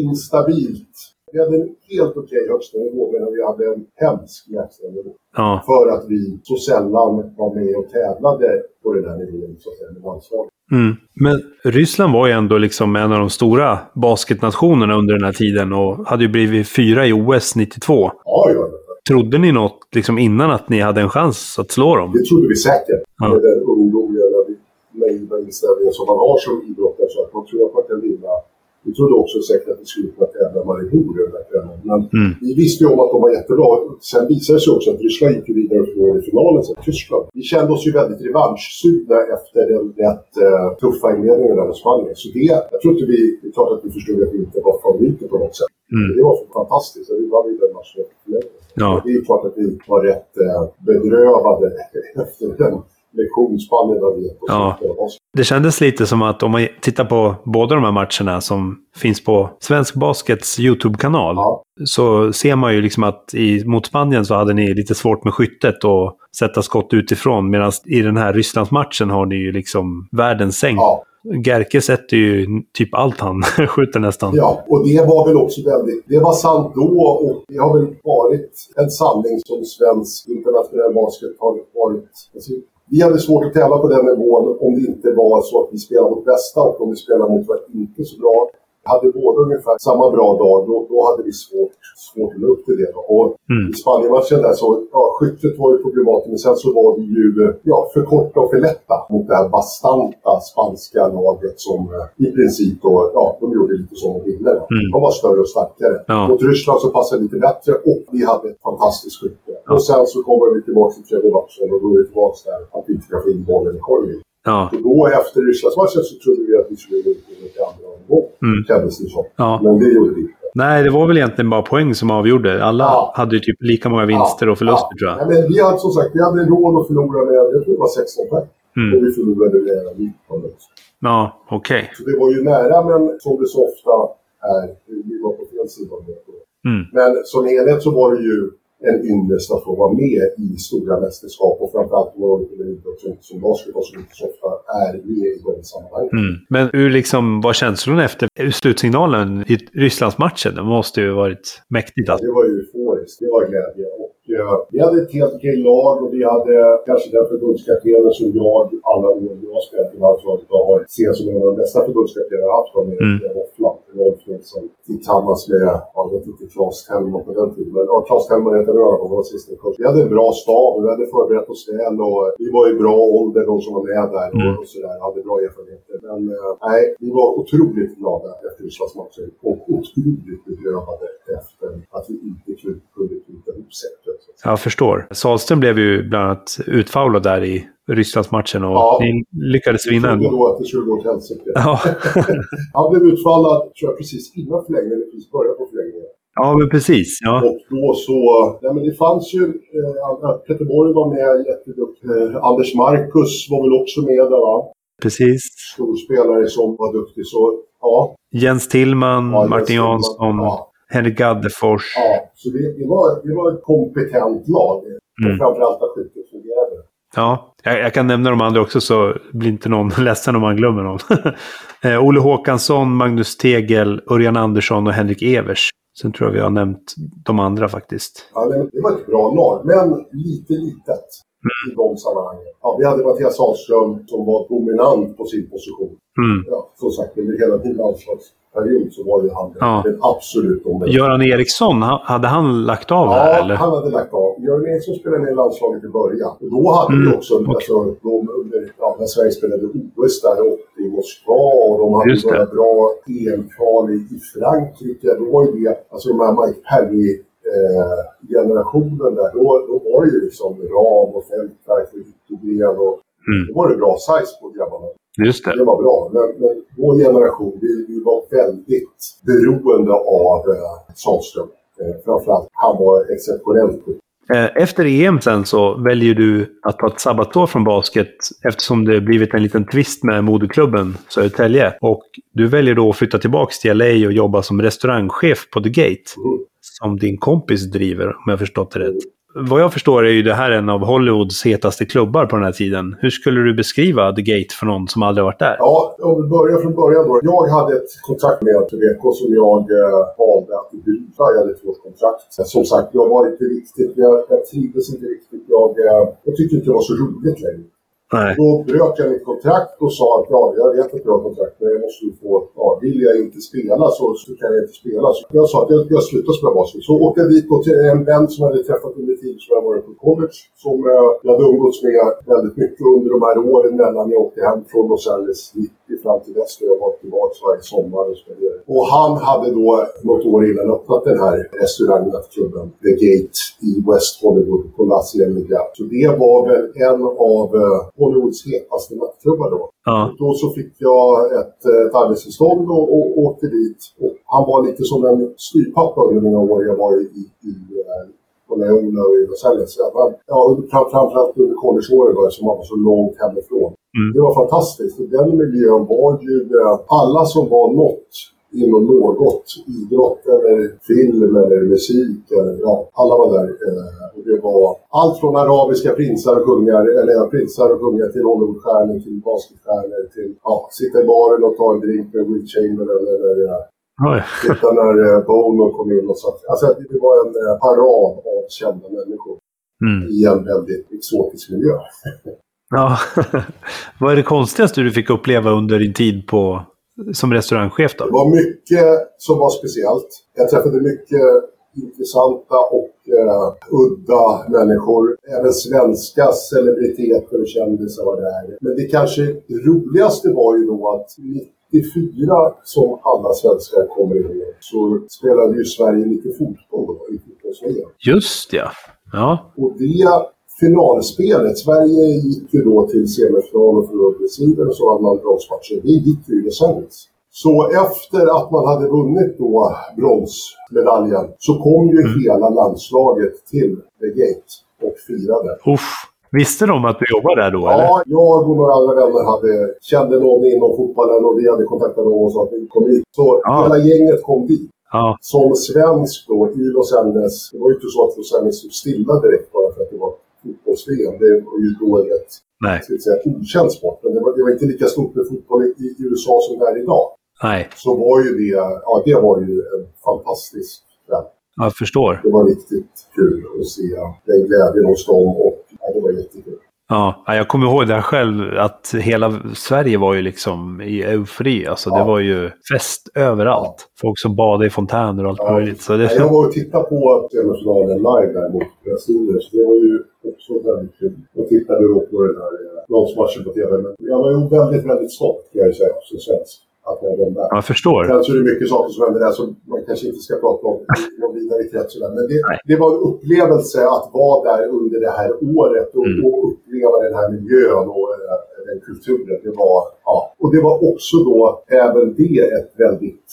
instabilt vi hade en helt okej högsta nivå medan vi hade en hemsk lägsta nivå. Ja. För att vi så sällan var med och tävlade på den här nivån så att säga med landslaget. Mm. Men Ryssland var ju ändå liksom en av de stora basketnationerna under den här tiden och hade ju blivit fyra i OS 92. Ja, ja. Trodde ni något liksom innan att ni hade en chans att slå dem? Det trodde vi säkert. Ja. Med den ungdomliga, naiva inställningen som man har som idrottare. Så att man tror att man kan vinna Vi trodde också säkert att vi skulle kunna tävla Maribor i den här kvällen. Men mm. vi visste ju om att de var jättebra. Sen visade det sig också att Ryssland gick vidare och förlorade i finalen sen, Tyskland. Vi kände oss ju väldigt revanschsugna efter den rätt uh, tuffa inledningen där mot Spanien. Så det, jag tror inte vi, det är klart att vi förstod att vi inte var favoriter på något sätt. Mm. Det var fantastiskt. Vi vann ju den matchen Ja. Det är klart att vi var rätt uh, bedrövade efter den lektionsspannet av ja. Det kändes lite som att om man tittar på båda de här matcherna som finns på Svensk Baskets YouTube-kanal. Ja. Så ser man ju liksom att i, mot Spanien så hade ni lite svårt med skyttet och sätta skott utifrån. Medan i den här Rysslandsmatchen har ni ju liksom världens säng. Ja. Gerke sätter ju typ allt han skjuter nästan. Ja, och det var väl också väldigt... Det var sant då och det har väl varit en sanning som svensk internationell basket har varit... Alltså, vi hade svårt att tävla på den nivån om det inte var så att vi spelade vårt bästa och om vi spelade mot var inte så bra. Hade båda ungefär samma bra dag, då, då hade vi svårt, svårt att nå upp till det. Då. Och mm. I Spanienmatchen där så, ja, skyttet var ju problematiskt, men sen så var vi ju ja, för korta och för lätta mot det här bastanta spanska laget som eh, i princip då, ja, de gjorde lite som de ville. Mm. De var större och starkare. Ja. Mot Ryssland så passade det lite bättre och vi hade ett fantastiskt skytte. Ja. Och sen så kommer vi tillbaka till tredje matchen och då är vi tillbaka där att vi inte kan få in bollen i korgen. Ja. Så då efter Rysslandsmatchen så trodde vi att vi skulle gå ut i andra. Mm. Kändes det som. Ja. Men det gjorde vi inte. Nej, det var väl egentligen bara poäng som avgjorde. Alla ja. hade ju typ lika många vinster ja. och förluster ja. tror jag. Ja, men vi hade som sagt vi hade råd att förlora med, jag tror det var 16 poäng. Mm. Och vi förlorade med 19. Ja, okej. Okay. Så det var ju nära, men som det så ofta är, vi var på fel sida av det. Mm. Men som helhet så var det ju en ynnest att få vara med i stora mästerskap och framförallt en idrott som basket som inte så ofta är med i de sammanhangen. Mm. Men hur liksom, var känslorna efter slutsignalen i Rysslandsmatchen? Det måste ju varit mäktigt. Alltså. Ja, det var ju euforiskt. Det var glädje. Och Ja, vi hade ett helt okej lag och vi hade kanske den förbundskaptenen som jag, alla år jag spelat i landslaget, har ser som en av de bästa förbundskaptenerna jag haft. Med mm. Hoffland, Nilsson. Tillsammans med, jag vet inte, Claes Tellman på den tiden. Men ja, Claes Tellman det på vår sista kurs. Vi hade en bra stab, vi hade förberett oss väl och vi var i bra ålder, de som var med där och, mm. och sådär. Hade bra erfarenheter. Men äh, nej, vi var otroligt glada efter Rysslandsmatchen och otroligt bedrövade efter att vi inte kunde knyta ihop sättet. Jag förstår. Salström blev ju bland annat utfaulad där i Rysslandsmatchen och ja, ni lyckades vinna ändå. då att det skulle gå åt helsike. Ja. Han blev utfallad, tror jag, precis innan förlängningen, eller precis början på förlängningen. Ja, men precis. Ja. Och då så... Ja, men det fanns ju... Eh, Peter Borg var med jätteduktig. Eh, Anders Marcus var väl också med där, va? Precis. Storspelare som var duktig, så ja. Jens Tillman, ja, Martin Jansson. Ja. Henrik Gaddefors. Ja, så det, det, var, det var ett kompetent lag. Mm. Och framförallt att skyttet fungerade. Ja, jag, jag, kan nämna de andra också så blir inte någon ledsen om man glömmer någon. eh, Olle Håkansson, Magnus Tegel, Örjan Andersson och Henrik Evers. Sen tror jag vi har nämnt de andra faktiskt. Ja, det var ett bra lag, men lite litet mm. i de sammanhangen. Ja, vi hade Mattias Ahlström som var dominant på sin position. Mm. Ja, som sagt, under hela min landslags period så var ju han ja. den absolut dominerande. Göran Eriksson, hade han lagt av ja, här eller? han hade lagt av. Göran Eriksson spelade med i landslaget i början. Och då hade mm. vi också, okay. alltså, de, under, ja, när Sverige spelade OS där uppe i Moskva och de hade några bra EM-kval i, Frankrike. Då var ju det, alltså de här Mike Perry eh, generationen där, då, då var det ju liksom Ram och Fältberg och Yttergren och mm. då var det bra size på grabbarna. Just det. det var bra. Men, men vår generation, vi, vi var väldigt beroende av eh, Sahlström. Eh, framförallt, han var exceptionellt. Eh, efter EM sen så väljer du att ta ett sabbatsår från basket eftersom det blivit en liten twist med moderklubben Södertälje. Och du väljer då att flytta tillbaka till LA och jobba som restaurangchef på The Gate. Mm. Som din kompis driver, om jag förstått det rätt vad jag förstår är ju det här en av Hollywoods hetaste klubbar på den här tiden. Hur skulle du beskriva The Gate för någon som aldrig varit där? Ja, om vi börjar från början då. Jag hade ett kontrakt med Tuveco som jag eh, valde att bryta. Jag hade ett årskontrakt. Som sagt, jag var inte riktigt... Jag, jag trivdes inte riktigt. Jag, eh, jag tyckte inte det var så roligt längre. Nej. Då bröt jag mitt kontrakt och sa att ja, jag vet att jag har kontrakt men jag måste ju få, ja, vill jag inte spela så, så kan jag inte spela. Så jag sa att jag, jag slutar spela basket. Så åkte jag dit till en vän som jag hade träffat under tiden som jag varit på college. Som eh, jag hade umgåtts med väldigt mycket under de här åren mellan jag åkte hem från Los Angeles 90 fram till dess. Jag var tillbaka varje sommar och spelade. Och han hade då något år innan öppnat den här restaurangen, klubben, The Gate i West Hollywood på Las Vegas. Så det var väl en av eh, Hollywoods hetaste nattklubbar då. Ja. Då så fick jag ett, ett arbetstillstånd och, och åkte dit. Och han var lite som en styrpappa under mina år jag var i, i, i på Leona och i Los Angeles. Ja, framförallt under collegeåren som var så långt hemifrån. Mm. Det var fantastiskt. Den miljön var ju uh, alla som var något inom något. Idrott eller film eller musik. Eller, ja, alla var där. Eh, och det var allt från arabiska prinsar och kungar, eller prinsar och kungar till Hollywoodstjärnor, till basketstjärnor, till ja, sitta i baren och ta en drink med Will Chamberlain eller ja, sitta när eh, Bono kom in och så. Alltså det var en eh, parad av kända människor. Mm. I en väldigt exotisk miljö. ja. Vad är det konstigaste du fick uppleva under din tid på som restaurangchef då? Det var mycket som var speciellt. Jag träffade mycket intressanta och uh, udda människor. Även svenska celebriteter och kändisar var där. Men det kanske roligaste var ju då att 94 som alla svenskar kommer ihåg så spelade ju Sverige lite fotboll i fotbolls Just ja. ja. Och det finalspelet. Sverige gick ju då till semifinal och förlorade Brasilien och så hade man bronsmatcher. Det gick ju i Angeles. Så efter att man hade vunnit då bronsmedaljen så kom ju mm. hela landslaget till The Gate och firade. Uff. Visste de att du jobbade där då? Ja, eller? jag och några andra vänner hade, kände någon inom fotbollen och vi hade kontaktat någon och sa att vi kom hit. Så ja. hela gänget kom dit. Ja. Som svensk då i Los Angeles. Det var ju inte så att Los Angeles stod stilla direkt bara för att det var fotbolls-VM. Det var ju då en rätt Nej. säga, okänd sport. Men det var, det var, inte lika stort med fotboll i, i USA som det är idag. Nej. Så var ju det, ja det var ju en fantastisk kväll. Jag förstår. Det var riktigt kul att se den glädjen hos dem och ja, det var jättekul. Ja, jag kommer ihåg det själv att hela Sverige var ju liksom i eufori. Alltså ja. det var ju fest överallt. Ja. Folk som badade i fontäner och allt ja. möjligt. Så det... Jag var och tittade på semifinalen live där mot Brasilien. Så det var ju också väldigt kul. Jag tittade då på den här bronsmatchen på TV. Men jag var ju väldigt, väldigt stolt kan jag säga som svensk att ha dem där. Jag förstår. Sen så är det mycket saker som händer där som man kanske inte ska prata om någon vidare krets. Men det, det, var en upplevelse att vara där under det här året och, mm. och uppleva den här miljön och äh, den kulturen. Det var, ja. Och det var också då även det ett väldigt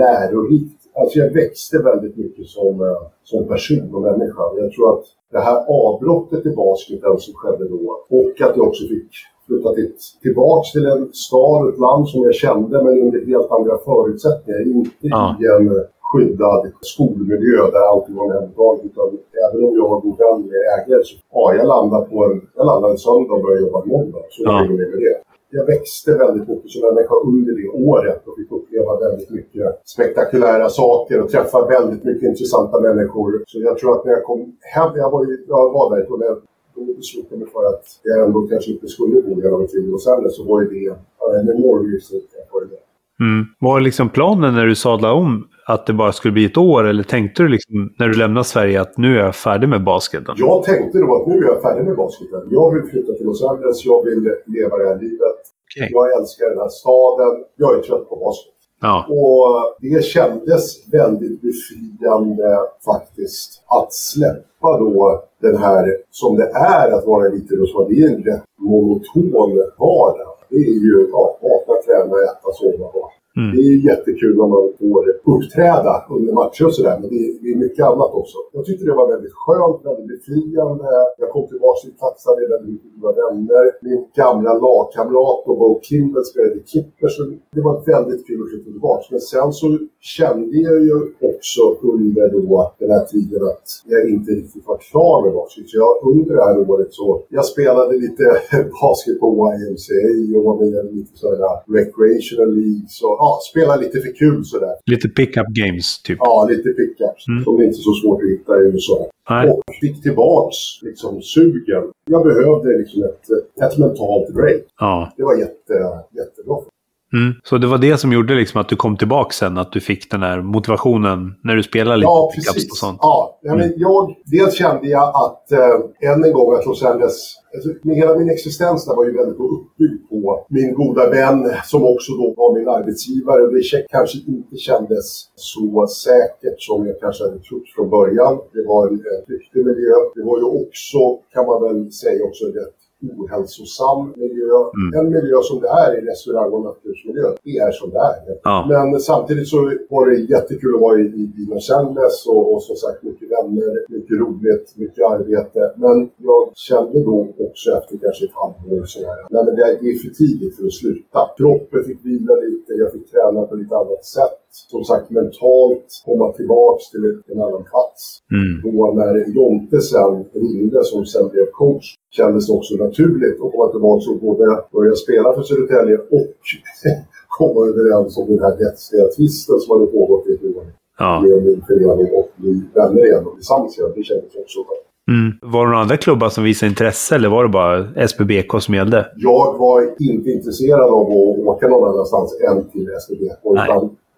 lärorikt Alltså jag växte väldigt mycket som, eh, som person och människa. Jag tror att det här avbrottet i basketen som skedde då och att jag också fick flyttat tillbaks till en stad, ett land som jag kände men under helt andra förutsättningar. Inte ja. i en skyddad skolmiljö där allting var omhändertaget. Utan även om jag var god vän med ägare så ja, jag landade på en, jag landade en söndag och började jobba måndag. Så ja. det med det. Jag växte väldigt mycket som människa under det året och fick uppleva väldigt mycket spektakulära saker och träffa väldigt mycket intressanta människor. Så jag tror att när jag kom hem, jag var, ju, jag var där och då beslutade mig för att jag ändå kanske inte skulle liv i Los Angeles så var ju det en enorm livserfarenhet. Mm. Var liksom planen när du sadlade om att det bara skulle bli ett år eller tänkte du liksom när du lämnade Sverige att nu är jag färdig med basketen? Jag tänkte då att nu är jag färdig med basketen. Jag vill flytta till Los Angeles, jag vill leva det här livet. Okay. Jag älskar den här staden, jag är trött på basket. Ja. Och det kändes väldigt befriande faktiskt att släppa då den här, som det är att vara elitidrottsman, det är en rätt monoton vardag. Det är ju ja, vakna, träna, äta, sova. Mm. Det är jättekul om man får uppträda under matcher och sådär, men det är, det är, mycket annat också. Jag tyckte det var väldigt skönt, väldigt befriande. Jag kom tillbaka till Tatsa, det är väldigt mycket goda vänner. Min gamla lagkamrat och Bo Kimball spelade Kipper, så det var väldigt kul att flytta tillbaka. Men sen så kände jag ju också under då den här tiden att jag inte riktigt var klar med basket. Så jag, under det här året så, jag spelade lite basket på YMCA och var med i lite sådana recreational leagues och ja, spela lite för kul sådär. Lite pick-up games, typ? Ja, lite pick-ups. Mm. Som är inte så svårt att hitta i USA. Nej. Och fick tillbaks liksom, sugen. Jag behövde liksom ett, ett mentalt break. Ja. Det var jätte, jättebra. Mm. Så det var det som gjorde liksom att du kom tillbaka sen? Att du fick den här motivationen när du spelade lite Ja, precis. och sånt? Ja, men jag, dels kände jag att eh, än en gång att Los Angeles, alltså, med hela min existens där var ju väldigt uppbyggd på min goda vän som också då var min arbetsgivare. Och det kanske inte kändes så säkert som jag kanske hade trott från början. Det var en, en flyktig miljö. Det var ju också, kan man väl säga, också en rätt ohälsosam miljö. Mm. En miljö som det är i restaurang och nattklubsmiljö, det är som det är. Ja. Men samtidigt så var det jättekul att vara i, i, Angeles och, och som sagt mycket vänner, mycket roligt, mycket arbete. Men jag kände då också efter kanske ett halvår så här, nej men det är för tidigt för att sluta. Kroppen fick vila lite, jag fick träna på lite annat sätt. Som sagt mentalt komma tillbaks till en annan plats. Mm. Då när Jonte sen ringde, som sen blev coach, kändes det också naturligt att komma tillbaka och både börja spela för Södertälje och komma överens om den här rättsliga tvisten som hade pågått i ett år Ja. med min förening och bli vänner igen och tillsammans igen. Det kändes också bra. Mm. Var det några andra klubbar som visade intresse eller var det bara SPBK som gällde? Jag var inte intresserad av att åka någon annanstans än till SVBK.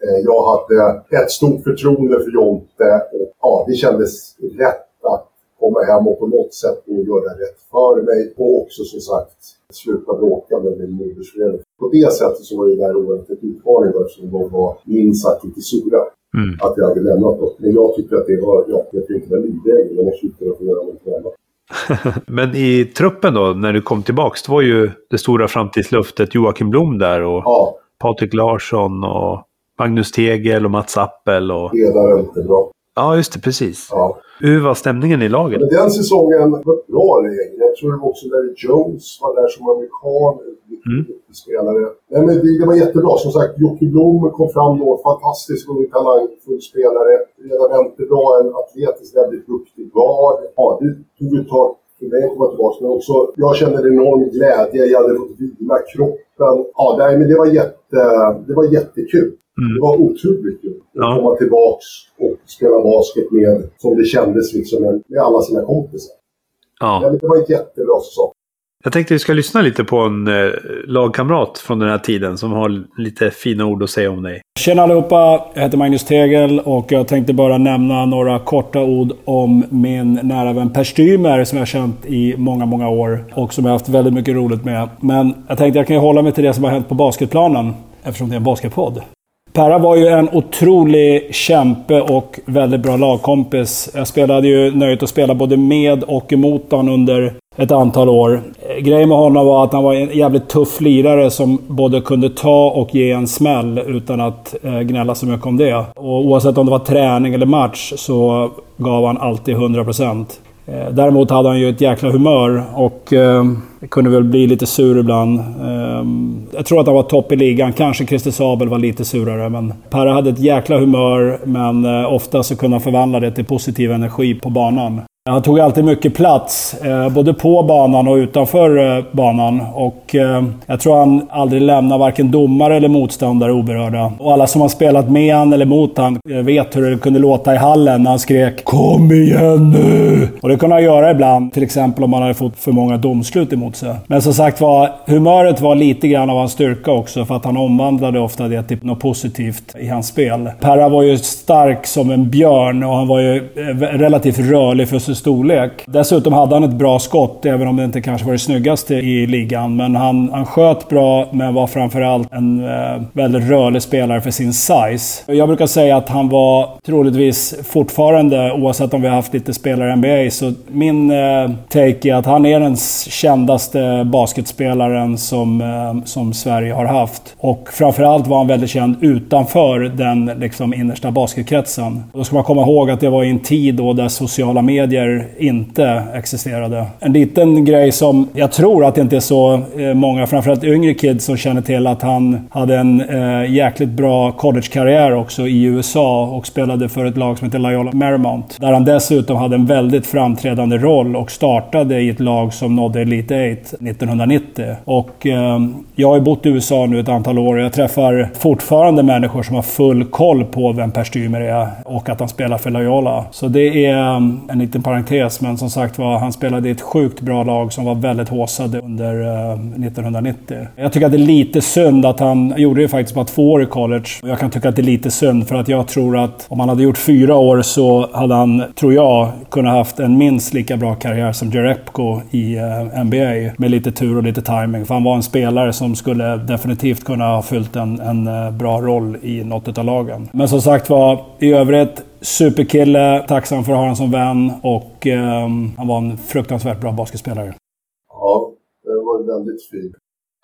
Eh, jag hade ett stort förtroende för Jonte och ja, det kändes rätt att komma hem och på något sätt då göra rätt för mig. Och också som sagt sluta bråka med min modersförening. På det sättet så var det där året ett utmaning eftersom de var minst sagt lite sura. Mm. Att jag hade lämnat dem. Men jag tyckte att det var, ja, jag tyckte inte var livvägen. Jag måste kunna få göra någonting annat. Men i truppen då, när du kom tillbaks, det var ju det stora framtidsluftet. Joakim Blom där och Ja, Patrik Larsson och Magnus Tegel och Mats Appel och... ledaren bra. Ja, just det. Precis. Ja. Hur var stämningen i laget? Men den säsongen var bra gäng. Jag tror det var också Larry Jones var där som amerikan. Mm. spelare. Nej, men det, det var jättebra. Som sagt, Jocke Blom kom fram då. Fantastisk ung talangfull spelare. Redan jättebra. En atletisk, väldigt duktig guard. Ja, det tog ett tag för mig att komma tillbaka. Men också, jag kände en enorm glädje. Jag hade fått vila kroppen. Ja, nej, men det var, jätte, det var jättekul. Mm. Det var otroligt kul att Ja. komma tillbaks och spela basket med, som det kändes liksom, med, med alla sina kompisar. Ja. Det var en jättebra säsong. Jag tänkte vi ska lyssna lite på en eh, lagkamrat från den här tiden som har lite fina ord att säga om dig. Tjena allihopa! Jag heter Magnus Tegel och jag tänkte bara nämna några korta ord om min nära vän Per Stümer som jag har känt i många, många år och som jag har haft väldigt mycket roligt med. Men jag tänkte jag kan ju hålla mig till det som har hänt på basketplanen eftersom det är en basketpodd. Perra var ju en otrolig kämpe och väldigt bra lagkompis. Jag spelade ju nöjet att spela både med och emot honom under ett antal år. Grejen med honom var att han var en jävligt tuff lirare som både kunde ta och ge en smäll utan att eh, gnälla så mycket om det. Och oavsett om det var träning eller match så gav han alltid 100%. Eh, däremot hade han ju ett jäkla humör och eh, kunde väl bli lite sur ibland. Ehm, jag tror att han var topp i ligan. Kanske Christer Sabel var lite surare. Men Perra hade ett jäkla humör, men eh, ofta så kunde han förvandla det till positiv energi på banan. Han tog alltid mycket plats, eh, både på banan och utanför eh, banan. Och eh, jag tror han aldrig lämnar varken domare eller motståndare oberörda. Och alla som har spelat med han eller mot han vet hur det kunde låta i hallen när han skrek “Kom igen nu!” Och det kunde han göra ibland, till exempel om han hade fått för många domslut emot sig. Men som sagt var, humöret var lite grann av hans styrka också, för att han omvandlade ofta det till något positivt i hans spel. Perra var ju stark som en björn och han var ju relativt rörlig för sin storlek. Dessutom hade han ett bra skott, även om det inte kanske var det snyggaste i ligan. Men han, han sköt bra, men var framförallt en eh, väldigt rörlig spelare för sin size. Jag brukar säga att han var troligtvis fortfarande, oavsett om vi har haft lite spelare i NBA, så min eh, take är att han är den kändaste basketspelaren som, eh, som Sverige har haft. Och framförallt var han väldigt känd utanför den liksom, innersta basketkretsen. Då ska man komma ihåg att det var i en tid då där sociala medier medier inte existerade. En liten grej som jag tror att det inte är så eh, många, framförallt yngre kids, som känner till att han hade en eh, jäkligt bra collegekarriär också i USA och spelade för ett lag som heter Loyola Marymount. Där han dessutom hade en väldigt framträdande roll och startade i ett lag som nådde Elite 8 1990. Och eh, jag har ju bott i USA nu ett antal år och jag träffar fortfarande människor som har full koll på vem Per Stümer är och att han spelar för Loyola. Så det är ehm, en liten parentes, men som sagt var, han spelade i ett sjukt bra lag som var väldigt håsade under eh, 1990. Jag tycker att det är lite synd att han gjorde ju faktiskt bara två år i college. Jag kan tycka att det är lite synd för att jag tror att om han hade gjort fyra år så hade han, tror jag, kunnat haft en minst lika bra karriär som Jerebko i eh, NBA. Med lite tur och lite timing. För han var en spelare som skulle definitivt kunna ha fyllt en, en eh, bra roll i något av lagen. Men som sagt var, i övrigt Superkille, tacksam för att ha honom som vän och eh, han var en fruktansvärt bra basketspelare. Ja, det var väldigt fint.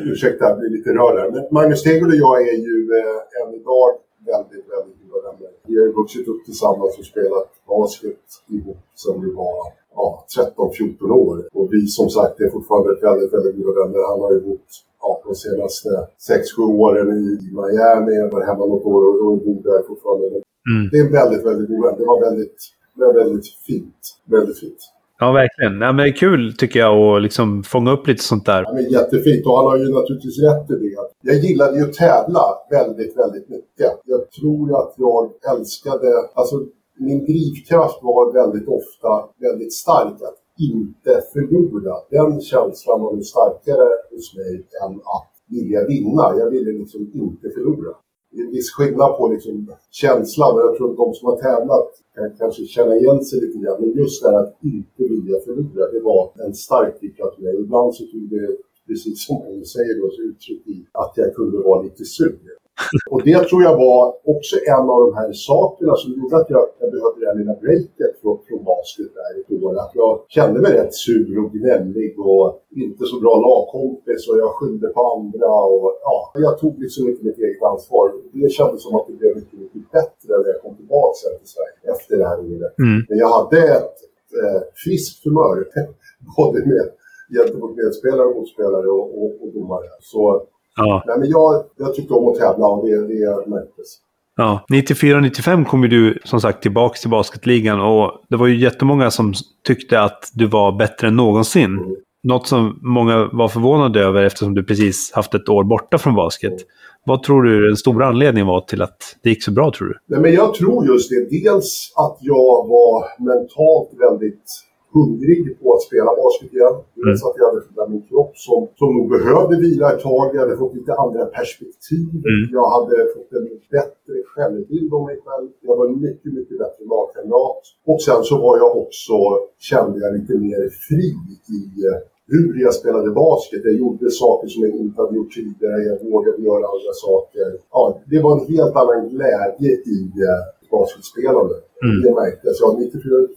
Ursäkta, jag blir lite rörd här. Men Magnus Tegel och jag är ju eh, än idag väldigt, väldigt goda vänner. Vi har ju vuxit upp tillsammans och spelat basket ihop sedan vi var ja, 13-14 år. Och vi som sagt är fortfarande väldigt, väldigt goda vänner. Han har ju bott ja, de senaste 6-7 åren i Miami. Jag var hemma något år och bor där fortfarande. Mm. Det är väldigt, väldigt god vän. Det var väldigt, väldigt fint. Väldigt fint. Ja, verkligen. Ja, men det är kul tycker jag att liksom fånga upp lite sånt där. Ja, men jättefint och han har ju naturligtvis rätt i det. Jag gillade ju att tävla väldigt, väldigt mycket. Jag tror att jag älskade, alltså min drivkraft var väldigt ofta väldigt stark. Att inte förlora. Den känslan var nog starkare hos mig än att vilja vinna. Jag ville liksom inte förlora en viss skillnad på liksom känslan. Jag tror att de som har tävlat kan kanske känna igen sig lite grann. Men just det här att inte vilja förlora, det var en stark diktatur. mig. Ibland så tog det, precis som du säger då, så uttryck i att jag kunde vara lite sur. Och det tror jag var också en av de här sakerna som gjorde att jag, jag behövde det här lilla breaket från, från basket där i år. Att jag kände mig rätt sur och gnällig och inte så bra lagkompis och jag skyllde på andra. Och, ja, jag tog liksom inte mitt eget ansvar. Det kändes som att det blev mycket, mycket bättre när jag kom tillbaka till Sverige efter det här året. Mm. Men jag hade ett eh, friskt humör, både med gentemot medspelare och motspelare och, och, och domare. Så Ja. Nej, men jag, jag tyckte om att tävla och det, det märktes. Ja, 94-95 kom ju du som sagt tillbaka till basketligan och det var ju jättemånga som tyckte att du var bättre än någonsin. Mm. Något som många var förvånade över eftersom du precis haft ett år borta från basket. Mm. Vad tror du den stora anledningen var till att det gick så bra tror du? Nej, men jag tror just det. Dels att jag var mentalt väldigt hungrig på att spela basket igen. Mm. att jag hade fått min kropp som, som nog behövde vila ett tag. Jag hade fått lite andra perspektiv. Mm. Jag hade fått en bättre självbild om mig själv. Jag var en mycket, mycket bättre lagkamrat. Och sen så var jag också, kände jag lite mer fri i eh, hur jag spelade basket. Jag gjorde saker som jag inte hade gjort tidigare. Jag vågade göra andra saker. Ja, det var en helt annan glädje i eh, basketspelande. Mm. Det märktes. Ja,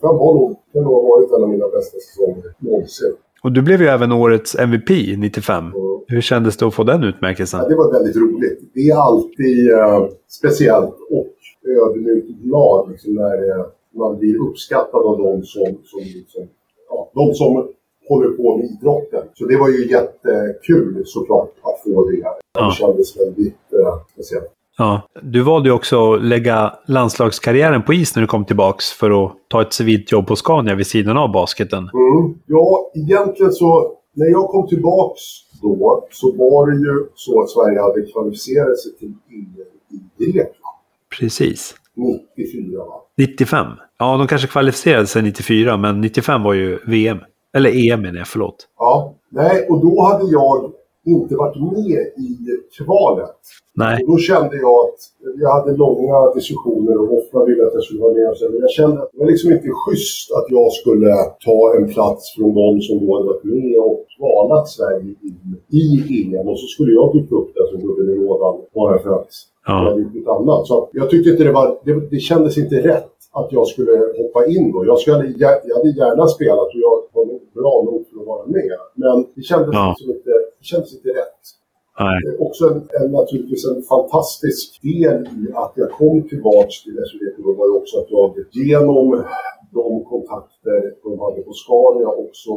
94-95 har nog, kan nog ha varit en av mina bästa säsonger någonsin. Och du blev ju även årets MVP 95. Mm. Hur kändes det att få den utmärkelsen? Ja, det var väldigt roligt. Det är alltid uh, speciellt och ödmjukt glad liksom, när uh, man blir uppskattad av de som, som, liksom, ja, de som håller på med idrotten. Så det var ju jättekul såklart att få det. Här. Det ja. kändes väldigt uh, speciellt. Ja. Du valde ju också att lägga landslagskarriären på is när du kom tillbaks för att ta ett civilt jobb på Scania vid sidan av basketen. Mm. Ja, egentligen så när jag kom tillbaks då så var det ju så att Sverige hade kvalificerat sig till EM i Grekland. Precis. 94 va? 95. Ja, de kanske kvalificerade sig 94, men 95 var ju VM. Eller EM menar jag, förlåt. Ja, nej, och då hade jag inte varit med i kvalet. Nej. Och då kände jag att jag hade långa diskussioner och ofta ville att jag skulle vara med. Men jag kände att det var liksom inte schysst att jag skulle ta en plats från de som då hade varit med och kvalat Sverige in i EM. Och så skulle jag dyka upp där som gubben i lådan bara för att ja. jag hade gjort något annat. Så jag tyckte inte det var... Det, det kändes inte rätt att jag skulle hoppa in då. Jag, skulle, jag hade gärna spelat och jag var nog bra nog för att vara med. Men det kändes, ja. liksom inte, det kändes inte rätt. Nej. Också en, en, naturligtvis en fantastisk del i att jag kom tillbaks till SVT var ju också att jag genom de kontakter, de på Scania också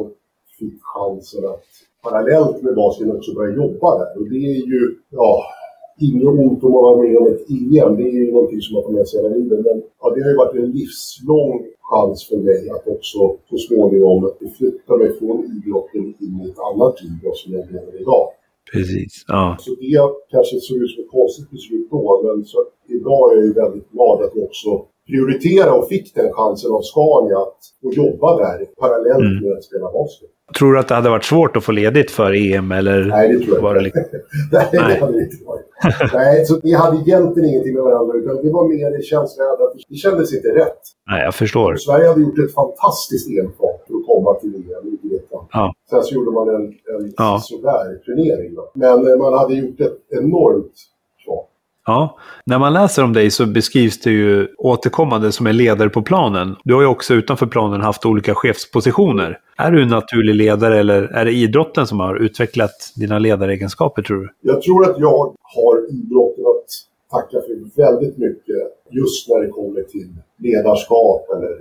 fick chansen att parallellt med basketen också börja jobba där. Och det är ju, ja, inget ont om att vara med om ett EM. Det är ju någonting som man får med sig hela livet. Men ja, det har ju varit en livslång chans för mig att också så småningom flytta mig från idrotten in i ett annat liv som jag lever idag. Precis, ja. Så det kanske såg ut som ett konstigt beslut då, men så, idag är jag ju väldigt glad att också prioritera och fick den chansen av Scania att få jobba där parallellt mm. med att spela basket. Tror du att det hade varit svårt att få ledigt för EM? Eller Nej, det tror jag inte. Liksom... Nej, det hade det inte varit. Nej, så vi hade egentligen ingenting med varandra, utan det var mer en känsla att det kändes inte rätt. Nej, jag förstår. Sverige hade gjort ett fantastiskt enfart för att komma till EM i Grekland. Ja. Sen så gjorde man en, en ja. sådär turnering. Då. Men eh, man hade gjort ett enormt Ja, när man läser om dig så beskrivs du ju återkommande som en ledare på planen. Du har ju också utanför planen haft olika chefspositioner. Är du en naturlig ledare eller är det idrotten som har utvecklat dina ledaregenskaper tror du? Jag tror att jag har idrotten att tacka för väldigt mycket just när det kommer till ledarskap eller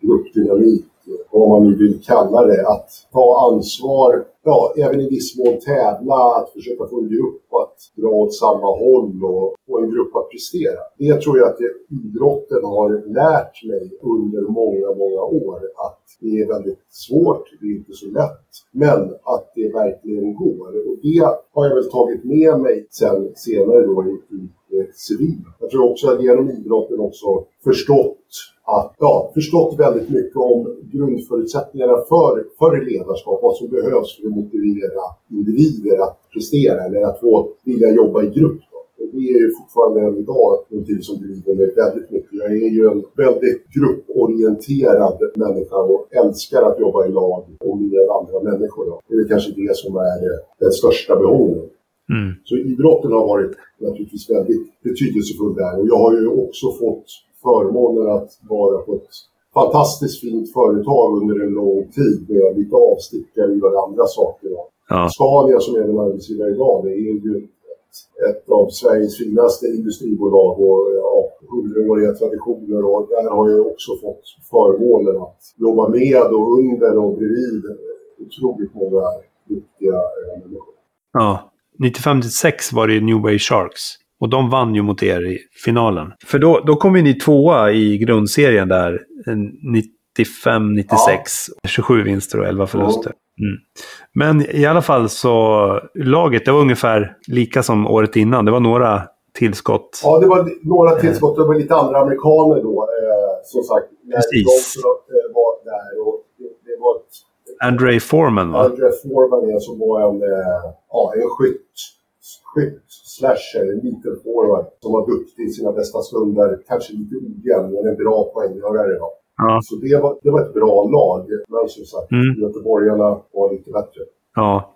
gruppdynamik vad man nu vill kalla det, att ta ansvar, ja, även i viss mån tävla, att försöka få en grupp att dra åt samma håll och få en grupp att prestera. Det tror jag att idrotten har lärt mig under många, många år, att det är väldigt svårt, det är inte så lätt, men att det verkligen går. Och det har jag väl tagit med mig sen senare då i, i civil. Jag tror också att genom idrotten också förstått att, ja, förstått väldigt mycket om grundförutsättningarna för, för ledarskap, vad som behövs för att motivera individer att prestera eller att få vilja jobba i grupp. Då. Och det är ju fortfarande än idag någonting som driver mig väldigt mycket. Jag är ju en väldigt grupporienterad människa och älskar att jobba i lag och med andra människor. Då. Det är kanske det som är den största behovet. Mm. Så idrotten har varit naturligtvis väldigt betydelsefull där och jag har ju också fått förmånen att vara på ett fantastiskt fint företag under en lång tid med lite avstickare i andra saker. Ja. Scania som är en arbetsgivare idag, det är ju ett, ett av Sveriges finaste industribolag och ja, hundraåriga traditioner och där har jag också fått förmånen att jobba med och under och bredvid otroligt många duktiga människor. Ja. 95-96 var det New Way Sharks. Och de vann ju mot er i finalen. För då, då kom ju ni tvåa i grundserien där, 95-96. Ja. 27 vinster och 11 förluster. Mm. Men i alla fall så, laget det var ungefär lika som året innan. Det var några tillskott. Ja, det var några tillskott. Det var lite andra amerikaner då, eh, som sagt. Precis. De eh, var där och det, det var ett Andre Foreman va? Andre Foreman är som var en, eh, ja, en skytt, skytt, slasher, en liten forward som var duktig i sina bästa stunder. Kanske lite ojämn, men en bra poänggörare. Ja. Så det var, det var ett bra lag. Men som sagt, mm. göteborgarna var lite bättre. Ja.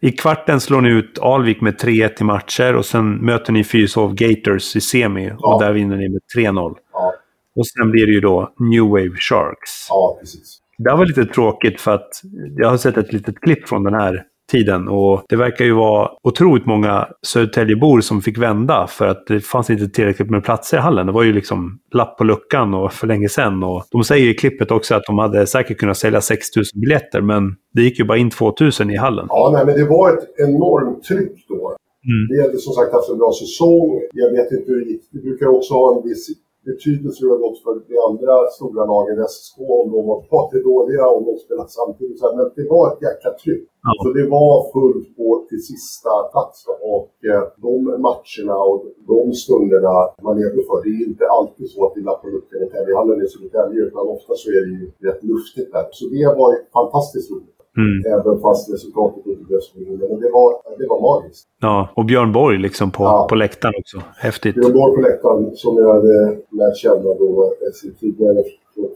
I kvarten slår ni ut Alvik med 3-1 i matcher och sen möter ni Fyrishov Gators i semi ja. och där vinner ni med 3-0. Ja. Och sen blir det ju då New Wave Sharks. Ja, precis. Det var lite tråkigt för att jag har sett ett litet klipp från den här tiden och det verkar ju vara otroligt många Södertäljebor som fick vända för att det fanns inte tillräckligt med platser i hallen. Det var ju liksom lapp på luckan och för länge sedan. Och de säger i klippet också att de hade säkert kunnat sälja 6000 biljetter men det gick ju bara in 2000 i hallen. Ja, nej, men det var ett enormt tryck då. Mm. Vi hade som sagt haft en bra säsong. Jag vet inte hur det gick. Vi brukar också ha en viss betydelse det har gått för de andra stora lagen, SSK, om de var lite dåliga och de spelade samtidigt. Men det var ett jäkla tryck. Ja. Så det var fullt på till sista plats. Och eh, de matcherna och de stunderna man levde för, det är inte alltid så att det lappar upp i Täbyhallen i Södertälje, utan ofta så är det ju rätt luftigt där. Så det var fantastiskt roligt. Mm. Även fast resultatet inte blev så Men det var, det var magiskt. Ja, och Björn Borg liksom på, ja. på läktaren också. Häftigt. Björn Borg på läktaren som jag hade lärt känna då tidigare från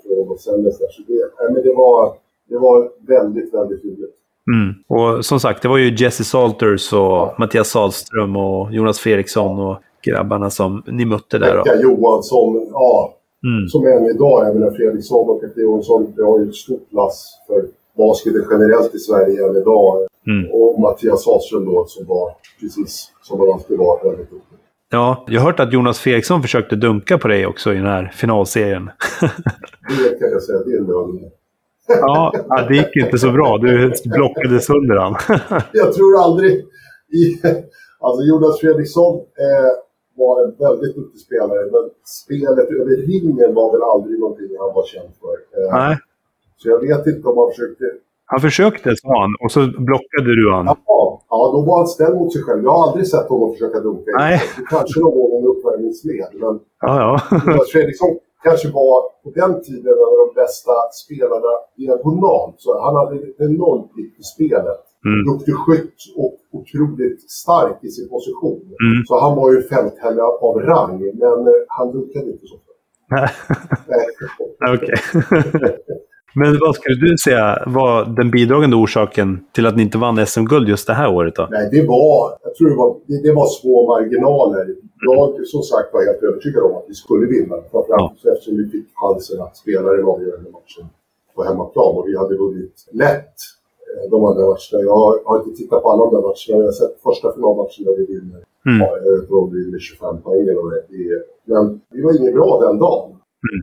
där. Så det, men det, var, det var väldigt, väldigt roligt. Mm. Och som sagt, det var ju Jesse Salters och ja. Mattias Salström och Jonas Fredriksson och grabbarna som ni mötte där. Pekka Johansson, ja. Mm. Som än idag, även Fredriksson och Pekka Johansson, det har ju ett stort lass för basketen generellt i Sverige än idag. Mm. Och Mattias Sahlström då som var precis som han alltid var väldigt duktig. Ja, jag har hört att Jonas Fredriksson försökte dunka på dig också i den här finalserien. det kan jag säga, det är lögn. Ja, ja, det gick inte så bra. Du blockade sönder han. jag tror aldrig... I, alltså Jonas Fredriksson eh, var en väldigt duktig spelare, men spelet över ringen var väl aldrig någonting han var känd för. Eh, Nej. Så jag vet inte om han försökte... Han försökte, sa han, och så blockade du han. Ja, ja, då var han snäll mot sig själv. Jag har aldrig sett honom försöka dunka. Nej. Kanske någon gång under uppvärmningsled, men Ja, ja. Fredriksson kanske var på den tiden en av de bästa spelarna diagonalt. Så han hade ett enormt plikt i spelet. Mm. Duktig skytt och otroligt stark i sin position. Mm. Så han var ju fältherre av rang, men eh, han dunkade inte så ofta. Nej. Okej. Men vad skulle du säga var den bidragande orsaken till att ni inte vann SM-guld just det här året då? Nej, det var, jag tror det var, det, det var små marginaler. Jag som sagt var helt övertygad om att vi skulle vinna. Framförallt eftersom vi fick chansen att spela den avgörande matchen på hemmaplan. Och vi hade vunnit lätt eh, de andra matcherna. Jag har, inte tittat på alla de där matcherna. Jag har sett första finalmatchen där vi vinner. Mm. Ja, jag vi vinner 25 poäng eller vad det är. Men vi var inget bra den dagen.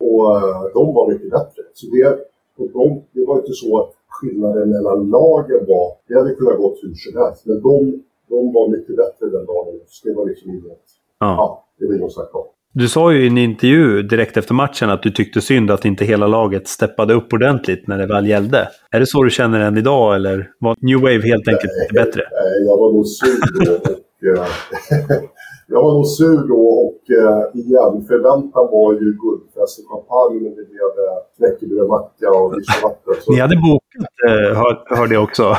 Och eh, de var mycket bättre. Så det, och de, det var inte så att skillnaden mellan lagen var... Det hade kunnat gått hur som helst. Men de, de var mycket bättre den dagen. Så det var liksom inget... Ja. Ja, det var inget snack om. Du sa ju i en intervju direkt efter matchen att du tyckte synd att inte hela laget steppade upp ordentligt när det väl gällde. Är det så du känner än idag eller var New Wave helt enkelt inte bättre? Eh, Jag var nog sur då och... jag var nog sur då och eh, igen, förväntan var ju guldfest och champagne men det blev eh, knäckebrödmacka och vispvatten. Så- Ni hade bokat, eh, hör, hörde jag också.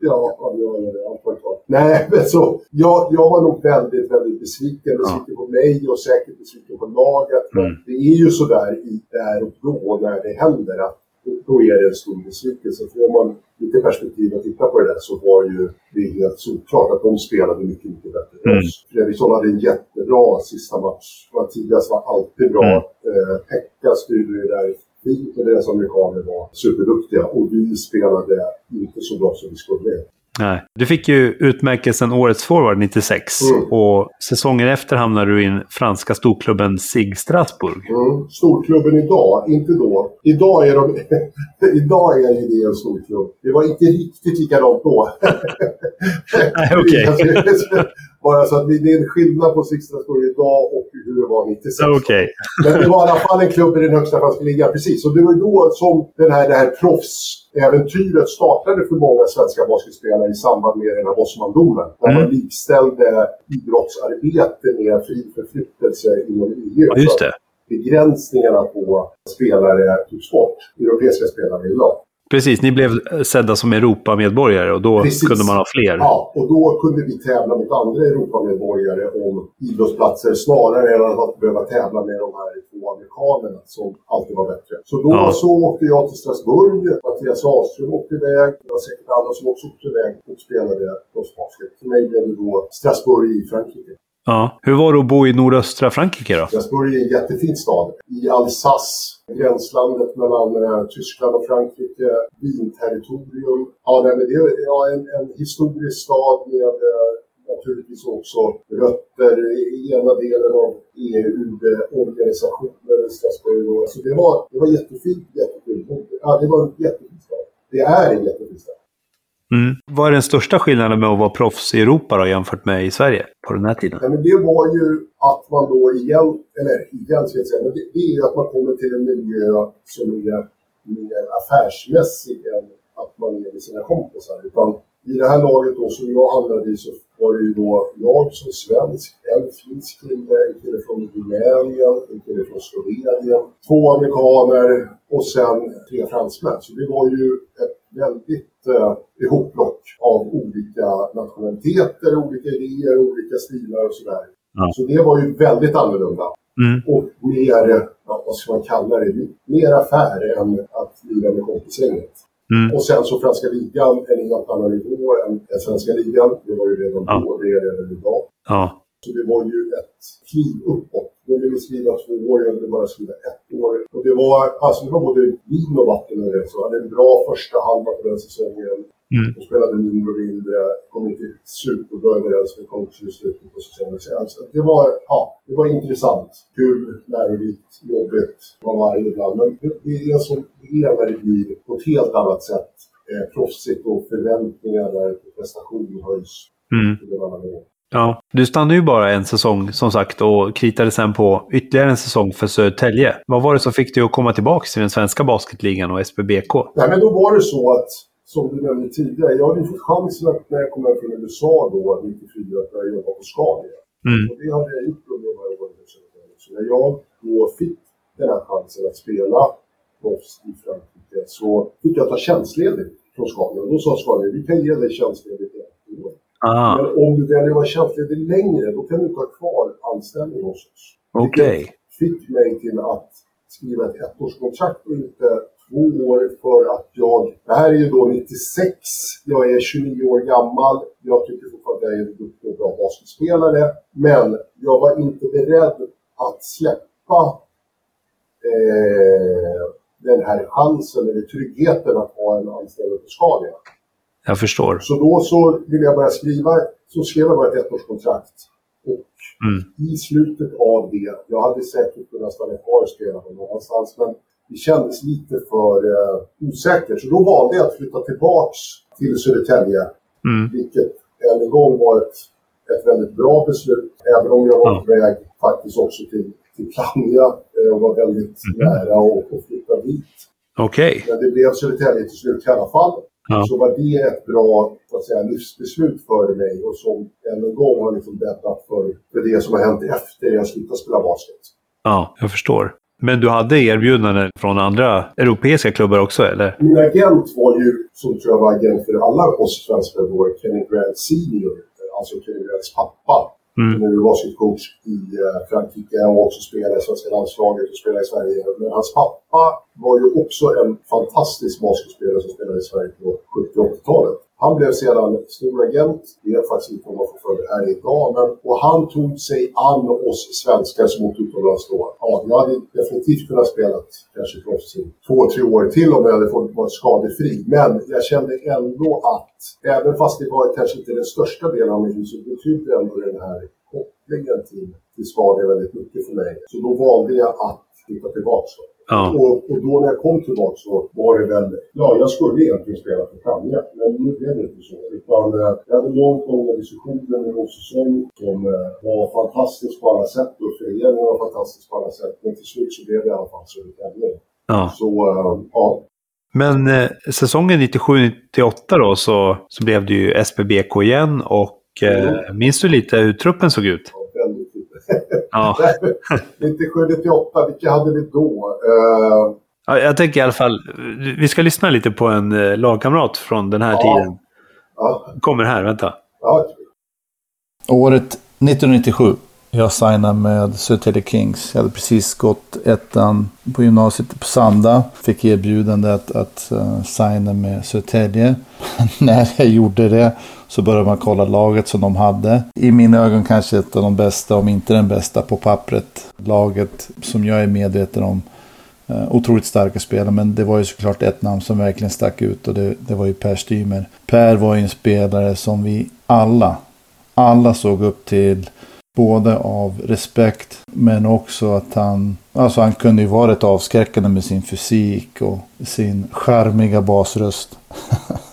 Ja, ja, det. antagligen. Nej, men så, jag, jag var nog väldigt, väldigt besviken. Besviken på mig och säkert besviken på laget. Men Mm. det är ju sådär i där och då när det händer att då, är det en stor besvikelse. Får man lite perspektiv att titta på det där så var ju det helt solklart att de spelade mycket, mycket bättre än Mm. oss. Fredriksson hade en jättebra sista match. Mattias var alltid bra. Mm. Eh, Pekka styrde det där fint och deras amerikaner var superduktiga. Och vi spelade inte så bra som vi skulle. Nej. Du fick ju utmärkelsen Årets forward 96 Mm. och säsongen efter hamnade du i den franska storklubben SIG Strasbourg. Mm. Storklubben idag, inte då. Idag är, de, idag är ju det en storklubb. Det var inte riktigt likadant då. Nej, okej. Bara så att det är en skillnad på Sixtenskog idag och hur det var 96. Okej. Men det var i alla fall en klubb i den högsta franska ligan, precis. Och det var då som den här, det här proffsäventyret startade för många svenska basketspelare i samband med den här Bosman-domen. Där Mm. man likställde idrottsarbete med fri förflyttelse inom EU. Ja, just det. begränsningarna på spelare togs bort. Europeiska spelare idag. Precis, ni blev sedda som Europamedborgare och då Precis. kunde man ha fler. Ja, och då kunde vi tävla mot andra Europamedborgare om idrottsplatser snarare än att behöva tävla med de här två amerikanerna som alltid var bättre. Så då Ja. så åkte jag till Strasbourg, Mattias Ahlström åkte iväg, det var säkert andra som också åkte iväg och spelade proffsbasket. För mig blev det då Strasbourg i Frankrike. Ja. Hur var det att bo i nordöstra Frankrike då? Strasbourg är en jättefin stad. I Alsace, gränslandet mellan eh, Tyskland och Frankrike, vinterritorium. Ja, nej, men det är ja, en, en historisk stad med eh, naturligtvis också rötter i ena delen av EU-organisationen i Strasbourg. Så det var, det var jättefint, jättefint. Ja, det var en jättefin stad. Det är en jättefin stad. Mm. Vad är den största skillnaden med att vara proffs i Europa då, jämfört med i Sverige på den här tiden? Men det var ju att man då igen, eller igen ska jag säga, men det, det är ju att man kommer till en miljö som är mer affärsmässig än att man är med sina kompisar. Utan i det här laget då som jag hamnade i så var det ju då jag som svensk, en finsk kille, en kille från Rumänien, en kille från Slovenien, två amerikaner och sen tre fransmän. Så det var ju ett väldigt eh, ihoplock av olika nationaliteter, olika idéer, olika stilar och sådär. Ja. Så det var ju väldigt annorlunda. Mm. Och mer, ja, vad ska man kalla det, mer affär än att lira med kompisgänget. Mm. Och sen så franska ligan, en helt annan nivå än, än svenska ligan. Det var ju redan Ja. då, det är redan idag. Ja. Så det var ju ett kliv uppåt. Ville vi skriva två år, jag ville bara skriva ett år. Och det var, alltså det var både vin och vatten över det. Så hade en bra första halva på den säsongen. Mm. De spelade mindre och mindre, kom inte superbra överens med coachen i slutet på säsongen. Så det, var, ja, det var intressant, kul, lärorikt, jobbigt, var varje ibland. Men det, är som det är när det blir på ett helt annat sätt eh, proffsigt och förväntningarna på prestation höjs. Mm. Ja, du stannade ju bara en säsong som sagt och kritade sen på ytterligare en säsong för Södertälje. Vad var det som fick dig att komma tillbaka till den svenska basketligan och SPBK? Nej, men då var det så att, som du nämnde tidigare, jag hade ju fått chansen att när jag kom hem från USA då, 94, att börja jobba på Scania. Mm. Och det hade jag gjort under de här åren i Södertälje. Så när jag då fick den här chansen att spela proffs i Frankrike så fick jag ta tjänstledigt från Scania. Och då sa Scania, vi kan ge dig tjänstledigt. Ah, Men om du väljer att vara tjänstledig längre, då kan du ta kvar anställning hos oss. okej. fick mig till att skriva ett ettårskontrakt och inte två år för att jag... Det här är ju då 96. Jag är 29 år gammal. Jag tycker fortfarande att jag är en duktig och bra basketspelare. Men jag var inte beredd att släppa eh, den här chansen eller tryggheten att ha en anställning på Scania. Jag förstår. Så då så ville jag börja skriva, så skrev jag bara ett ettårskontrakt. Och Mm. i slutet av det, jag hade säkert kunnat stanna kvar och spela någon annanstans, men det kändes lite för eh, osäkert. Så då valde jag att flytta tillbaks till Södertälje, Mm. vilket än en gång var ett, ett väldigt bra beslut. Även om jag var på väg faktiskt också till, till Plannja eh, och var väldigt Mhm. nära att flytta dit. Okej. Men det blev Södertälje till slut i alla fall. Ja. Så var det ett bra att säga, livsbeslut för mig och som än en gång har liksom bäddat för, för det som har hänt efter jag slutade spela basket. Ja, jag förstår. Men du hade erbjudanden från andra europeiska klubbar också, eller? Min agent var ju, som tror jag var agent för alla oss svenskar då, Kenny Grant Senior. Alltså Kenny Grants pappa. Mm. som var är coach i eh, Frankrike och också spelare i svenska landslaget och spelade i Sverige. Men hans pappa var ju också en fantastisk basketspelare som spelade i Sverige på 70 och 80-talet. Han blev sedan stor agent. Det är faktiskt inte om man får för det här idag. Men, och han tog sig an oss svenskar som åkte utomlands då. Ja, jag hade definitivt kunnat spela kanske proffs i två, tre år till om jag hade fått vara skadefri. Men jag kände ändå att, även fast det var kanske inte den största delen av mitt liv, så betydde ändå den här kopplingen till, till skador väldigt mycket för mig. Så då valde jag att flytta tillbaka. Ja. Och, och då när jag kom tillbaka så var det väl, ja jag skulle egentligen spela för Plannja, men nu blev det inte så. Utan eh, jag hade långt gångna diskussioner med vår säsong som eh, var fantastisk på alla sätt och föreningen var fantastisk på alla sätt. Men till slut så blev det i alla fall Södertälje. ja. Så eh, ja, Men eh, säsongen 97-98 då så, så blev det ju SPBK igen och eh, minns du lite hur truppen såg ut? Ja, väldigt lite. Ja. 97-98, vilka hade vi då? Eh, ja. Jag tänker i alla fall, vi ska lyssna lite på en eh, lagkamrat från den här Ja. tiden. ja, Kommer här, vänta. ja, Året 1997. Jag signade med Södertälje Kings. Jag hade precis gått ettan på gymnasiet på Sanda. Fick erbjudande att, att uh, signa med Södertälje. När jag gjorde det så började man kolla laget som de hade. I mina ögon kanske ett av de bästa, om inte den bästa på pappret. Laget som jag är medveten om. Uh, otroligt starka spelare, men det var ju såklart ett namn som verkligen stack ut och det, det var ju Per Stymer. Per var ju en spelare som vi alla, alla såg upp till. Både av respekt men också att han, alltså han kunde ju vara rätt avskräckande med sin fysik och sin charmiga basröst.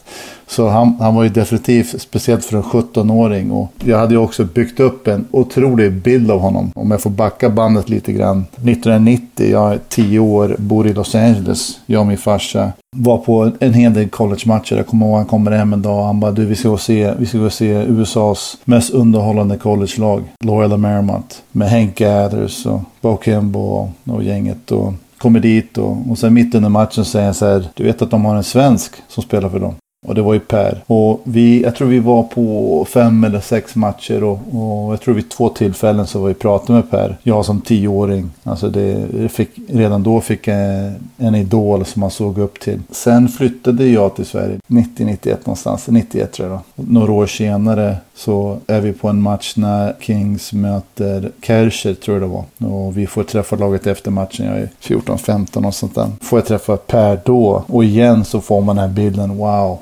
Så han, han var ju definitivt, speciellt för en 17-åring. Och jag hade ju också byggt upp en otrolig bild av honom. Om jag får backa bandet lite grann. 1990, jag är 10 år, bor i Los Angeles. Jag och min farsa var på en hel del college-matcher. Jag kommer ihåg han kommer hem en dag och han bara du vi ska gå och se, vi ska gå och se USAs mest underhållande college-lag. Loyola Marymount. Med Hank Adders och Bo Kimbo och, och gänget. Och kommer dit och, och sen mitt under matchen säger han så här. Du vet att de har en svensk som spelar för dem. Och det var ju Per. Och vi, jag tror vi var på fem eller sex matcher och, och jag tror vid två tillfällen så var vi pratade med Per. Jag som tioåring. Alltså det, fick, redan då fick jag en idol som man såg upp till. Sen flyttade jag till Sverige 90-91 någonstans. 91 tror jag då. Några år senare så är vi på en match när Kings möter Kärcher, tror jag det var. Och vi får träffa laget efter matchen. Jag är 14-15 och sånt där. Får jag träffa Per då. Och igen så får man den här bilden. Wow.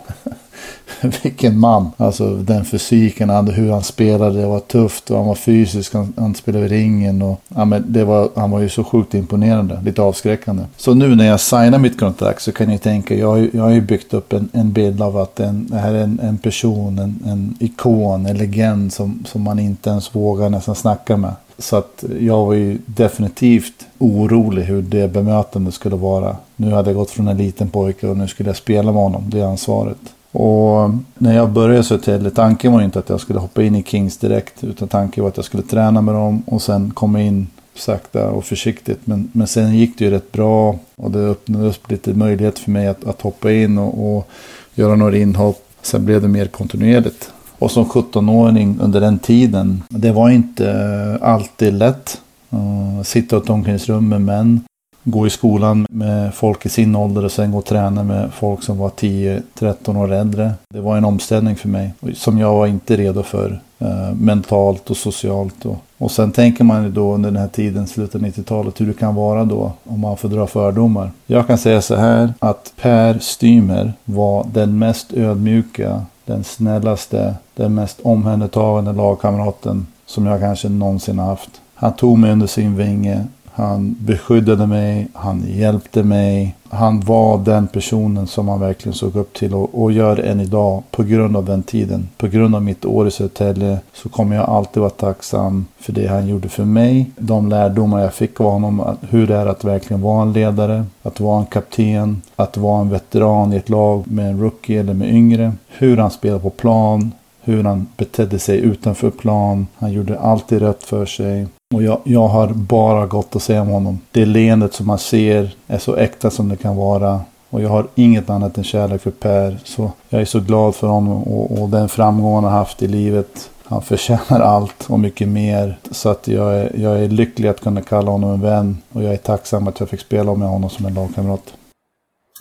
Vilken man! Alltså den fysiken, han, hur han spelade, det var tufft och han var fysisk, han, han spelade i ringen och ja, men det var, han var ju så sjukt imponerande, lite avskräckande. Så nu när jag signar mitt kontrakt så kan ni tänka, jag, jag har ju byggt upp en, en bild av att en, det här är en, en person, en, en ikon, en legend som, som man inte ens vågar nästan snacka med. Så att jag var ju definitivt orolig hur det bemötandet skulle vara. Nu hade jag gått från en liten pojke och nu skulle jag spela med honom, det ansvaret. Och när jag började Södertälje, tanken var inte att jag skulle hoppa in i Kings direkt. Utan tanken var att jag skulle träna med dem och sen komma in sakta och försiktigt. Men, men sen gick det ju rätt bra och det öppnades lite möjlighet för mig att, att hoppa in och, och göra några inhopp. Sen blev det mer kontinuerligt. Och som 17-åring under den tiden, det var inte alltid lätt. Uh, sitta i ett omklädningsrum med män gå i skolan med folk i sin ålder och sen gå och träna med folk som var 10-13 år äldre. Det var en omställning för mig som jag var inte redo för eh, mentalt och socialt. Och, och sen tänker man ju då under den här tiden, slutet av 90-talet, hur det kan vara då om man får dra fördomar. Jag kan säga så här att Per Stymer var den mest ödmjuka, den snällaste, den mest omhändertagande lagkamraten som jag kanske någonsin haft. Han tog mig under sin vinge. Han beskyddade mig, han hjälpte mig. Han var den personen som man verkligen såg upp till och, och gör än idag på grund av den tiden. På grund av mitt år i Södertälje så kommer jag alltid vara tacksam för det han gjorde för mig. De lärdomar jag fick av honom, hur det är att verkligen vara en ledare, att vara en kapten, att vara en veteran i ett lag med en rookie eller med yngre. Hur han spelar på plan, hur han betedde sig utanför plan. Han gjorde alltid rätt för sig. Och jag, jag har bara gott att säga om honom. Det leendet som man ser är så äkta som det kan vara. Och jag har inget annat än kärlek för Per. Så jag är så glad för honom och, och den framgång han har haft i livet. Han förtjänar allt och mycket mer. Så att jag är, jag är lycklig att kunna kalla honom en vän. Och jag är tacksam att jag fick spela med honom som en lagkamrat.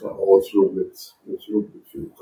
Ja, otroligt. Otroligt fint.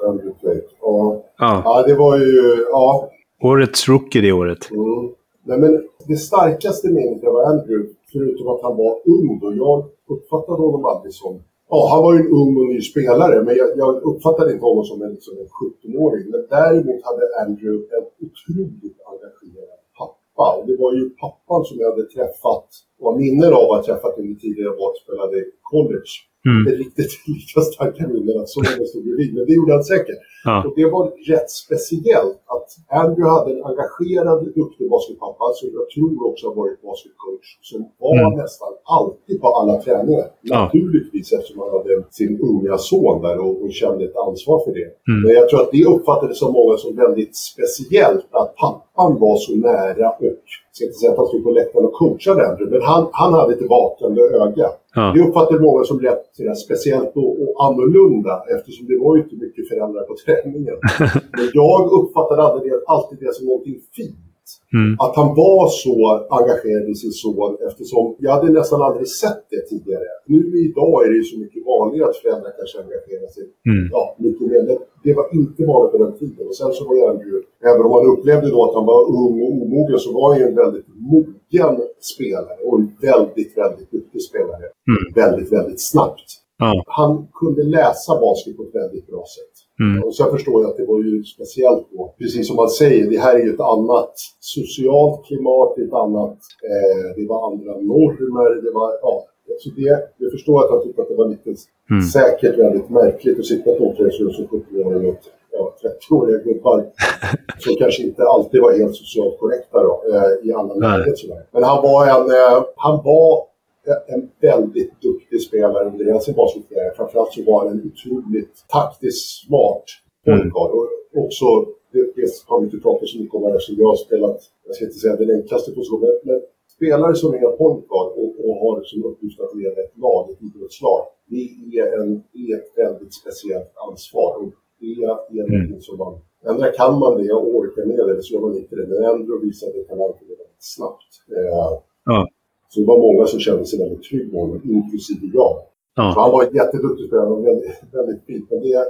Ja. ja. ja, det var ju... Ja. Årets rookie det året. Mm. Nej, men det starkaste minnet av Andrew, förutom att han var ung då, jag uppfattade honom aldrig som... Ja, han var ju en ung och ny spelare, men jag, jag uppfattade inte honom som en, liksom en 17-åring. Men däremot hade Andrew en otroligt engagerad pappa. Och det var ju pappan som jag hade träffat, och minnen av att träffat under tidigare var att spelade college. Mm. Inte riktigt lika starka minnen att så många stod bredvid, men det gjorde han säkert. Ja. Och det var rätt speciellt att Andrew hade en engagerad, duktig basketpappa som jag tror också har varit basketcoach. Som var mm. nästan alltid på alla träningar. Ja. Naturligtvis eftersom han hade sin unga son där och, och kände ett ansvar för det. Mm. Men jag tror att det uppfattades av många som väldigt speciellt att pappan var så nära och jag ska inte säga att han stod på läktaren och coachade Andrew, men han, han hade ett vakande öga. Ja. Det uppfattade många som rätt speciellt och, och annorlunda eftersom det var ju inte mycket föräldrar på träningen. Men jag uppfattade alltid det, alltid det som någonting fint. Mm. Att han var så engagerad i sin son eftersom jag hade nästan aldrig sett det tidigare. Nu idag är det ju så mycket vanligare att föräldrar kanske engagerar sig mm. ja, mycket mer. Det, det var inte vanligt på den tiden. Och sen så var han ju, även om man upplevde då att han var ung och omogen, så var han ju en väldigt mogen spelare och en väldigt, väldigt duktig spelare. Mm. Väldigt, väldigt snabbt. Ja. Han kunde läsa basket på ett väldigt bra sätt. Mm. Och sen förstår jag att det var ju speciellt då, precis som man säger, det här är ju ett annat socialt klimat, ett annat, eh, det var andra normer, det var, ja. Så det, jag förstår att han tyckte att det var lite mm. säkert väldigt märkligt att sitta på omklädningsrum som 70-åring och ja, 30-åriga gubbar som kanske inte alltid var helt socialt korrekta då, eh, i alla lägen. Men han var en, eh, han var en väldigt duktig spelare under sin basketkarriär. Framförallt så var han en otroligt taktiskt smart pointguard. Mm. Och också, det, det har vi inte pratat så mycket om här, så jag har spelat, jag ska inte säga den enklaste positionen, men spelare som är pointguard och, och har som uppgift att leda ett lag, ett idrottslag, det är, en, är ett väldigt speciellt ansvar. Och det är någonting som man... Ändra kan man det och orkar med det, eller så gör man inte det. Men ändå visar det talang väldigt snabbt. Eh, Ja. Så det var många som kände sig väldigt trygg med honom, inklusive jag. Ja. Så han var en jätteduktig spelare och väldigt, väldigt fint. Men det är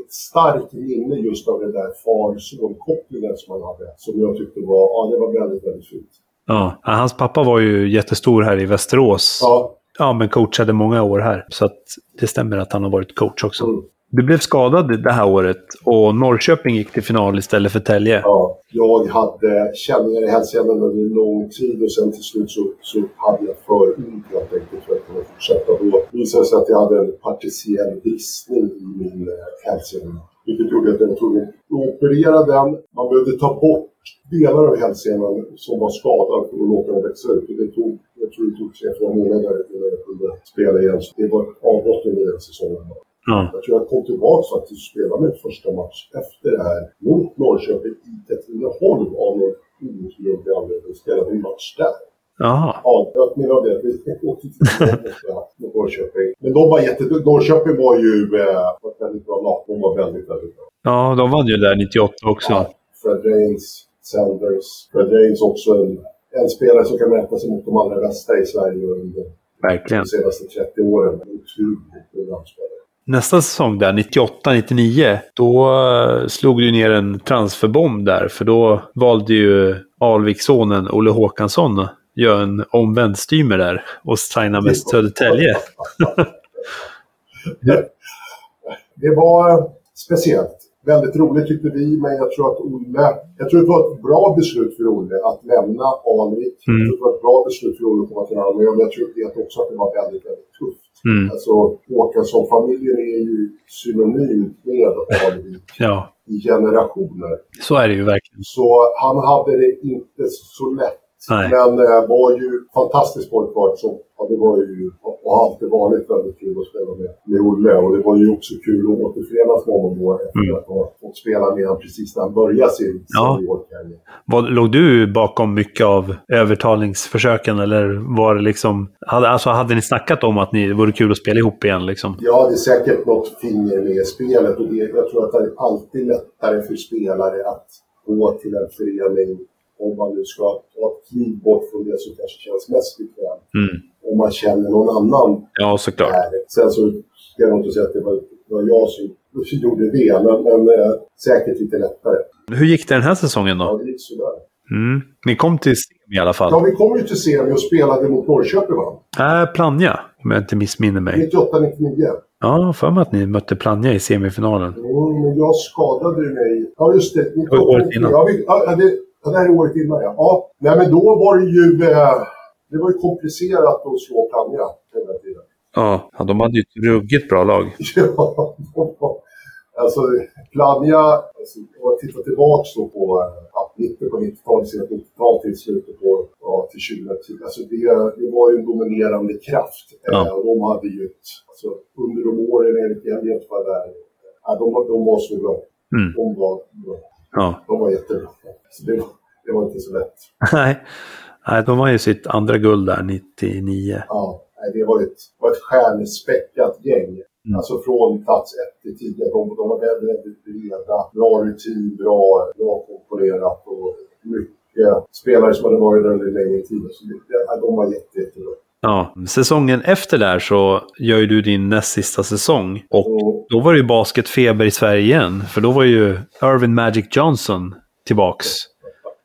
ett starkt minne just av den där far-son-kopplingen som han hade. Som jag tyckte var, ja det var väldigt, väldigt fint. Ja, Hans pappa var ju jättestor här i Västerås. Ja, Ja, men coachade många år här. Så att det stämmer att han har varit coach också. Mm. Du blev skadad det här året och Norrköping gick till final istället för Tälje. ja. Jag hade känningar i hälsenan under lång tid och sen till slut så, så hade jag för ont helt enkelt för att kunna fortsätta. Då visade det sig att jag hade en partiell bristning i min eh, hälsena. Vilket gjorde att jag var tvungen att operera den. Man behövde ta bort delar av hälsenan som var skadad för att låta den växa ut. Och det tog, jag tror det tog tre, fyra månader innan jag kunde spela igen. Så det var ett avbrott under den säsongen. Ja. Jag tror jag kom tillbaka faktiskt och spelade min första match efter det här mot Norrköping i Katrineholm av någon outgrundlig anledning. Spelade en match där. Jaha. Ja, jag menar det. Vi åkte till Norrköping. Men de var jätteduktiga. Norrköping var ju eh, ett väldigt bra lag. De var väldigt, väldigt bra. Ja, de vann ju där 98 också. Ja, Fred Rains, Sanders. Fred Rains också en, en spelare som kan mäta sig mot de allra bästa i Sverige under Verkligen. de senaste 30 åren. Otroligt bra spelare. Nästa säsong där, 98-99, då eh, slog du ner en transferbomb där. För då valde ju Alvikssonen Olle Håkansson göra en omvänd stymer där och signa med Södertälje. Det var speciellt. Väldigt roligt tyckte vi, men jag tror att Olle... Jag tror det var ett bra beslut för Olle att lämna Alvik. Mm. Jag tror det var ett bra beslut för Olle att komma till Malmö, men jag tror också att det var väldigt, väldigt tufft. Mm. Alltså, Håkansson-familjen är ju synonymt med Alvik Ja, i generationer. så är det ju verkligen. Så han hade det inte så lätt. Nej. Men eh, var ju fantastisk pojkvart som ja, det var ju och har alltid varit väldigt kul att spela med, med Olle. Och det var ju också kul att återförenas med honom då efter Mm. att ha fått spela med honom precis när han började sin Ja. seniorkarriär. Vad, låg du bakom mycket av övertalningsförsöken eller var det liksom... Hade, alltså hade ni snackat om att ni, det vore kul att spela ihop igen liksom? Ja, det är säkert något finger med i spelet och det, jag tror att det är alltid lättare för spelare att gå till en förening om man nu ska ta ett kliv bort från det som kanske känns mest bekvämt. Mm. Om man känner någon annan Ja, såklart. där. Sen så ska jag inte säga att det var, var jag som gjorde det, men, men eh, säkert lite lättare. Hur gick det den här säsongen Ja, då? det gick sådär. Mm. Ni kom till semi i alla fall. Ja, vi kom ju till semi och spelade mot Norrköping va? Äh, Plannja, om jag inte missminner mig. 98-99. Ja, för mig att ni mötte Plannja i semifinalen. Mm, men jag skadade mig. Ja, just det. var året innan. Ja, vi, ja, det, ja, det här är året innan, ja. ja. Nej, men då var det ju... Eh, det var ju komplicerat att slå Plannja hela tiden. Ja, de hade ju ett ruggigt bra lag. Ja, alltså Plannja, alltså, om man tittar tillbaka då på eh, ja, mitten på 90-talet, sent 90-tal till slutet på ja, till 2010. Alltså det, det var ju en dominerande kraft. Ja. Eh, de hade ju ett, alltså, under de åren Erik Elliot var där, ja, de, de var så bra. Mm. De var bra. Ja. De var jättebra. Så det, var, det var inte så lätt. Nej. Nej, de var ju sitt andra guld där 99. Ja, det var ett, var ett stjärnspäckat gäng. Mm. Alltså från plats 1 till 10. De, de var väldigt, väldigt breda. Bra rutin, bra, bra komponerat och mycket spelare som hade varit där under längre tid. Så det, de var jätte, jättebra. Ja. Säsongen efter där så gör ju du din näst sista säsong. Och Och, då var det ju basketfeber i Sverige igen. För då var ju Irvin Magic Johnson tillbaks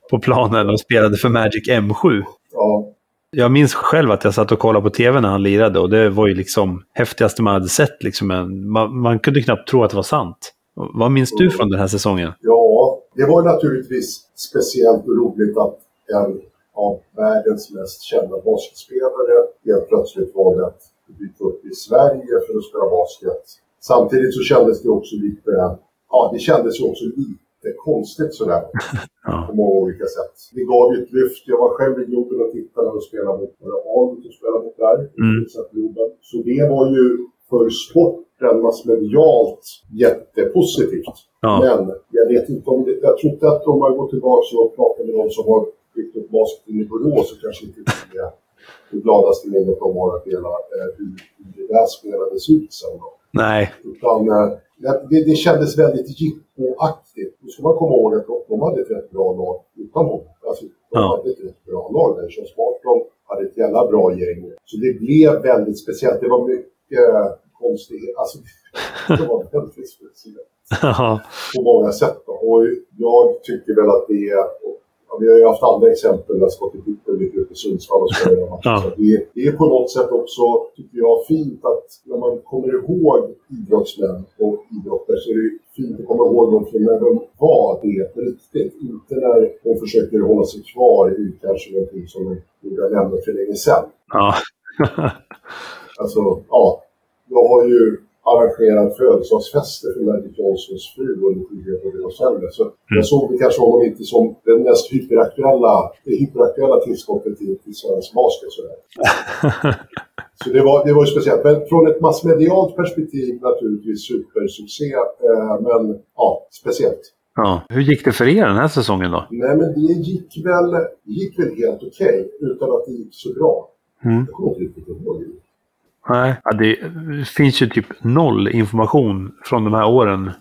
på planen och spelade för Magic M7. ja, Jag minns själv att jag satt och kollade på tv när han lirade och det var ju liksom häftigaste man hade sett. Liksom. Man, man kunde knappt tro att det var sant. Vad minns du från den här säsongen? ja, det var naturligtvis speciellt och roligt att en av världens mest kända basketspelare helt plötsligt valde att dyka upp i Sverige för att spela basket. Samtidigt så kändes det också lite, ja det kändes ju också lite konstigt sådär på många olika sätt. Det gav ju ett lyft. Jag var själv i Globen och tittade och spelade mot några Ahlvik och spelade mot där. Mm. Så det var ju för sporten massmedialt jättepositivt. Ja. Men jag vet inte om det, jag tror inte att om man går tillbaka och pratar med de som har upp basketen i Borås så kanske inte det är det gladaste minnet de har att dela eh, hur, hur det där spelades ut sen då. Nej, Utan eh, det, det kändes väldigt jippoaktigt. Nu ska man komma ihåg att de hade ett rätt bra lag utan honom. Alltså, de Ja. hade ett rätt bra lag där. Sean Sparton hade ett jävla bra gäng. Så det blev väldigt speciellt. Det var mycket konstigt. Alltså, det var väldigt speciellt på många sätt. Då. Och jag tycker väl att det är... Ja, vi har ju haft andra exempel när Scottie Pippen gick ut i Sundsvall och vidare. Ja. Så det, det är på något sätt också, tycker jag, fint att när man kommer ihåg idrottsmän och idrottare så är det fint att komma ihåg dem för när de var det på riktigt. Inte när de försöker hålla sig kvar i kanske någonting som de borde ha lämnat för länge sedan. Ja. Alltså, ja. Jag har ju arrangerat födelsedagsfester för Magic Johnsons fru under skidåket i Los Angeles. Så jag såg väl kanske honom inte som den mest hyperaktuella, det hyperaktuella tillskottet till, till svensk basket. Sådär. Så det var, det var ju speciellt. Men från ett massmedialt perspektiv naturligtvis supersuccé. Eh, men ja, speciellt. ja. Hur gick det för er den här säsongen då? Nej, men det gick väl, det gick väl helt okej utan att det gick så bra. Mm. Jag kommer inte riktigt ihåg. Nej, ja, det finns ju typ noll information från de här åren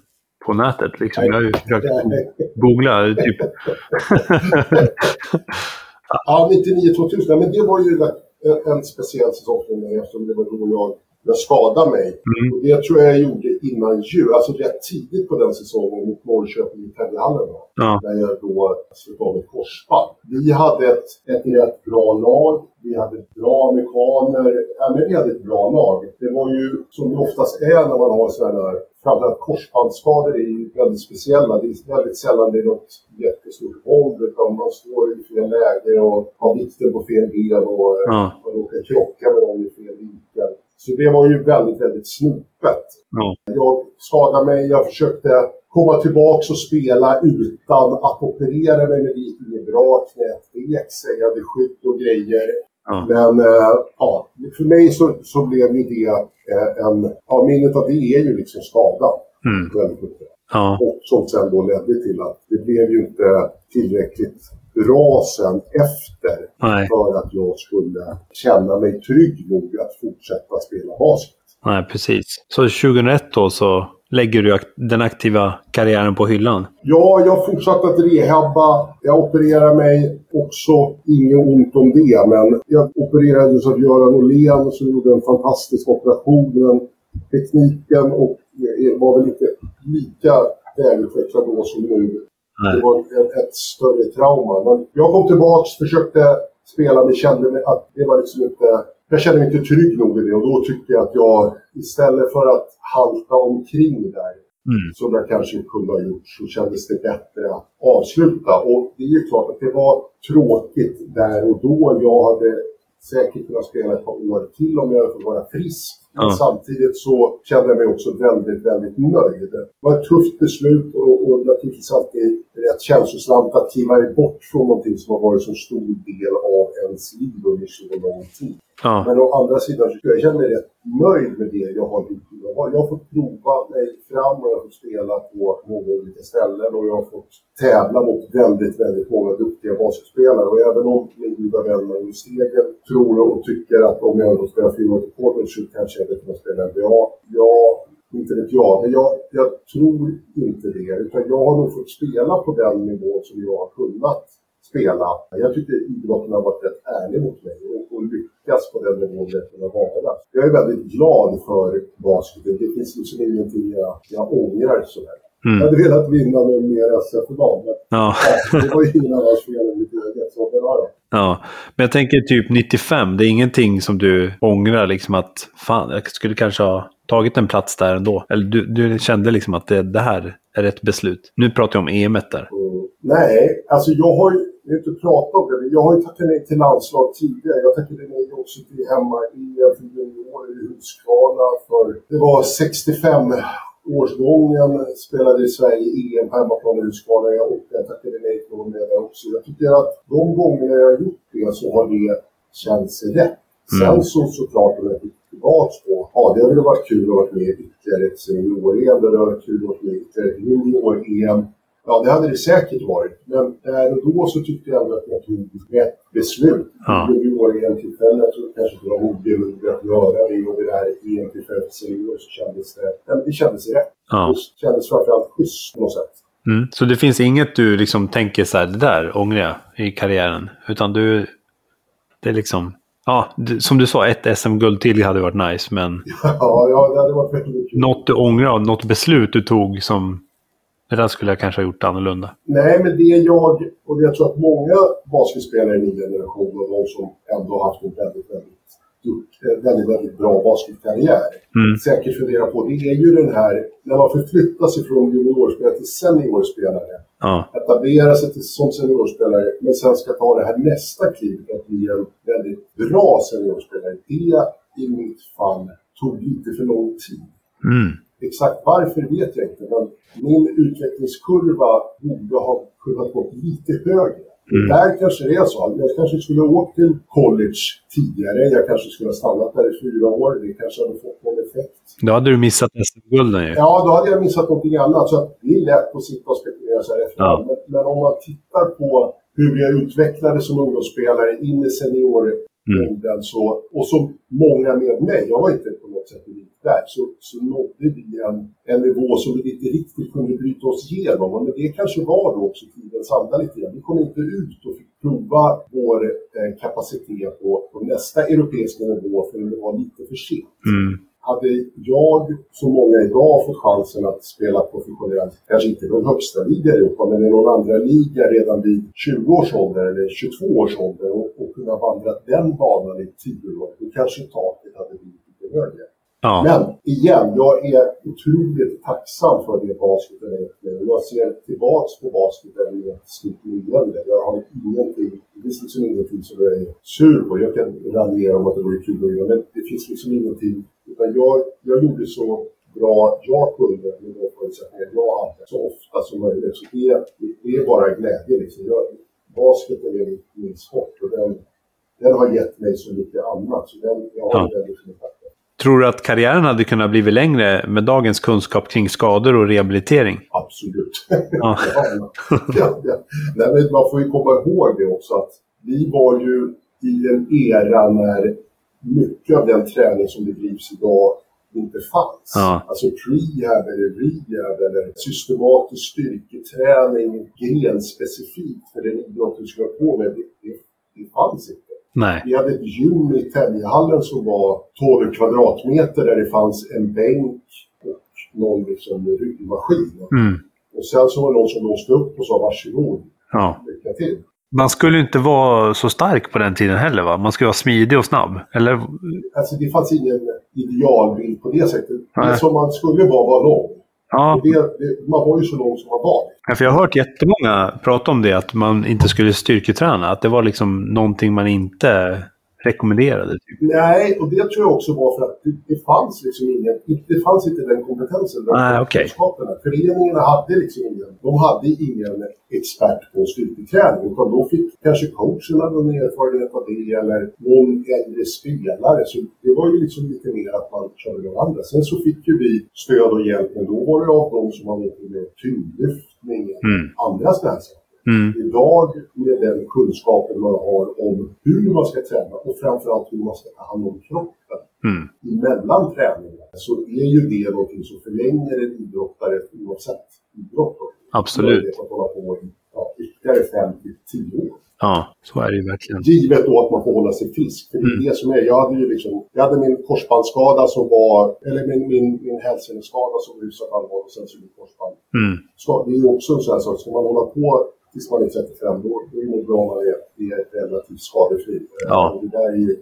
på nätet. Liksom. Jag har ju försökt googla. Typ. Ja, 99-2000. Ja, men det var ju en, en speciell säsong för mig eftersom det var då jag, jag skadade mig. Mm. Och det tror jag jag gjorde innan jul, alltså rätt tidigt på den säsongen mot Norrköping i Täbyhallen. då. Ja. Där jag då slog av ett korsband. Vi hade ett, ett rätt bra lag. Vi hade bra amerikaner. Ja, men vi hade ett bra lag. Det var ju som det oftast är när man har sådana här Framförallt korsbandsskador är ju väldigt speciella. Det är väldigt sällan det är något jättestort våld utan man står i fel läge och har vikten på fel ben och Ja. man råkar krocka med någon i fel vinkel. Så det var ju väldigt, väldigt snopet. Ja. Jag skadade mig, jag försökte komma tillbaka och spela utan att operera mig, men det gick inget bra. Knät vek sig, jag hade skydd och grejer. Ja. Men eh, ja, för mig så, så blev ju det eh, en... Ja, minnet av det är ju liksom skadan. Mm. Väldigt mycket. Ja. Och som sen då ledde till att det blev ju inte tillräckligt bra sen efter Nej. för att jag skulle känna mig trygg nog att fortsätta spela basket. Nej, precis. Så 2001 då så lägger du den aktiva karriären på hyllan? Ja, jag fortsatte att rehabba. Jag opererade mig också. Inget ont om det, men jag opererades av Göran Åhlén som gjorde en fantastisk operation. Men tekniken och var väl inte lika välutvecklad då som nu. Det var ett, ett större trauma. Men jag kom tillbaks, försökte spela, men kände mig att det var liksom inte... Jag kände mig inte trygg nog i det och då tyckte jag att jag istället för att halta omkring där Mm. som jag kanske kunde ha gjort så kändes det bättre att avsluta. Och det är ju klart att det var tråkigt där och då. Jag hade säkert kunnat spela ett par år till om jag hade fått vara frisk. Men Ja. samtidigt så kände jag mig också väldigt, väldigt nöjd. Det var ett tufft beslut och, och naturligtvis alltid rätt känslosamt att kliva bort från någonting som har varit så stor del av ens liv under så lång tid. Ja. Men å andra sidan så jag känner mig rätt nöjd med det jag har gjort. Jag har, jag har fått prova mig fram och jag har fått spela på många olika ställen och jag har fått tävla mot väldigt, väldigt många duktiga basketspelare. Och även om min goda vän Magnus Stegen tror och tycker att om jag ändå spelar fyra år till college så kanske jag hade kunnat spela NBA. Ja, inte vet jag, men jag, jag tror inte det. Utan jag har nog fått spela på den nivå som jag har kunnat spela. Jag tycker idrotten har varit rätt ärlig mot mig och, och lyckats på den nivån jag kunnat vara. Jag är väldigt glad för basketen. Det finns liksom ingenting jag, jag ångrar sådär. Jag Mm. hade velat vinna någon mer SF-final, men Ja. ja, det var ju ingen annans fel än mitt eget. Så det var det. ja. Men jag tänker typ 95. Det är ingenting som du ångrar liksom att fan, jag skulle kanske ha tagit en plats där ändå. Eller du, du kände liksom att det, det här är rätt beslut. Nu pratar jag om EMet där. Mm. Nej, alltså jag har ju jag har inte pratat om det, men jag har ju tackat nej till landslag tidigare. Jag tackade nej också till hemma i för juniorer i Huskvarna för det var 65 årsgången spelade i Sverige EM på hemmaplan i Huskvarna jag- tackade nej till dem där också. Jag tycker att de gångerna jag har gjort det så har det känts rätt. Sen Mm. så såklart om jag tittar tillbaks på, ja det hade varit kul att vara med i ytterligare ett senior-EM, det hade varit kul att vara med i ytterligare ett junior-EM. Ja, det hade det säkert varit. Men där och då så tyckte jag ändå att jag tog rätt beslut. Ja. Det blev EM-tillfällen. Jag tror kanske det var nog att göra det. Och det där EM-tillfället för seniorer så kändes det... Ja, det kändes rätt. Ja. Det kändes framförallt schysst på något sätt. Mm. Så det finns inget du liksom tänker så här, det där ångrar jag i karriären. Utan du, det är liksom, ja, som du sa, ett SM-guld till hade varit nice. Men Ja, ja det hade varit väldigt kul. något du ångrar, något beslut du tog som, det där skulle jag kanske ha gjort annorlunda. Nej, men det jag, och jag tror att många basketspelare i min generation och de som ändå har haft en väldigt, väldigt, väldigt, väldigt bra basketkarriär Mm. säkert funderar på, det är ju den här, när man förflyttar sig från juniorspelare till seniorspelare, Ja, etablera sig till, som seniorspelare, men sen ska ta det här nästa klivet att bli en väldigt bra seniorspelare. Det i mitt fall tog lite för lång tid. mm. Exakt varför vet jag inte, men min utvecklingskurva borde ha kunnat gå lite högre. Mm. Där kanske det är så. Jag kanske skulle ha åkt till college tidigare. Jag kanske skulle ha stannat där i fyra år. Det kanske hade fått någon effekt. Då hade du missat SM-gulden ju. Ja, då hade jag missat någonting annat. Så det är lätt att sitta och spekulera så här efterhand. Men, men om man tittar på hur jag utvecklades som ungdomsspelare in i senioråldern Mm. så, och som många med mig, jag var inte på något sätt unik där, så, så nådde vi en, en nivå som vi inte riktigt kunde bryta oss igenom. Men det kanske var då också tidens anda lite grann. Vi kom inte ut och fick prova vår eh, kapacitet på, på nästa europeiska nivå förrän det var lite för sent. Mm. Hade jag, som många idag, fått chansen att spela professionellt, kanske inte i någon högsta liga i Europa, men i någon andra liga redan vid 20 års ålder eller 22 års ålder och, och kunna vandra den banan i 10 år, då kanske taket hade blivit lite högre. Ja. Men igen, jag är otroligt tacksam för det basketen är. Jag ser tillbaks på basketen med ett stort leende. Jag har ingenting, det finns liksom ingenting som jag är sur på. Jag kan raljera om att det vore kul att göra, men det finns liksom ingenting. Utan jag, jag gjorde så bra jag kunde med de förutsättningar jag hade så ofta som möjligt. Så det, det är bara glädje liksom. Jag, basketen är min, sport och den, den har gett mig så mycket annat. Så den, jag har Ja. väldigt mycket. Tror du att karriären hade kunnat bli längre med dagens kunskap kring skador och rehabilitering? Absolut. Ja. ja, ja. Nej, men man får ju komma ihåg det också att vi var ju i en era när mycket av den träning som bedrivs idag inte fanns. Ja. Alltså prehab eller rehab eller systematisk styrketräning grenspecifikt för den idrott du skulle på med. Det, det, det fanns inte. Nej. Vi hade ett gym i Täljehallen som var 12 kvadratmeter där det fanns en bänk och någon liksom ryggmaskin. Mm. Och sen så var det någon som låste upp och sa varsågod, Ja. lycka till. Man skulle inte vara så stark på den tiden heller va? Man skulle vara smidig och snabb. Eller? Alltså det fanns ingen idealbild på det sättet. Nej. Det som man skulle vara var lång. Ja, det, det, man var ju så lång som man var. Ja, för jag har hört jättemånga prata om det, att man inte skulle styrketräna. Att det var liksom någonting man inte rekommenderade. Typ. Nej, och det tror jag också var för att det, det fanns liksom ingen, det fanns inte den kompetensen. Den okej. kunskaperna. Föreningarna hade liksom ingen, de hade ingen expert på styrketräning utan då fick kanske coachen hade någon erfarenhet av det eller någon äldre spelare. Så det var ju liksom lite mer att man körde med varandra. Sen så fick ju vi stöd och hjälp, men då var det av de som mycket med tyngdlyftning Mm. andra sådana här saker. Mm. Idag med den kunskapen man har om hur man ska träna och framförallt hur man ska ta hand om kroppen Mm. emellan träningar så är ju det någonting som förlänger en idrottare oavsett idrott. Absolut. Att hålla på i ja, ytterligare 5 till 10 år. Ja, så är det ju verkligen. Givet då att man får hålla sig frisk. För det är Mm. det som är. Jag hade ju liksom, jag hade min korsbandsskada som var, eller min, min, min hälseneskada som var hyfsat allvarlig och sen så korsband. Mm. Så det är ju också en sån här sak, ska man hålla på tills man är 35 då, då är det nog bra om man är, är relativt skadefri. Ja. Det där är ju.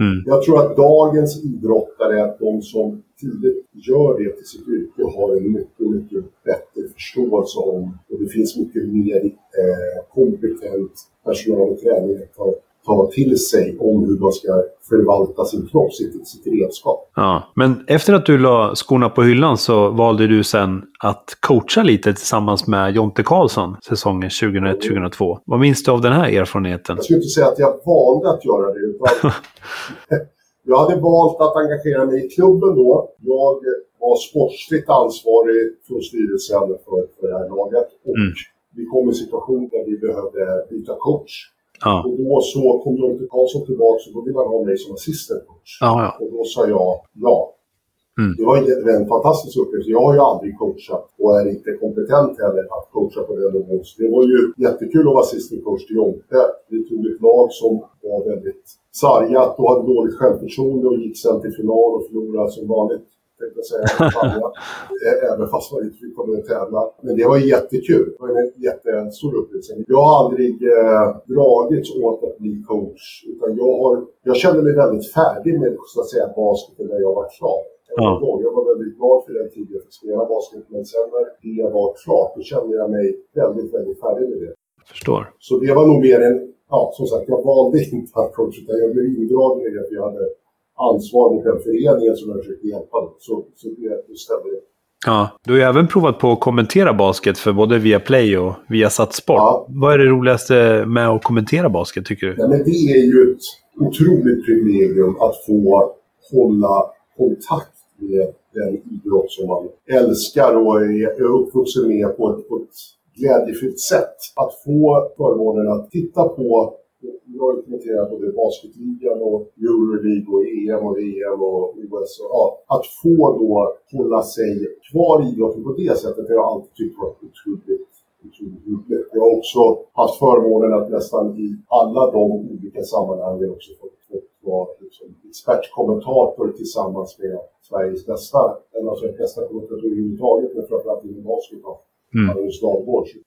Mm. Jag tror att dagens idrottare, de som tidigt gör det till sitt yrke, har en mycket, mycket bättre förståelse om, och det finns mycket mer eh, kompetent personal och träning att ta, till sig om hur man ska förvalta sin kropp, sitt, sitt redskap. Ja. Men efter att du la skorna på hyllan så valde du sen att coacha lite tillsammans med Jonte Karlsson säsongen 2001-2002. Vad minns du av den här erfarenheten? Jag skulle inte säga att jag valde att göra det, utan jag hade valt att engagera mig i klubben då. Jag var sportsligt ansvarig från styrelsen för, för det här laget. Och Mm. vi kom i en situation där vi behövde byta coach. Ja. Och då så kom Jonte Karlsson tillbaka och då ville han ha mig som assistant coach. Ja, ja. Och då sa jag ja. Mm. Det var en, fantastisk upplevelse. Jag har ju aldrig coachat och är inte kompetent heller att coacha på den nivån. Så det var ju jättekul att vara assistant coach till Jonte. Vi tog ett lag som var väldigt sargat och hade dåligt självförtroende och gick sen till final och förlorade som vanligt. Tänkte jag säga. Även fast man inte fick med och tävla. Men det var jättekul. Det var en jättestor upplevelse. Jag har aldrig eh, dragits åt att bli coach. Utan jag, har, jag kände mig väldigt färdig med så att säga, basketen när jag var klar. Ja. Jag var väldigt glad för den tiden för att spela basket. Men sen när det var klart, då kände jag mig väldigt, väldigt färdig med det. Förstår. Så det var nog mer en, ja som sagt, jag valde inte att coacha utan jag blev indragen i det för jag hade ansvar mot den föreningen som jag försökte hjälpa. Så, så det, det stämmer. Ja, du har ju även provat på att kommentera basket för både Viaplay och Viasat Sport. Ja. Vad är det roligaste med att kommentera basket tycker du? Nej, men det är ju ett otroligt privilegium att få hålla kontakt med den idrott som man älskar och är uppvuxen med på ett, på ett glädjefyllt sätt. Att få förmånen att titta på jag har ju kommenterat både basketligan och Euroleague och EM och VM och OS. Och, ja, att få då hålla sig kvar i idrotten på det sättet har jag alltid tyckt varit otroligt otroligt roligt. Jag har också haft förmånen att nästan i alla de olika sammanhangen också fått, fått vara liksom expertkommentator tillsammans med Sveriges bästa, eller alltså bästa kommentator överhuvudtaget, men framförallt inom basket. Mm. Magnus.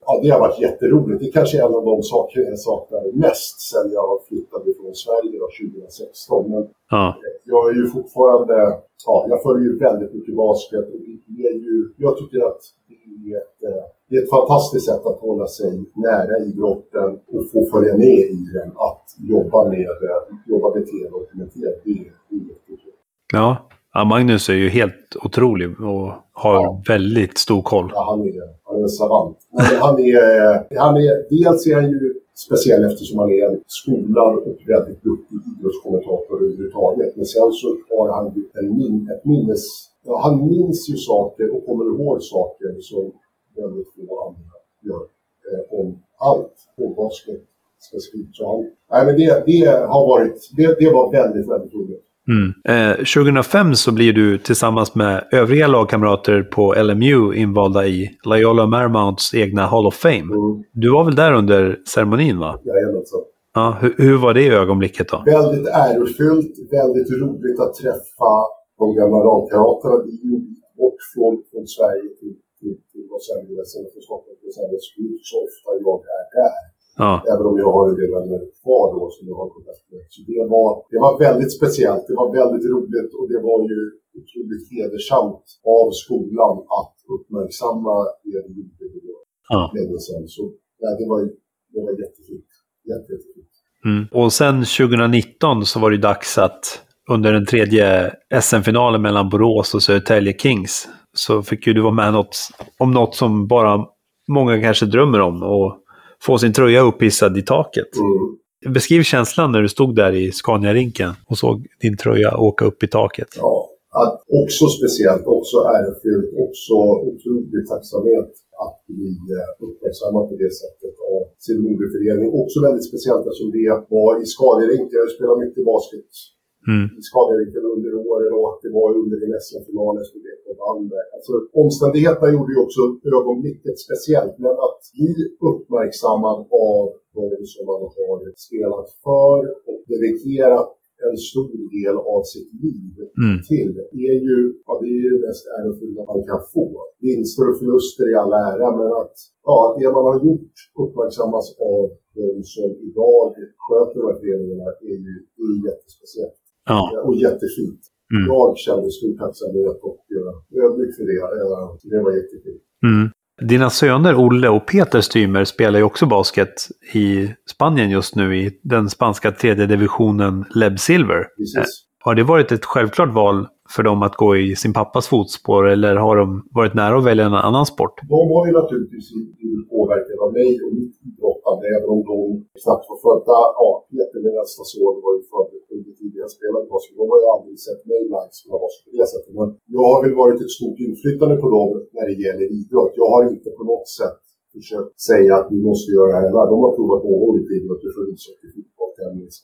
Ja, det har varit jätteroligt. Det är kanske är en av de saker jag saknar mest sen jag flyttade från Sverige då, 2016. Men Ja, jag är ju fortfarande, ja, jag följer ju väldigt mycket basket och det är ju, jag tycker att det är ett, eh, det är ett fantastiskt sätt att hålla sig nära idrotten och få följa med i den. Att jobba med, eh, jobba med tv och kommentera, det är, det är jättekul. ja. Ja Magnus är ju helt otrolig och har Ja. väldigt stor koll. Ja, han, är, han är en savant. Han är, han är, dels är han ju speciell eftersom han är en skolad och väldigt duktig idrottskommentator överhuvudtaget. Men sen så har han ju en min, ett minnes... Ja, han minns ju saker och kommer ihåg saker som väldigt få andra gör. Eh, om allt. Om basket specifikt. Så han, nej, men det, det har varit... Det, det var väldigt, väldigt roligt. Mm. Eh, 2005 så blir du tillsammans med övriga lagkamrater på LMU invalda i Loyola Marmounts egna Hall of Fame. Mm. Du var väl där under ceremonin va? Jajamensan. Ja, hur, hur var det ögonblicket då? Väldigt ärofyllt, väldigt roligt att träffa de gamla lagkamraterna. Det är ju bort från, från Sverige till, till, till Los Angeles, eller från Stockholm så ofta jag är där. Ja, Även om jag har en del vänner kvar då som jag har kontakt med. Så det var, det var väldigt speciellt, det var väldigt roligt och det var ju otroligt hedersamt av skolan att uppmärksamma det vi gjorde då ja. länge sedan. Så ja, det var, det var jättefint. Jätte, jättefint. Mm. Och sen 2019 så var det dags att under den tredje SM-finalen mellan Borås och Södertälje Kings så fick ju du vara med något, om något som bara många kanske drömmer om och få sin tröja upphissad i taket. Mm. Beskriv känslan när du stod där i Scania-rinken och såg din tröja åka upp i taket. Ja, att också speciellt, också ärofyllt, också otrolig tacksamhet att bli eh, uppmärksammad på det sättet av sin moderförening. Också väldigt speciellt eftersom det var i Skaderinken. Jag spelar mycket basket Mm. i Skaderinken under åren och att det var under en SM-final som det vann. Alltså, omständigheterna gjorde ju också ögonblicket speciellt, men att bli uppmärksammad av de som man har spelat för och dedikerat en stor del av sitt liv Mm. till är ju, ja, det är ju det mest ärofyllda man kan få. Vinster och förluster i all ära, men att ja, det man har gjort uppmärksammas av de som idag sköter de här föreningarna är ju det jättespeciellt Ja. och jättefint. Mm. Jag kände stor tacksamhet och uh, ödmjuk för det. Eh, det var jättefint. Mm. Dina söner Olle och Peter Stymer spelar ju också basket i Spanien just nu i den spanska tredje divisionen Leb Silver. Precis. Har det varit ett självklart val för dem att gå i sin pappas fotspår eller har de varit nära att välja en annan sport? De har ju naturligtvis blivit påverkade av mig och mitt idrottande, även om de knappt var födda. Ja, Peter, min äldsta son, var ju född under jag spelade basket. De har ju aldrig sett mig live spela basket på det sättet. Men jag har väl varit ett stort inflytande på dem när det gäller idrott. Jag har inte på något sätt försökt säga att vi måste göra det här. De har provat många olika idrotter, från ishockey, fotboll, tennis.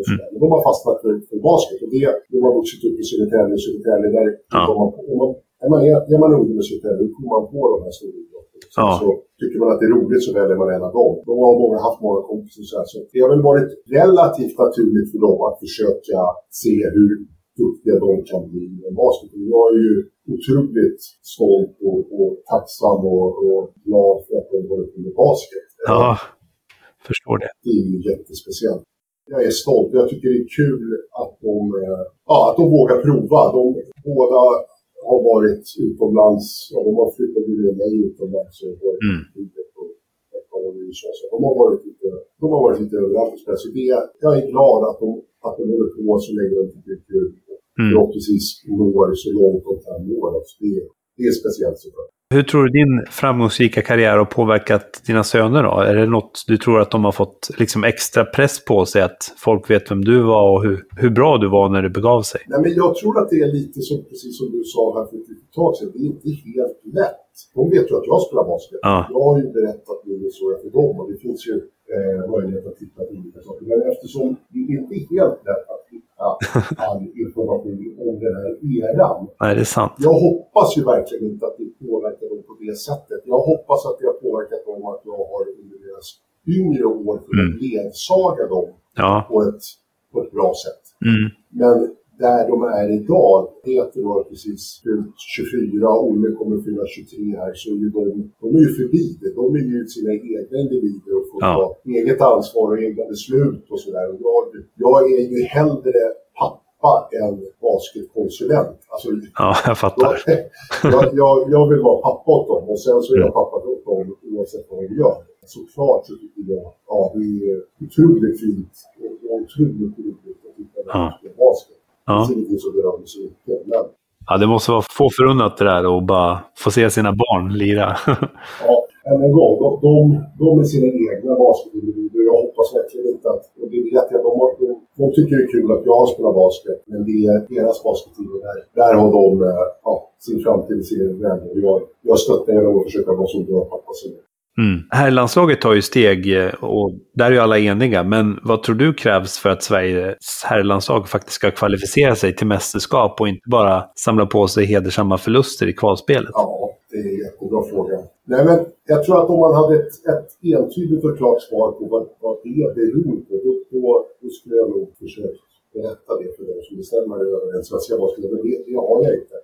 Mm. De har fastnat för, för basket och det, de har vuxit upp i Södertälje. Södertälje där Ja. man, är man, är man ungdom i Södertälje, då kommer man på de här stora idrotterna. Så, Ja. så tycker man att det är roligt så väljer man en av dem. De har många, haft många kompisar så här. Så det har väl varit relativt naturligt för dem att försöka se hur duktiga de kan bli i basket. Jag är ju otroligt stolt och, och tacksam och, och glad för att de har varit med basket. Ja, förstår det. Det är ju jättespeciellt. Jag är stolt. Jag tycker det är kul att de, eh, ja, att de vågar prova. De båda har varit utomlands. Ja, de har flyttat med mig utomlands och varit Mm. ute på ett par år i USA. Så de har varit lite, de har varit lite överallt och spelat. Så det, jag är glad att de, att de håller på så länge de tycker det är kul. Mm. Förhoppningsvis når så långt de kan nå. Alltså det, det är speciellt såklart. Hur tror du din framgångsrika karriär har påverkat dina söner då? Är det något du tror att de har fått liksom extra press på sig? Att folk vet vem du var och hur, hur bra du var när det begav sig? Nej, men jag tror att det är lite som, precis som du sa här för ett litet tag sedan, det är inte helt lätt. De vet ju att jag spelar basket. Ja. Jag har ju berättat min historia för dem och det finns ju eh, möjlighet att titta på olika saker. Men eftersom det inte är helt lätt att hitta all information om den här eran. Nej, det är sant. Jag hoppas ju verkligen inte att det påverkar dem på det sättet. Jag hoppas att det har påverkat dem att jag har under deras yngre år kunnat Mm. ledsaga dem Ja. på ett, på ett bra sätt. Mm. Men där de är idag, Peter har precis fyllt 24, Olle kommer fylla 23 här, så är ju de, de är ju förbi det. De är ju sina egna individer och får Ja. ta eget ansvar och egna beslut och sådär. Jag, jag är ju hellre pappa än basketkonsulent. Alltså, ja, jag fattar. jag, jag, jag, vill vara pappa åt dem och sen så är jag Mm. pappa åt dem oavsett vad de gör. Såklart så tycker jag ja, det är otroligt fint och otroligt roligt att titta Ja. på basket. Ja. Det finns. Men ja, det måste vara få förunnat det där och bara få se sina barn lira. ja, än en gång, de, de, de är sina egna basketindivider. Jag hoppas verkligen inte att, och det vet jag, de, de, tycker det är kul att jag spelar basket. Men det är deras och där, där har de eh, ja, sin framtid i sin. Och jag, jag stöttar dem och försöker vara så bra pappa som möjligt. Mm. Herrlandslaget tar ju steg eh, och där är ju alla eniga. Men vad tror du krävs för att Sveriges herrlandslag faktiskt ska kvalificera sig till mästerskap och inte bara samla på sig hedersamma förluster i kvalspelet? Ja, det är en jättebra fråga. Nej, men jag tror att om man hade ett, ett entydigt och klart svar på vad, vad det beror på, då, då, då skulle jag nog försökt berätta det för de som bestämmer över den svenska basketen. Men det, det har jag inte.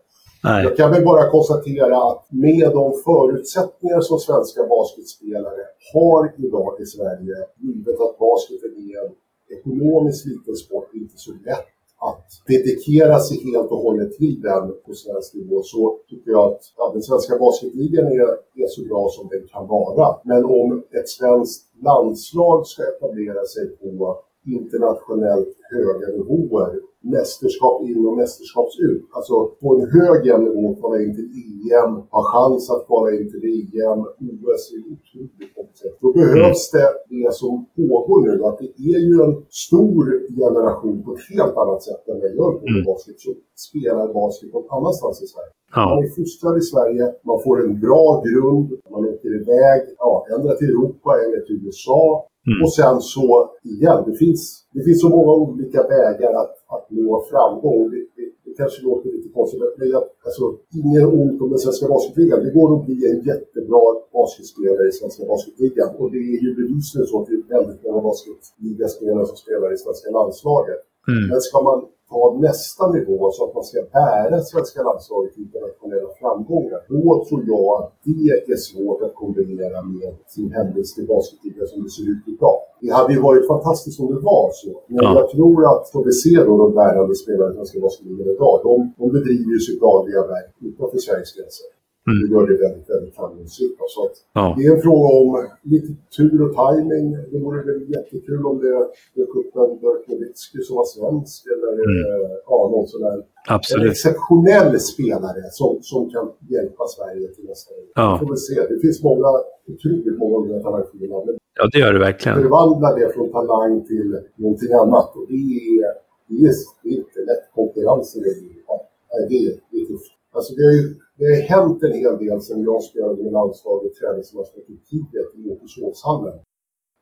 Nej. Jag kan väl bara konstatera att med de förutsättningar som svenska basketspelare har idag i Sverige, givet att basketen är en ekonomiskt liten sport, det är inte så lätt att dedikera sig helt och hållet till den på svensk nivå så tycker jag att ja, den svenska basketligan är, är så bra som den kan vara. Men om ett svenskt landslag ska etablera sig på internationellt höga nivåer, mästerskap in och mästerskaps ut, alltså på en hög jämn nivå kvala in till EM, ha chans att kvala in till EM, OS är otroligt komplicerat. Då behövs det det som pågår nu, att det är ju en stor generation på ett helt annat sätt än det gör på Mm. basket, som spelar basket någon annanstans i Sverige. Man Ja. är fostrad i Sverige, man får en bra grund, man åker iväg, ja, ändra till Europa eller till USA. Mm. Och sen så, igen, det finns, det finns så många olika vägar att, att nå framgång. Det, det, det kanske låter lite konstigt, men jag, alltså, ingen ont om den svenska basketligan. Det går att bli en jättebra basketspelare i svenska basketligan. Och det är ju bevisligen så att det är väldigt många basketligaspelare som spelar i svenska landslaget. Mm. Men ska man ta nästa nivå så att man ska bära svenska landslaget till internationella framgångar, då tror jag att det är svårt att kombinera med sin hemvist i basketligan som det ser ut idag. Det hade ju varit fantastiskt om det var så, men Ja. jag tror att, som vi ser då, de bärande spelarna i svenska basketligan idag, de, de bedriver ju sitt dagliga verk utanför Sveriges gränser. Mm. Det gör det väldigt, väldigt framgångsrikt. Så att Ja. det är en fråga om lite tur och timing. Det vore väl jättekul om det dök upp en Dirk Nowitzki som var svensk eller eh, ja, någon sån där en Absolut. exceptionell spelare som, som kan hjälpa Sverige till nästa år. Ja. Vi får väl se. Det finns många, otroligt många unga talangfulla. Men Ja, det gör det verkligen. förvandla det från talang till någonting annat. Och det är, det är, det är inte lätt. Är. Ja, nej, det, är, det är tufft. Alltså det ju det har hänt en hel del sedan jag spelade med landslaget träningsmatch med Turkiet i Åkersåshallen.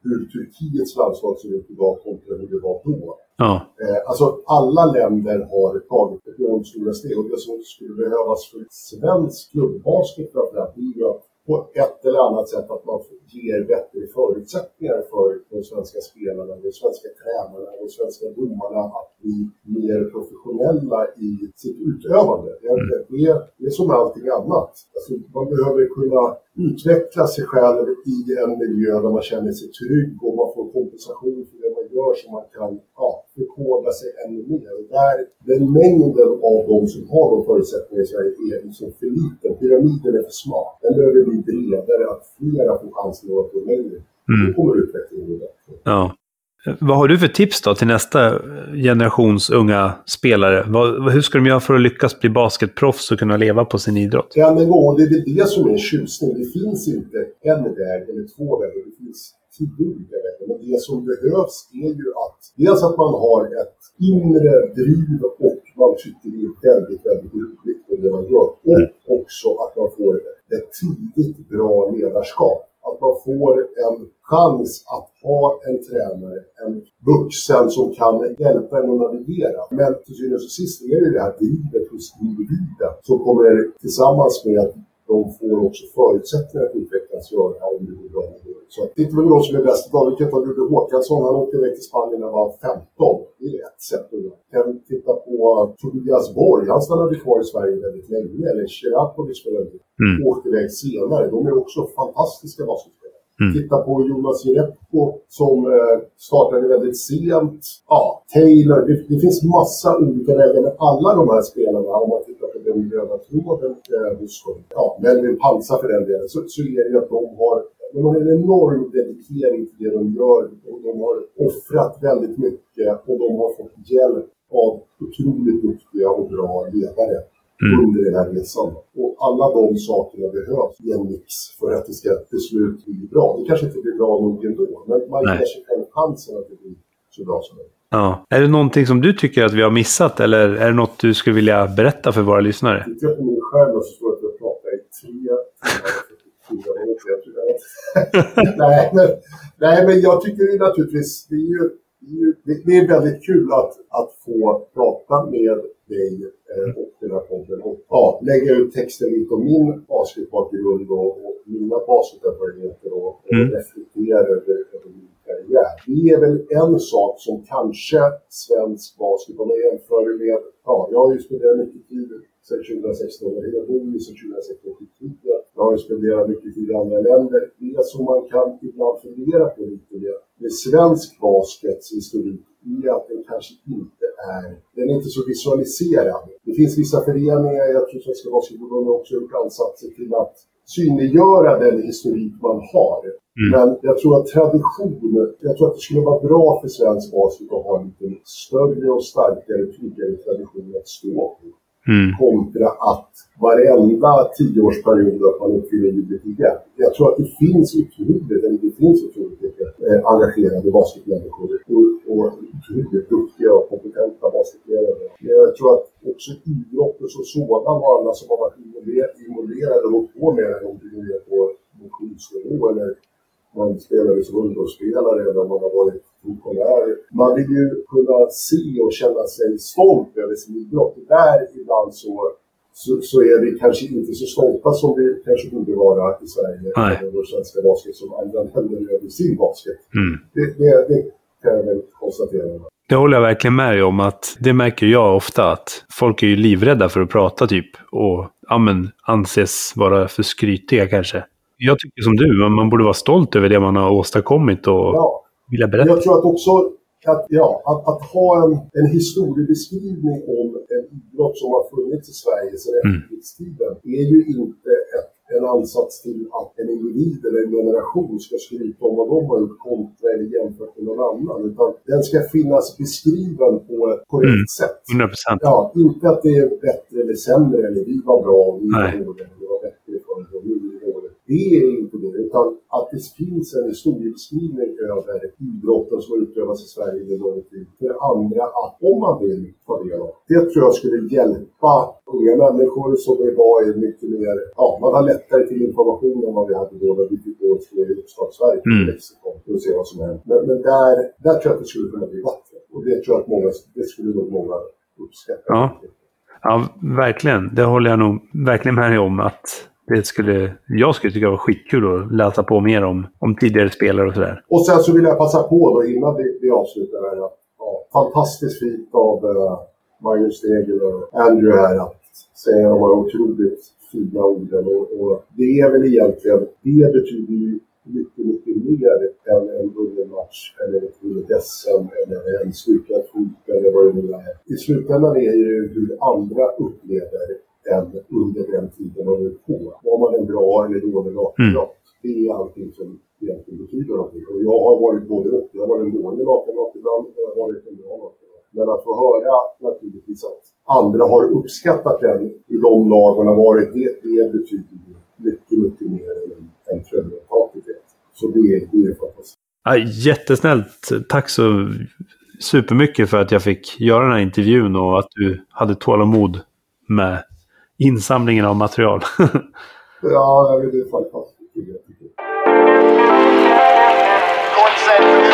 Hur Turkiets landslag ser ut idag kontra hur det var då. Ja. Eh, alltså alla länder har tagit enormt stora steg och det som skulle behövas för svensk klubbasket framförallt är ju att på ett eller annat sätt att man ger bättre förutsättningar för de svenska spelarna, de svenska tränarna de svenska domarna att bli mer professionella i sitt utövande. Det, det, är, det är som allting annat. Alltså, man behöver kunna utveckla sig själv i en miljö där man känner sig trygg och man får kompensation för det man gör så man kan ja, förkovra sig ännu mer. Och där, den mängden av de som har de förutsättningarna i Sverige är liksom för liten. Pyramiden är för smal. Den behöver bli bredare, att flera får chansen att gå längre. Då kommer utvecklingen bli bättre. Ja. Vad har du för tips då till nästa generations unga spelare? Vad, hur ska de göra för att lyckas bli basketproffs och kunna leva på sin idrott? Än en gång, det är det som är en tjusning. Det finns inte en väg eller två vägar. Det finns tio olika vägar. Men det som behövs är ju att dels att man har ett inre driv och man tycker det är väldigt, väldigt roligt med det man gör. Och också att man får ett tidigt bra ledarskap. Att man får en chans att ha en tränare, en vuxen som kan hjälpa en att navigera. Men till syvende och sist är det ju det här drivet hos individen som kommer tillsammans med de får också förutsättningar att utvecklas och göra om det går bra. Så tittar vi på de som är bäst idag, vi kan ta Ludde Håkansson, han åkte iväg till Spanien när han var 15. Det är ett sätt att göra. Kan titta på Tobias Borg, han stannade kvar i Sverige väldigt länge. Eller för övrigt. Mm. Åkte iväg senare. De är också fantastiska basketspelare. Mm. Titta på Jonas Jerebko som eh, startade väldigt sent. Ja, Taylor. Det, det finns massa olika vägar med alla de här spelarna. Om man den gröna tråden eh, hos ja, Melvin Pansa för den delen. Så, så är det ju att de har, de har en enorm dedikering till det de gör. Och de har offrat väldigt mycket och de har fått hjälp av otroligt duktiga och bra ledare Mm. under den här resan. Och alla de sakerna behövs i en mix för att det ska till slut bli bra. Det kanske inte blir bra nog ändå, men man ger sig själv chansen att det blir så bra som möjligt. Ja. Är det någonting som du tycker att vi har missat eller är det något du skulle vilja berätta för våra lyssnare? Tittar jag på min skärm och så står det att jag pratar i tre 44 minuter. Jag jag nej, men, nej, men jag tycker naturligtvis, det är ju är det är väldigt kul att, att få prata med dig eh, och den här podden och ja, lägga ut texten lite om min basketbakgrund och, och mina basketerfarenheter och, och Mm. reflektera över, över. Det är väl en sak som kanske svensk basket, om jag jämför med, ja, jag har ju spenderat mycket tid sedan 2016, jag bor ju sedan 2016 till. Jag har ju spenderat mycket tid i andra länder. Det som man kan ibland fundera på lite med, med svensk baskets historik är att den kanske inte är, den är inte så visualiserad. Det finns vissa föreningar, jag tror Svenska Basketförbundet också har gjort ansatser till att synliggöra den historik man har. Men jag tror att tradition, jag tror att det skulle vara bra för svensk basket att ha en lite större och starkare, tryggare tradition att stå på Mm. kontra att varenda tioårsperiod att man uppfyller JBTG. Jag tror att det finns otroligt, eller det finns otroligt mycket eh, engagerade basketmänniskor och, och otroligt duktiga och kompetenta basketledare. Men Jag tror att också idrotten som sådan och alla som har varit involverade, och hållit på med det, om det är på motionsnivå eller man spelade som ungdomsspelare eller om man har varit funktionär. Man vill ju kunna se och känna sig stolt över sin idrott. Där ibland så, så, så är vi kanske inte så stolta som vi kanske borde vara i Sverige. Nej. Över vår svenska basket som andra länder över sin basket. Mm. Det, det, det kan jag väl konstatera. Det håller jag verkligen med dig om. att Det märker jag ofta att folk är ju livrädda för att prata typ. Och ja, men, anses vara för skrytiga kanske. Jag tycker som du, man- man borde vara stolt över det man har åstadkommit och Ja, vilja berätta. Jag tror att också att, ja, att, att ha en, en historiebeskrivning om en idrott som har funnits i Sverige sedan Mm. efterkrigstiden är ju inte en ansats till att en individ eller en generation ska skryta om vad de har gjort kontra eller jämfört med någon annan. Utan den ska finnas beskriven på ett korrekt mm. sätt. 100%. Ja, inte att det är bättre eller sämre eller vi var bra och vi var dåliga eller det var bättre förr och nu är det. Det är inte det, utan att det finns en historiebeskrivning över idrotten som har utövats i Sverige under lång tid. För andra att, om man vill ta del av. Det tror jag skulle hjälpa unga människor som idag är mycket mer, ja, man har lättare till information än vad vi hade då när vi fick gå till Uppstartsverket mm. i Mexiko för att se vad som händer. Men, men där, där tror jag att det skulle kunna bli bättre. Och det tror jag att många, det skulle nog många uppskatta. Ja. ja, verkligen. Det håller jag nog verkligen med dig om. att det skulle, jag skulle tycka det var skitkul att läsa på mer om, om tidigare spelare och sådär. Och sen så vill jag passa på då innan vi, vi avslutar här ja, fantastiskt fint av eh, Magnus Stegel och Andrew här att säga de här otroligt fina orden. Och, och, det är väl egentligen, det betyder ju mycket, mycket mer än en vunnen match eller ett vunnet SM eller en slukad fot eller vad det nu är. I slutändan är det ju hur andra upplever en under den tiden man är på. Var man en bra eller dålig lagkamrat? Mm. Det är allting som egentligen betyder någonting. Och jag har varit både och. Jag har varit en dålig lagkamrat ibland och jag har varit en bra lagkamrat. Men att få höra naturligtvis att andra har uppskattat den i de lag man har varit, det, det betyder mycket, mycket mer än en, en tröjresultatet. Så det, det är fantastiskt. Ja, jättesnällt. Tack så supermycket för att jag fick göra den här intervjun och att du hade tålamod med insamlingen av material. ja, det är fantastiskt. Kort sätt,